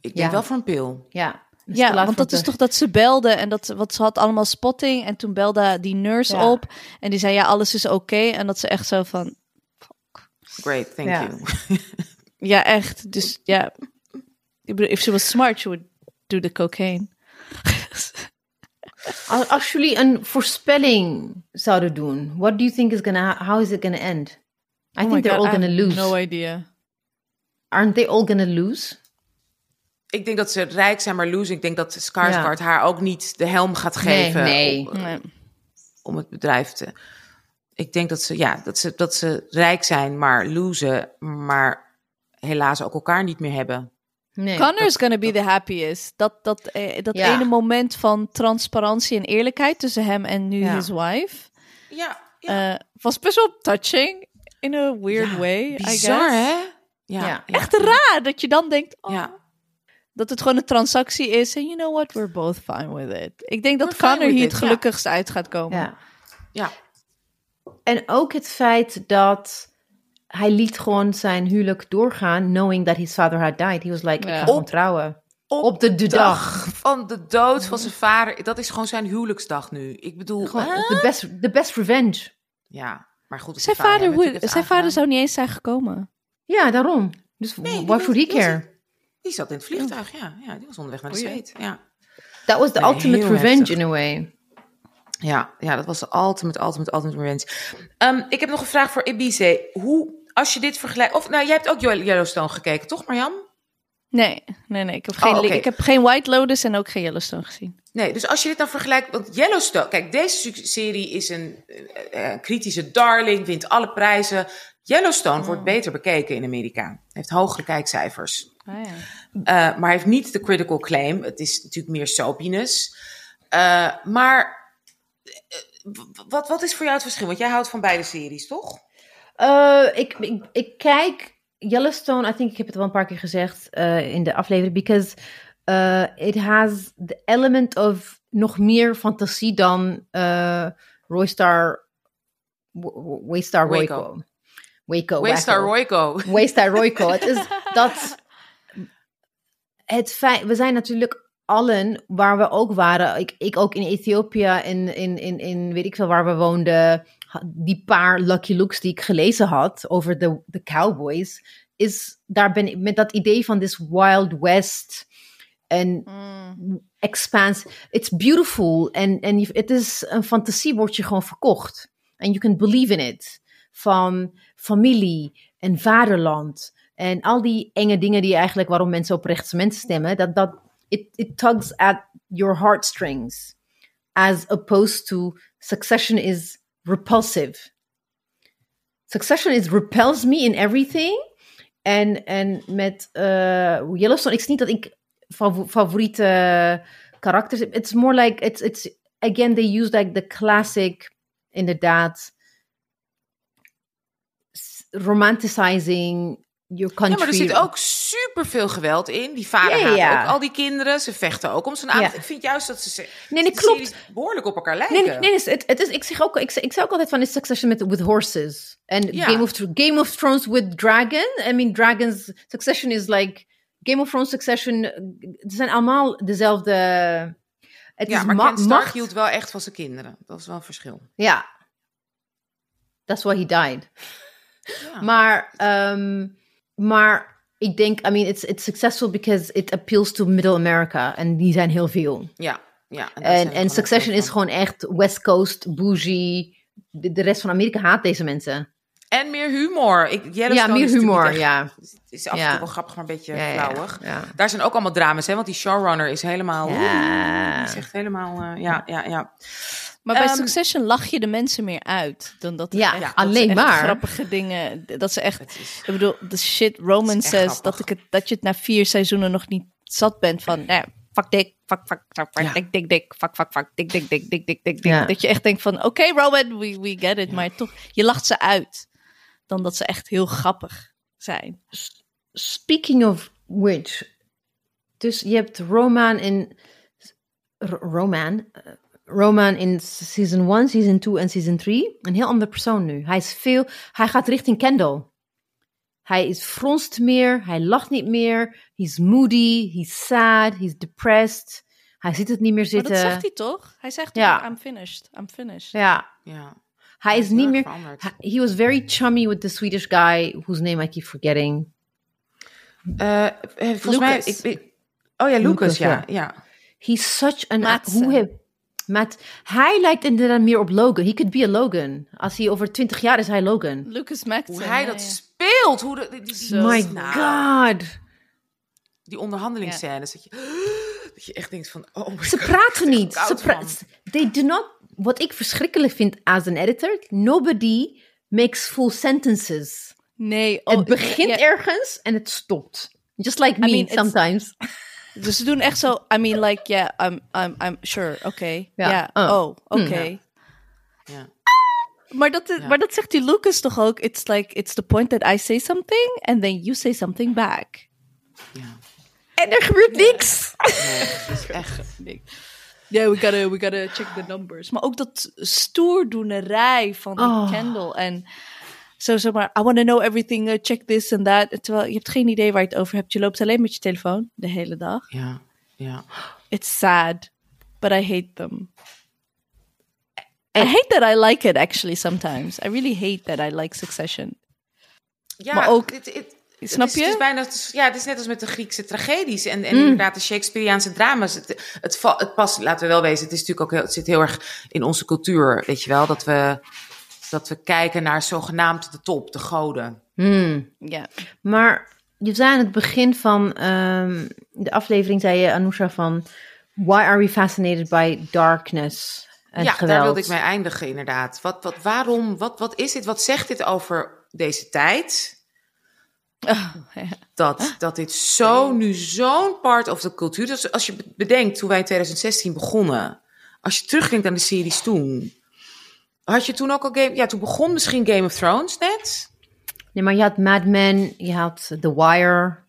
Ik denk Ja. wel voor een pil. Ja. Dus Ja, want dat is toch dat ze belde en dat wat ze had allemaal spotting en toen belde die nurse Ja. op en die zei ja alles is oké en dat ze echt zo van Great, thank Ja. you. ja echt dus ja ik bedoel if she was smart she would do the cocaine Als, als jullie een voorspelling zouden doen, what do you think is gonna, how is it gonna end? I Oh think they're God, all gonna lose. no idea Aren't they all gonna lose? Ik denk dat ze rijk zijn, maar lose. Ik denk dat Skarsgård Ja. haar ook niet de helm gaat geven nee. Om, Nee. om het bedrijf te... Ik denk dat ze, ja, dat ze, dat ze rijk zijn, maar losen, maar helaas ook elkaar niet meer hebben. Nee. Connor is gonna be the happiest dat dat eh, dat Ja. ene moment van transparantie en eerlijkheid tussen hem en nu Ja. his wife Ja, eh, was best wel touching in a weird Ja, way I bizar guess. hè? Ja, Ja. echt raar dat je dan denkt oh, Ja. Dat het gewoon een transactie is. En you know what, we're both fine with it. Ik denk dat Connor hier het ja. gelukkigst uit gaat komen. Ja. ja. En ook het feit dat hij liet gewoon zijn huwelijk doorgaan, knowing that his father had died. He was like, Ja. ik ga gewoon Op- trouwen. Op de, de dag. van de dood van zijn vader. Dat is gewoon zijn huwelijksdag nu. Ik bedoel, Gewoon the best, the best revenge. ja, maar goed. Zijn vader, zijn vader zou niet eens zijn gekomen. Ja, daarom. Dus Nee, die why should he care? Die zat in het vliegtuig, ja. ja die was onderweg naar de Oh, ja. zweet. Ja. That was the Nee, ultimate revenge heftig. in a way. Ja, ja, dat was de ultimate, ultimate, ultimate revenge. Ehm, ik heb nog een vraag voor Ibize. Hoe, als je dit vergelijkt... Of, nou, jij hebt ook Yellowstone gekeken, toch Marjan? Nee, nee, nee. Ik heb geen, Oh, ik heb geen White Lotus en ook geen Yellowstone gezien. Nee, dus als je dit nou vergelijkt... Want Yellowstone... Kijk, deze serie is een eh, eh, kritische darling, wint alle prijzen. Yellowstone wordt beter bekeken in Amerika. Heeft hogere kijkcijfers. Ah, ja. Uh, maar heeft niet de critical claim. Het is natuurlijk meer soapiness. Uh, maar uh, wat, wat is voor jou het verschil? Want jij houdt van beide series, toch? Uh, ik, ik, ik kijk Yellowstone, I think ik heb het wel een paar keer gezegd uh, in de aflevering, because uh, it has the element of nog meer fantasie dan uh, Roystar, Waystar Royco. Waco. Waystar Royco. Waystar Royco. het is dat. Het feit, we zijn natuurlijk allen waar we ook waren. Ik, ik ook in Ethiopië, in, in, in, in weet ik veel waar we woonden. Die paar Lucky Looks die ik gelezen had over de, de Cowboys. Is daar ben ik met dat idee van this Wild West. En mm. expanse. It's beautiful. En, het is een fantasie, wordt je gewoon verkocht. En you can believe in it. Van familie en vaderland. En al die enge dingen die eigenlijk waarom mensen op mensen stemmen. Dat, dat it, it tugs at your heartstrings. As opposed to succession is repulsive. Succession is repels me in everything. En, en met uh, Yellowstone, ik zie niet dat ik fav favoriete karakters heb. It's more like, it's, it's again, they use like the classic, inderdaad, romanticizing your country. Ja, maar er zit ook superveel geweld in. Die vader ja, ook al die kinderen. Ze vechten ook om zijn aandacht. Ja. Ik vind juist dat ze nee, nee, klopt. behoorlijk op elkaar lijken. Nee, nee, nee het, het is, ik, zeg ook, ik, ik zeg ook altijd van is Succession met with horses. En. Game, of, Game of Thrones with dragon. I mean, dragons, Succession is like... Game of Thrones, Succession, het zijn allemaal dezelfde... Het ja, is maar ma Ken Stark macht. hield wel echt van zijn kinderen. Dat is wel een verschil. Ja. That's why he died. Maar, um, maar ik denk, I mean, it's, it's successful because it appeals to middle America. En die zijn heel veel. Ja, ja. En, en Succession is gewoon echt West Coast, bougie, de, de rest van Amerika haat deze mensen. En meer humor. Ik, Ja, meer humor, echt- ja. Het is af en Ja. toe wel grappig, maar een beetje Ja, flauwig. ja. Daar zijn ook allemaal drama's, hè? Want die showrunner is helemaal... Ja. Is echt helemaal... eh, ja, ja, ja. Maar bij Ehm, Succession lach je de mensen meer uit dan dat Ja, echt, ja, dat ze alleen echt maar. grappige dingen. Dat ze echt. Is- Ik bedoel, de shit Roman says dat ik het dat je het na vier seizoenen nog niet zat bent van. Nou, ja, fuck dik, fuck fuck fuck fuck Ja. dik dik dik, fuck fuck fuck dik dik dik dik dik dik. Ja. Dat je echt denkt van, oké Roman, we we get it, maar toch je lacht ze uit dan dat ze echt heel grappig zijn. Speaking of which. Dus je hebt Roman in. R- Roman. Roman in season 1, season 2 en season 3. Een heel ander persoon nu. Hij is veel. Hij gaat richting Kendall. Hij is fronst meer. Hij lacht niet meer. He's moody. He's sad. He's depressed. Hij ziet het niet meer Maar zitten. dat zegt hij toch? Hij zegt toch, Ja. I'm finished, I'm finished. Ja. ja. Hij is niet meer. veranderd. He was very chummy with the Swedish guy whose name I keep forgetting. Eh, eh, volgens mij... Lucas. Ik, ik- oh ja, Lucas, Lucas, ja. ja. He's such an hoe hij Matt, hij lijkt inderdaad meer op Logan. He could be a Logan. Als hij over 20 jaar is hij Logan. Lucas Madsen. Hoe hij ja, dat ja. speelt. Hoe de, die, My nou, god. Die onderhandelingsscènes. Dat, je, dat je echt denkt van... Oh my Ze god, praten niet. Ze pra- they do not. Wat ik verschrikkelijk vind als een editor, nobody makes full sentences. Nee, oh, het begint ja, ergens en het stopt. Just like me mean, it's- sometimes. Dus ze doen echt zo, I mean, like, yeah, I'm, I'm, I'm sure, oké. Ja, Ja, oh. oh, oké. Ja. Maar, dat, is- Ja. maar dat zegt die Lucas toch ook? It's like, it's the point that I say something and then you say something back. Ja. En er gebeurt niks. Nee, het is echt... Yeah, we gotta, we gotta check the numbers. Maar ook dat stoerdoenerij van Oh. Kendall en zo zomaar, I want to know everything, uh, check this and that. Terwijl je hebt geen idee waar je het over hebt. Je loopt alleen met je telefoon de hele dag. Ja, ja. It's sad, but I hate them. I hate that I like it actually sometimes. I really hate that I like Succession. Ja, Maar ook- het- het- het Snap is- je? Het is bijna, het is- ja, het is net als met de Griekse tragedies en, en inderdaad de Shakespeareaanse drama's. Het, het past, laten we wel wezen, het, is natuurlijk ook heel, het zit heel erg in onze cultuur, weet je wel, dat we, dat we kijken naar zogenaamd de top, de goden. Hmm. Ja. Maar je zei aan het begin van ehm, de aflevering, zei je, Anousha, van... Why are we fascinated by darkness en ja, geweld? daar wilde ik mee eindigen inderdaad. Wat, wat, waarom, wat, wat is dit, wat zegt dit over deze tijd? Oh, ja. dat, dat dit zo, nu zo'n part of de cultuur. Dus als je bedenkt hoe wij in 2016 begonnen. Als je terugdenkt aan de series toen. Had je toen ook al Game... Ja, toen begon misschien Game of Thrones net. Nee, maar je had Mad Men, je had The Wire.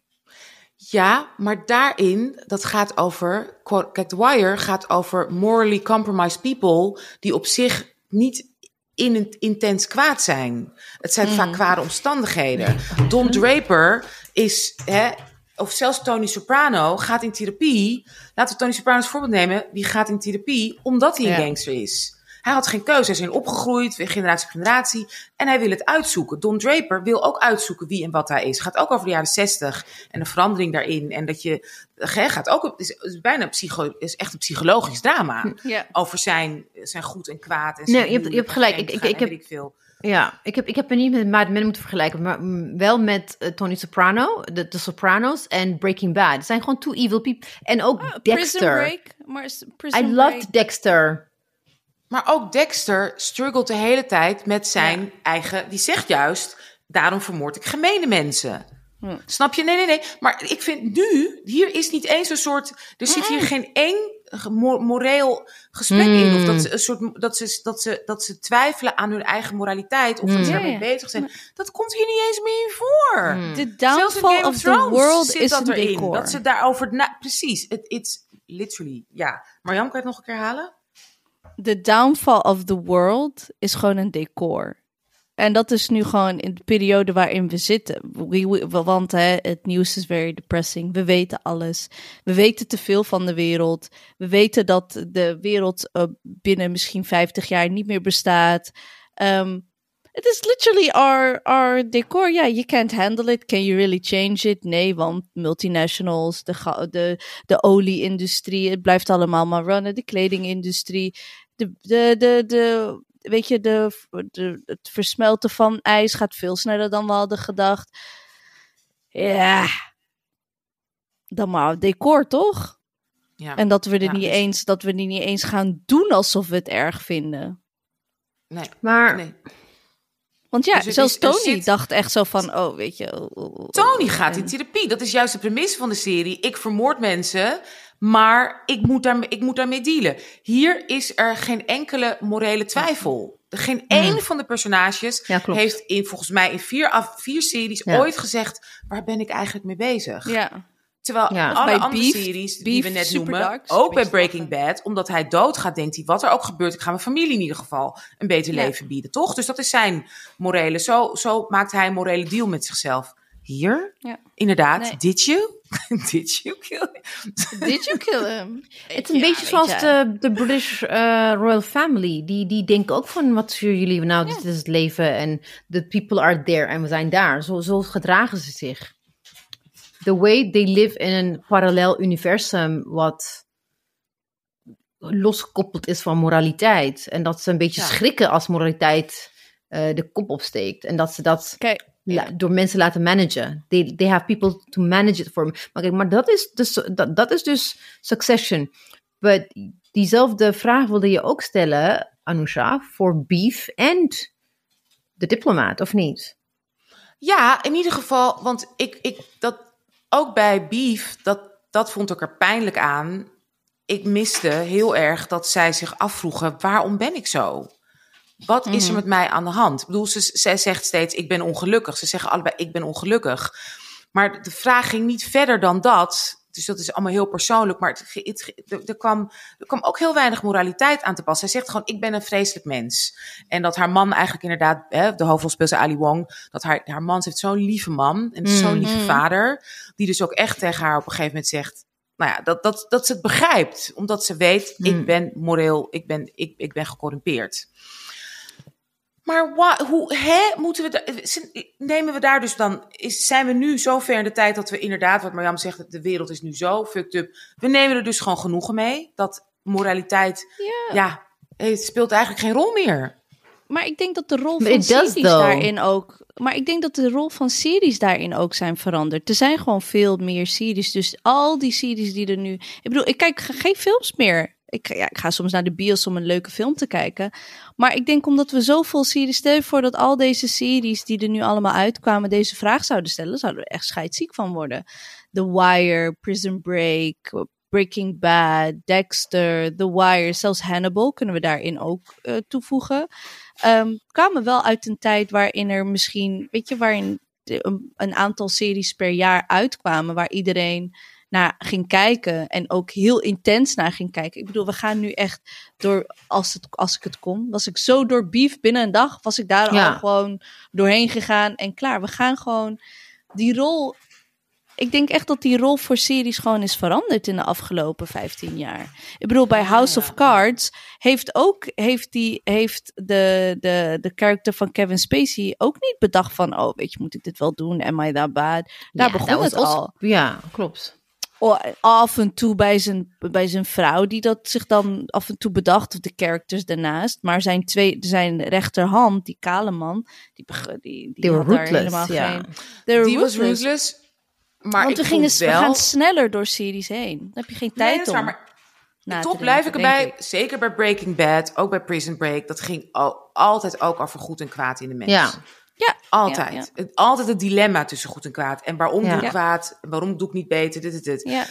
Ja, maar daarin, dat gaat over... Kijk, The Wire gaat over morally compromised people... die op zich niet in het intens kwaad zijn. Het zijn vaak kwade omstandigheden. Don Draper is... Hè, of zelfs Tony Soprano gaat in therapie. Laten we Tony Soprano als voorbeeld nemen. Die gaat in therapie omdat hij een gangster is. Hij had geen keuze. Hij is erin opgegroeid, weer generatie op generatie. En hij wil het uitzoeken. Don Draper wil ook uitzoeken wie en wat hij is. Gaat ook over de jaren zestig en de verandering daarin. En dat je hè, gaat ook. Het is, het is bijna psycho, is echt een psychologisch drama. Ja. Over zijn, zijn goed en kwaad. En Nee, je hebt- je hebt gelijk. Ik- ik- ik heb- Ik veel. Ja, ik heb, ik heb me niet met Mad Men moeten vergelijken, maar mm, wel met eh, Tony Soprano, de, de Sopranos en Breaking Bad. Het zijn gewoon two evil people. En ook Ah, Prison Dexter. Break. Maar is Prison I Break... loved Dexter. Maar ook Dexter struggelt de hele tijd met zijn eigen. Die zegt juist: daarom vermoord ik gemene mensen. Hm. Snap je? Nee, nee, nee. Maar ik vind nu, hier is niet eens een soort. Er zit hier geen één moreel gesprek in. Of dat ze, een soort, dat, ze, dat, ze, dat ze twijfelen aan hun eigen moraliteit. Of dat ze daarmee bezig zijn. Dat komt hier niet eens meer in voor. The in downfall of, of the world zit is dat een erin. decor. Dat ze daarover. Na, precies. Het it's literally. Ja. Marjan, kan je het nog een keer halen? The downfall of the world is gewoon een decor. En dat is nu gewoon in de periode waarin we zitten. We, want hè, het nieuws is very depressing. We weten alles. We weten te veel van de wereld. We weten dat de wereld eh, binnen misschien 50 jaar niet meer bestaat. Ehm, Het is literally our, our decor. Ja, you can't handle it. Can you really change it? Nee, want multinationals, de, de, de olie-industrie, het blijft allemaal maar runnen. De kledingindustrie, de, de, de, de, weet je, de, de, het versmelten van ijs gaat veel sneller dan we hadden gedacht. Ja, dan maar decor, toch? Ja. En dat we er Ja, niet dus- eens, dat we er niet eens gaan doen alsof we het erg vinden. nee, Maar nee. Want ja, Dus zelfs is- Tony zit- dacht echt zo van, oh, weet je. oh, oh, oh, Tony gaat en- in therapie. Dat is juist de premisse van de serie. Ik vermoord mensen, maar ik moet, daarmee, ik moet daarmee dealen. Hier is er geen enkele morele twijfel. Geen één van de personages Ja, heeft in, volgens mij in vier, af, vier series Ja. ooit gezegd... waar ben ik eigenlijk mee bezig? Ja, Terwijl Ja. alle Bij andere Beef- series die Beef we net noemen... ook bij Breaking Bad... omdat hij doodgaat, denkt hij... wat er ook gebeurt, ik ga mijn familie in ieder geval... een beter Ja. leven bieden, toch? Dus dat is zijn morele... Zo, zo maakt hij een morele deal met zichzelf. Hier, Ja. inderdaad, Nee. did you? did you kill did you kill him? Het is een beetje zoals de, de British eh, Royal Family. Die, die denken ook van, wat sturen jullie nou? Dit is het leven en the people are there en we zijn daar. Zo, zo gedragen ze zich. The way they live in een parallel universum wat losgekoppeld is van moraliteit. En dat ze een beetje Ja. schrikken als moraliteit eh, de kop opsteekt. En dat ze dat Kijk, la- door mensen laten managen. They, they have people to manage it for them. Maar kijk, maar dat is dus, dat, dat is dus succession. But diezelfde vraag wilde je ook stellen, Anusha, voor Beef en de diplomaat, of niet? Ja, in ieder geval, want ik, ik dat ook bij Beef, dat, dat vond ik er pijnlijk aan. Ik miste heel erg dat zij zich afvroegen: waarom ben ik zo? Wat is er Mhm. met mij aan de hand? Ik bedoel, ze, zij zegt steeds: ik ben ongelukkig. Ze zeggen allebei: ik ben ongelukkig. Maar de vraag ging niet verder dan dat. Dus dat is allemaal heel persoonlijk. Maar het, het, er, kwam, er kwam ook heel weinig moraliteit aan te pas. Zij zegt gewoon: ik ben een vreselijk mens. En dat haar man eigenlijk inderdaad, hè, de ze Ali Wong, dat haar, haar man ze heeft zo'n lieve man en zo'n lieve Mhm. vader, die dus ook echt tegen haar op een gegeven moment zegt, nou ja, dat, dat, dat ze het begrijpt, omdat ze weet, Mhm. ik ben moreel, ik ben, ik, ik ben gecorrumpeerd. Maar wa- hoe hè, moeten we da- nemen we daar dus dan? Is, zijn we nu zo ver in de tijd dat we inderdaad, wat Marjam zegt, de wereld is nu zo fucked up. We nemen er dus gewoon genoegen mee. Dat moraliteit, Ja. ja, het speelt eigenlijk geen rol meer. Maar ik denk dat de rol van series though. daarin ook. Maar ik denk dat de rol van series daarin ook zijn veranderd. Er zijn gewoon veel meer series. Dus al die series die er nu. Ik bedoel, ik kijk geen films meer. Ik, ik ga soms naar de bios om een leuke film te kijken. Maar ik denk omdat we zoveel series. Stel je voor dat al deze series die er nu allemaal uitkwamen. deze vraag zouden stellen. zouden we echt scheidsziek van worden. The Wire, Prison Break. Breaking Bad, Dexter, The Wire, zelfs Hannibal kunnen we daarin ook eh, toevoegen ehm, kwamen wel uit een tijd waarin er misschien, weet je, waarin een, een aantal series per jaar uitkwamen, waar iedereen naar ging kijken en ook heel intens naar ging kijken. Ik bedoel, we gaan nu echt door, als, het, als ik het kon, was ik zo door beef binnen een dag, was ik daar Ja. al gewoon doorheen gegaan en klaar. We gaan gewoon die rol. Ik denk echt dat die rol voor series gewoon is veranderd in de afgelopen 15 jaar. Ik bedoel, bij House of Cards heeft ook heeft die heeft de, de, de character van Kevin Spacey ook niet bedacht van oh weet je moet ik dit wel doen am I that bad daar Ja, begon dat was het al Ja, klopt. Oh, af en toe bij zijn, bij zijn vrouw die dat zich dan af en toe bedacht of de characters daarnaast maar zijn twee zijn rechterhand die kale man die die, die were had daar ruthless, helemaal ja. geen Die was ruthless. ruthless. Maar want ik we, gingen, we gaan sneller door series heen dan heb je geen Nee, tijd om maar toch blijf ik erbij, ik. zeker bij Breaking Bad, ook bij Prison Break, dat ging al, altijd ook over goed en kwaad in de mens. Ja. Ja, Altijd. ja, altijd het dilemma tussen goed en kwaad. En waarom Ja. doe ik kwaad? Waarom doe ik niet beter? Dit, dit, dit. ja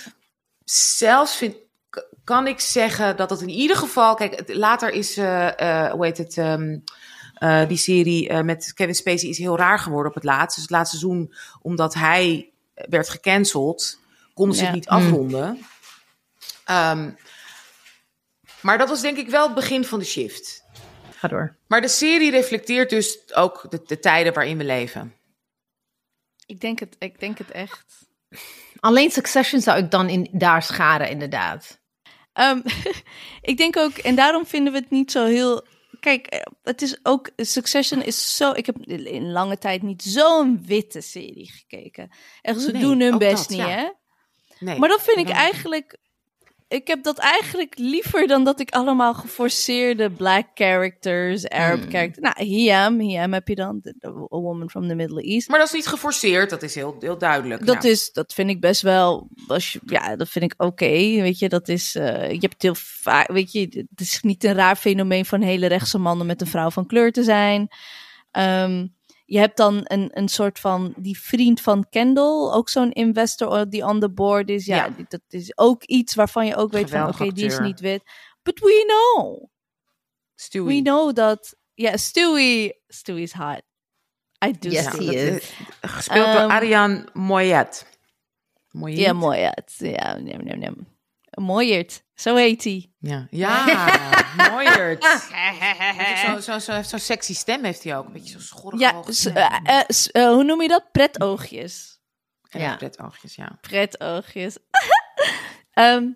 Zelfs vind, kan ik zeggen dat het in ieder geval... Kijk, later is, eh, eh, hoe heet het... ehm, eh, die serie met Kevin Spacey is heel raar geworden op het laatst. Dus het laatste seizoen, omdat hij werd gecanceld, konden ze het niet Hmm. afronden. Ehm, maar dat was denk ik wel het begin van de shift. Ga door. Maar de serie reflecteert dus ook de, de tijden waarin we leven. ik denk het ik denk het echt Alleen Succession zou ik dan in, daar scharen, inderdaad. Ehm, ik denk ook, en daarom vinden we het niet zo heel. Kijk, het is ook. Succession is zo. Ik heb in lange tijd niet zo'n witte serie gekeken. Echt, ze Nee, doen hun best dat, niet, ja. hè? Nee, Maar dat vind ik eigenlijk. Ik heb dat eigenlijk liever dan dat ik allemaal geforceerde black characters, Arab Hmm. characters. Nou, Hiam, Hiam heb je dan, a woman from the Middle East. Maar dat is niet geforceerd, dat is heel, heel duidelijk. Dat, ja. is, dat vind ik best wel, als je, ja, dat vind ik oké. weet je, dat is, eh, je hebt heel vaak, weet je, het is niet een raar fenomeen van hele rechtse mannen met een vrouw van kleur te zijn. Ehm, je hebt dan een, een soort van, die vriend van Kendall, ook zo'n investor die on the board is. Ja, dat is ook iets waarvan je ook weet van, oké, die is niet wit. But we know, Stewie. we know dat, ja, Stewie, Stewie is hot. I do Yes, see is. Gespeeld door Ehm, Ariane Moyet. Moyet? Ja, mooi. Ja, het- ja nee, nee, nee. Mooiert. Zo heet hij. Ja, ja Moyert. Zo'n zo, zo, heeft zo'n sexy stem heeft hij ook. Een beetje zo'n schorrige Ja, eh, eh, eh, hoe noem je dat? Pretoogjes. En ja. ja. pretoogjes, ja. Pretoogjes. Ehm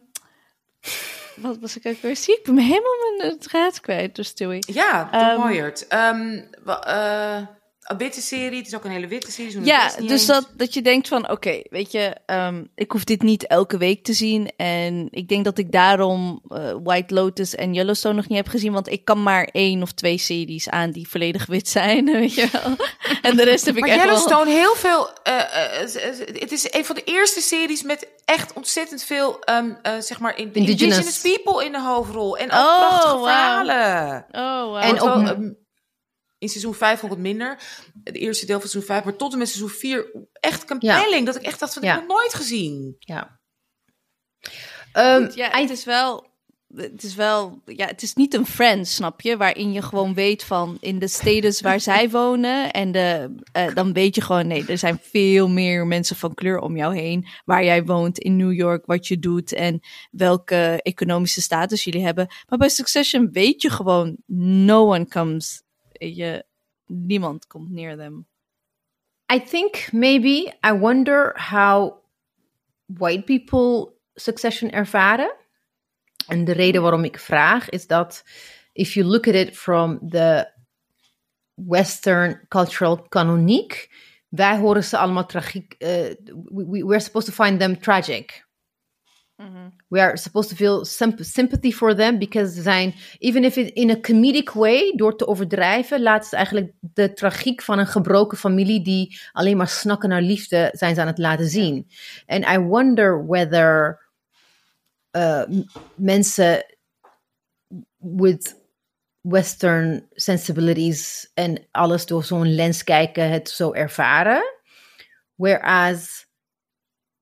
wat was ik ook weer? Zie, ik ben me helemaal mijn draad kwijt door Stewie. Ja, Moyert. Wa- eh, een witte serie. Het is ook een hele witte serie. Ja, dus eens. dat, dat je denkt van, oké, weet je, ehm, ik hoef dit niet elke week te zien. En ik denk dat ik daarom eh, White Lotus en Yellowstone nog niet heb gezien. Want ik kan maar één of twee series aan die volledig wit zijn, weet je wel. En de rest heb ik Maar echt wel... Yellowstone, heel veel. eh, eh, het is een van de eerste series met echt ontzettend veel, ehm, eh, zeg maar, in, Indigenous. indigenous people in de hoofdrol. En ook Oh, prachtige wauw. verhalen. Oh, wow. En ook- ehm, in seizoen 5 vond ik het minder. Het eerste deel van seizoen 5. Maar tot en met seizoen 4 echt compelling. Dat ik echt dacht van, Ja. ik heb het nooit gezien. Ja. Ehm, Goed, ja, het is wel. Het is wel, ja, het is niet een Friends, snap je? Waarin je gewoon weet van in de status waar zij wonen. En de, eh, dan weet je gewoon, nee, er zijn veel meer mensen van kleur om jou heen. Waar jij woont in New York, wat je doet en welke economische status jullie hebben. Maar bij Succession weet je gewoon, no one comes. Je, niemand komt near them. I think maybe I wonder how white people succession ervaren. En de reden waarom ik vraag is dat if you look at it from the Western cultural canoniek, wij horen ze allemaal tragiek. eh, we, we, we're supposed to find them tragic. We are supposed to feel symp- sympathy for them because ze zijn, even if it in a comedic way, door te overdrijven, laten ze eigenlijk de tragiek van een gebroken familie die alleen maar snakken naar liefde, zijn ze aan het laten zien. And I wonder whether uh, mensen with Western sensibilities en alles door zo'n lens kijken, het zo ervaren. Whereas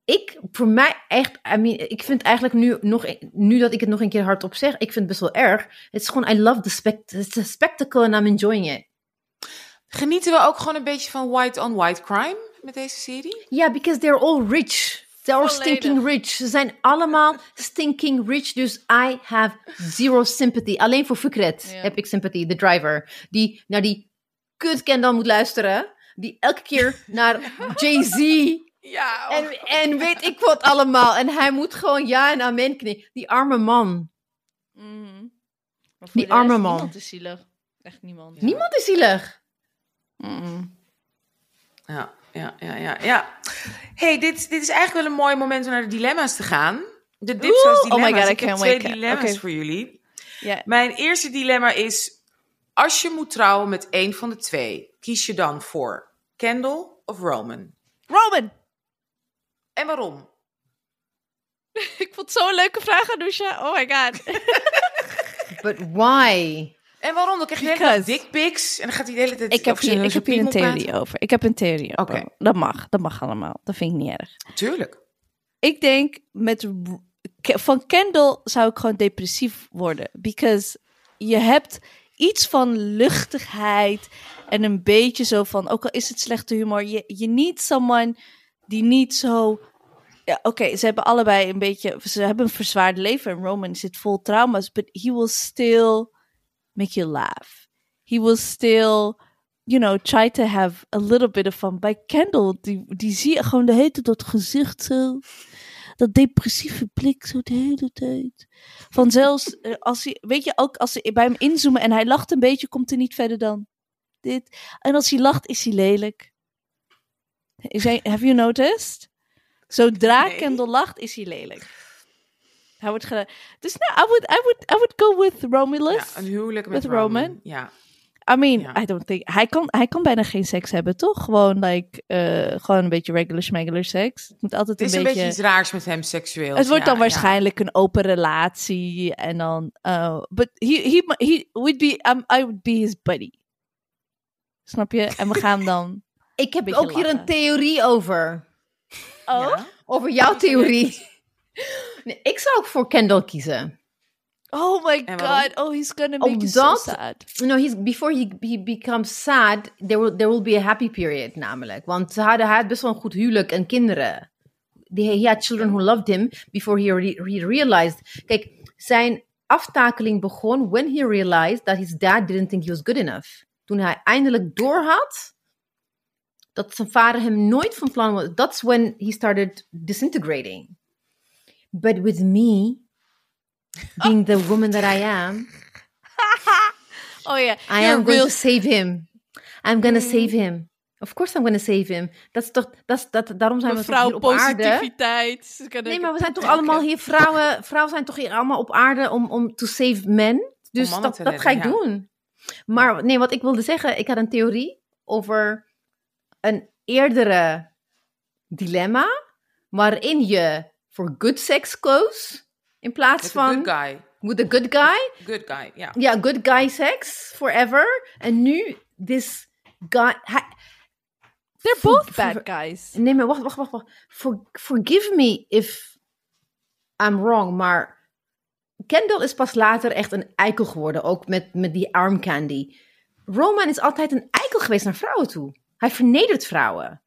ik, voor mij echt, I mean, ik vind eigenlijk nu nog, nu dat ik het nog een keer hardop zeg, ik vind het best wel erg. Het is gewoon, I love the spect it's a spectacle and I'm enjoying it. Genieten we ook gewoon een beetje van white on white crime met deze serie? Ja, because they're all rich. They're all stinking rich. Ze zijn allemaal stinking rich, dus I have zero sympathy. Alleen voor Fukret heb ik sympathy, de driver. Die naar die kut Kendall moet luisteren. Die elke keer naar Jay-Z Ja, en, en weet ik wat allemaal. En hij moet gewoon ja en amen knikken. Die arme man. Mhm. Maar voor Die de arme rest, man. Niemand is zielig. Echt niemand. Niemand is zielig. Mm-mm. Ja, ja, ja, ja. ja. hey, dit, dit is eigenlijk wel een mooi moment om naar de dilemma's te gaan. De dipsaus Oeh, oh my dilemma's. God, ik heb twee dilemma's voor jullie. Ja. Mijn eerste dilemma is... Als je moet trouwen met één van de twee, kies je dan voor Kendall of Roman? Roman! En waarom? Ik vond het zo'n leuke vraag, Anousha. Oh my god. But why? En waarom? Dan krijg je hele Because- dickpics en dan gaat hij de hele tijd ik heb hier, ik heb hier een theorie praten. over. Ik heb een theorie over. Oké. Dat mag. Dat mag allemaal. Dat vind ik niet erg. Tuurlijk. Ik denk, met van Kendall zou ik gewoon depressief worden. Because je hebt iets van luchtigheid en een beetje zo van, ook al is het slechte humor, je, je need someone die niet zo... Ja, Oké, ze hebben allebei een beetje, ze hebben een verzwaard leven en Roman zit vol trauma's, but he will still make you laugh. He will still, you know, try to have a little bit of fun. Bij Kendall, die, die zie je gewoon de hele tijd dat gezicht zo dat depressieve blik zo de hele tijd. Van zelfs eh, als hij, weet je, ook als ze bij hem inzoomen en hij lacht een beetje, komt hij niet verder dan dit. En als hij lacht, is hij lelijk. Have you noticed? Zodra Nee. Kendall lacht, is hij lelijk. Hij wordt gedaan. Dus nou, I would, I would, I would go with Romulus. Ja, een huwelijk met Roman. Roman. Ja. I mean, Ja. I don't think... Hij kan, hij kan bijna geen seks hebben, toch? Gewoon, like, eh, gewoon een beetje regular schmegular seks. Het moet altijd Het is een een beetje... beetje iets raars met hem seksueel. het wordt Ja, dan waarschijnlijk een open relatie. En dan... uh, but he, he, he would be... Um, I would be his buddy. Snap je? En we gaan dan... Ik heb Beetje ook hier een theorie over. Oh? Ja. Over jouw theorie. Nee, ik zou ook voor Kendall kiezen. Oh my god. Oh, he's gonna make you so Omdat- sad. No, he's, before he, he becomes sad, there will, there will be a happy period namelijk. Want ze hadden, hij had best wel een goed huwelijk en kinderen. Die, he had children who loved him before he, re- he realized. Kijk, zijn aftakeling begon when he realized that his dad didn't think he was good enough. Toen hij eindelijk doorhad dat zijn vader hem nooit van plan was. That's when he started disintegrating. But with me, being the woman that I am, Oh ja. I you're am going to save him. I'm going to save him. Of course I'm going to save him. Dat is toch, dat, is- dat, daarom zijn we toch hier op positiviteit. Nee, maar we zijn toch allemaal hier vrouwen. Vrouwen zijn toch hier allemaal op aarde om, om to save men. Dus dat, dat ga ik ja. doen. Maar nee, wat ik wilde zeggen, ik had een theorie over een eerdere dilemma waarin je voor good sex koos in plaats van good guy. with a good guy. Good guy, ja. Ja, good guy sex forever. En nu this guy. hij- They're both bad guys. nee, maar wacht, wacht, wacht. wacht. For, forgive me if I'm wrong, maar Kendall is pas later echt een eikel geworden, ook met, met die arm candy. Roman is altijd een eikel geweest naar vrouwen toe. Hij vernedert vrouwen.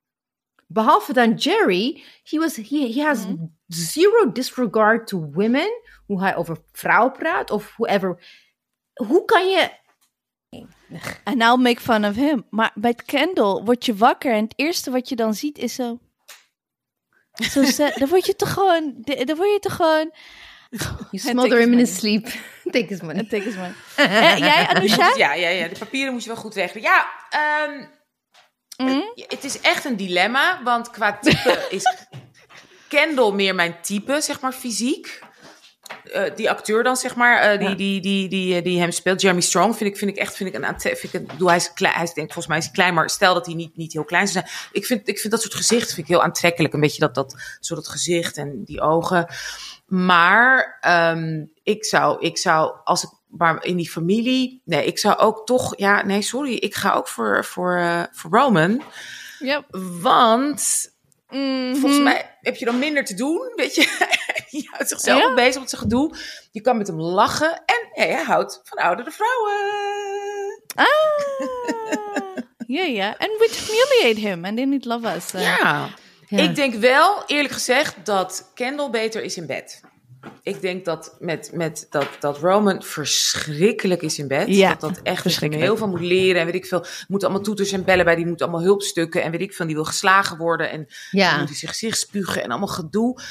Behalve dan Jerry, he, was, he, he has zero disregard to women, hoe hij over vrouwen praat of whoever. Hoe kan je And now make fun of him. Maar bij Kendall word je wakker en het eerste wat je dan ziet is zo... Zo dan word je toch gewoon... Dan word je toch gewoon... You smother him in his sleep. Take his money. Take his money. Eh, jij, Anousha? Ja, ja, ja, de papieren moet je wel goed regelen. Ja, ehm, Mhm. het is echt een dilemma, want qua type is Kendall meer mijn type, zeg maar, fysiek. Eh, die acteur dan, zeg maar, eh, die, Ja. die, die, die, die hem speelt, Jeremy Strong, vind ik, vind ik echt, vind ik een, vind ik een, bedoel, hij is klein, hij is, denk, volgens mij is hij klein, maar stel dat hij niet, niet heel klein zou zijn. Ik vind, ik vind dat soort gezichten vind ik heel aantrekkelijk, een beetje dat, dat, zo dat gezicht en die ogen. Maar ehm, ik zou, ik zou, als ik maar in die familie, nee, ik zou ook toch, ja, nee, sorry, ik ga ook voor, voor, eh, voor Roman, Yep. want Mhm. volgens mij heb je dan minder te doen, weet je. je houdt zichzelf Ja. bezig met zijn gedoe. Je kan met hem lachen en hey, hij houdt van oudere vrouwen. Ah. Ja, ja. And we'd humiliate him and then he'd love us. eh. Ja. Ja. Ik denk wel, eerlijk gezegd, dat Kendall beter is in bed. Ik denk dat, met, met, dat, dat Roman verschrikkelijk is in bed. Ja, dat dat echt verschrikkelijk. heel veel moet leren. En weet ik veel, moet allemaal toeters en bellen bij. Die moet allemaal hulpstukken. En weet ik veel, die wil geslagen worden. En Ja, moet hij zijn gezicht spugen en allemaal gedoe.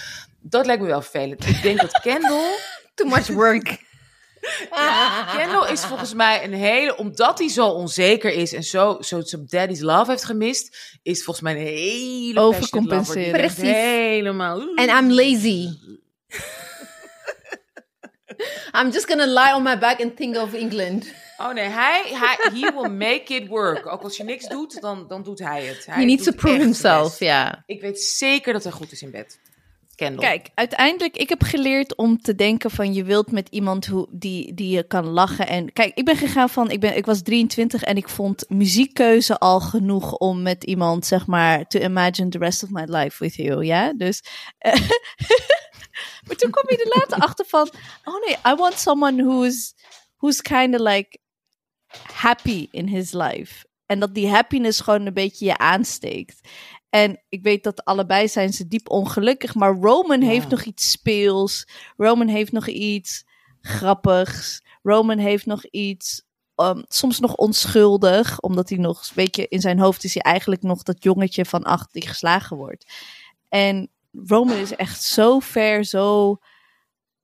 Dat lijkt me wel vervelend. Ik denk dat Kendall... too much work. Kendall is volgens mij een hele, omdat hij zo onzeker is en zo, zo zijn daddy's love heeft gemist, is volgens mij een hele Overcompenseren. Precies. helemaal. And I'm lazy. I'm just gonna lie on my back and think of England. Oh nee, hij, hij he will make it work. Ook als je niks doet, dan, dan doet hij het. Hij He needs to prove himself, ja. Ik weet zeker dat hij goed is in bed. Kendall. Kijk, uiteindelijk, ik heb geleerd om te denken van je wilt met iemand hoe, die, die je kan lachen. En kijk, ik ben gegaan van, ik, ben, ik was 23 en ik vond muziekkeuze al genoeg om met iemand, zeg maar, to imagine the rest of my life with you, ja? Dus, eh, maar toen kwam je er later achter van, oh nee, I want someone who's, who's kind of like happy in his life. En dat die happiness gewoon een beetje je aansteekt. En ik weet dat allebei zijn ze diep ongelukkig. Maar Roman Ja. heeft nog iets speels. Roman heeft nog iets grappigs. Roman heeft nog iets um, soms nog onschuldig. Omdat hij nog, weet je, in zijn hoofd is hij eigenlijk nog dat jongetje van acht die geslagen wordt. En Roman is echt zo ver, zo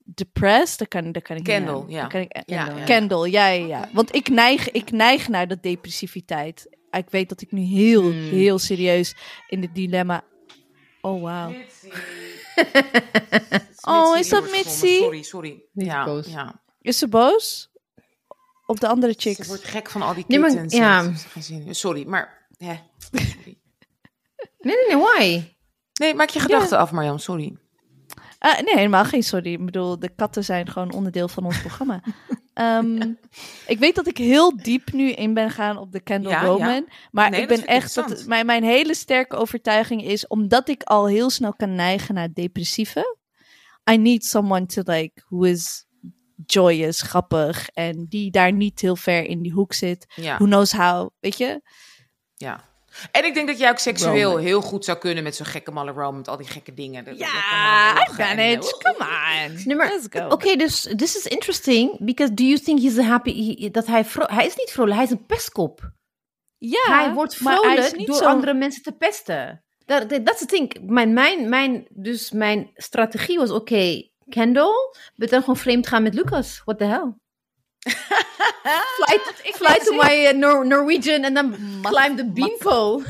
depressed. Daar kan, daar kan ik Kendall, niet aan. ja. Daar kan ik, Ja, Kendall, ja. Kendall, ja, ja, ja. Want ik neig, ik neig naar dat depressiviteit. Ik weet dat ik nu heel, Hmm. heel serieus in dit dilemma... Oh, wauw. Oh, is dat Mitzi? Sorry, sorry. Niet ja, boos. ja. Is ze boos? Op de andere Ze chicks? wordt gek van al die Nee, maar- kittens. ja. Ze. Sorry, maar... Hè. Sorry. Nee, nee, nee, why? Nee, maak je gedachten af, Marjan. Sorry. Ah, nee, helemaal geen sorry. Ik bedoel, de katten zijn gewoon onderdeel van ons programma. Ehm, ik weet dat ik heel diep nu in ben gaan op de Kendall Ja, ja. Roman. Maar Nee, ik ben echt... Dat, mijn, mijn hele sterke overtuiging is... omdat ik al heel snel kan neigen naar depressieve... I need someone to like... who is joyous, grappig... en die daar niet heel ver in die hoek zit. Who knows how, weet je? ja. En ik denk dat jij ook seksueel Roman. heel goed zou kunnen met zo'n gekke malle Rome, met al die gekke dingen. Dat- dat Ja, allemaal I lachen en, manage. eh, Come on. Nee, maar- Let's go. Oké, dus this is interesting. Because do you think he's a happy... he- dat hij, hij is niet vrolijk, hij is een pestkop. Ja, hij wordt maar vrolijk hij is niet door zo- andere mensen te pesten. Dat dat- that's the thing. Mijn, mijn, mijn, dus mijn strategie was, oké, Kendall, we dan gewoon vreemd gaan met Lucas. What the hell? Fly fly to my uh, Nor- Norwegian and then climb the beanpole.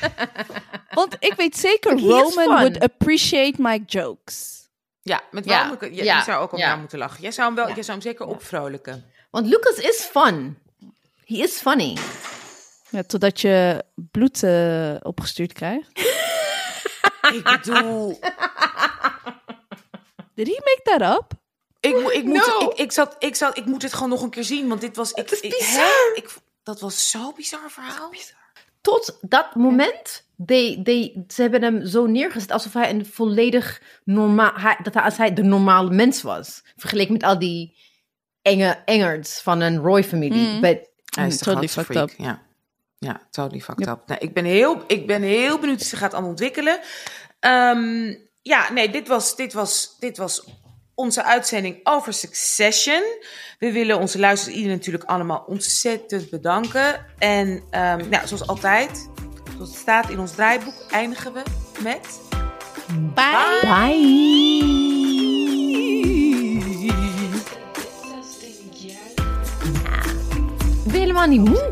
Want ik weet zeker, Roman would appreciate my jokes. Ja, met Ja, ja, die zou ook op ja. jou moeten lachen. Jij zou hem, wel, Ja. jij zou hem zeker opvrolijken. Want Lucas is fun. He is funny. Ja, totdat je bloed eh, opgestuurd krijgt. Ik bedoel, Did he make that up? Ik, ik, moet, No. ik, ik, zat, ik, zat, ik moet het gewoon nog een keer zien, want dit was... Ik, is ik, bizar. hè? Ik, dat was zo'n bizar verhaal. Tot dat moment, they, they, ze hebben hem zo neergezet alsof hij een volledig normaal, hij, dat hij, als hij de normale mens was. Vergeleken met al die enge engerts van een Roy-familie. Mm. But Hij is Mm, de totally fucked freak, Ja. ja, totally fucked up. Nou, ik, ben heel, ik ben heel benieuwd hoe ze gaat allemaal ontwikkelen. Ehm, ja, nee, dit was, dit, was, dit was onze uitzending over Succession. We willen onze luisteraars iedereen natuurlijk allemaal ontzettend bedanken. En ehm, ja, zoals altijd, zoals het staat in ons draaiboek, eindigen we met... Bye. bye. Ik ben helemaal niet moe.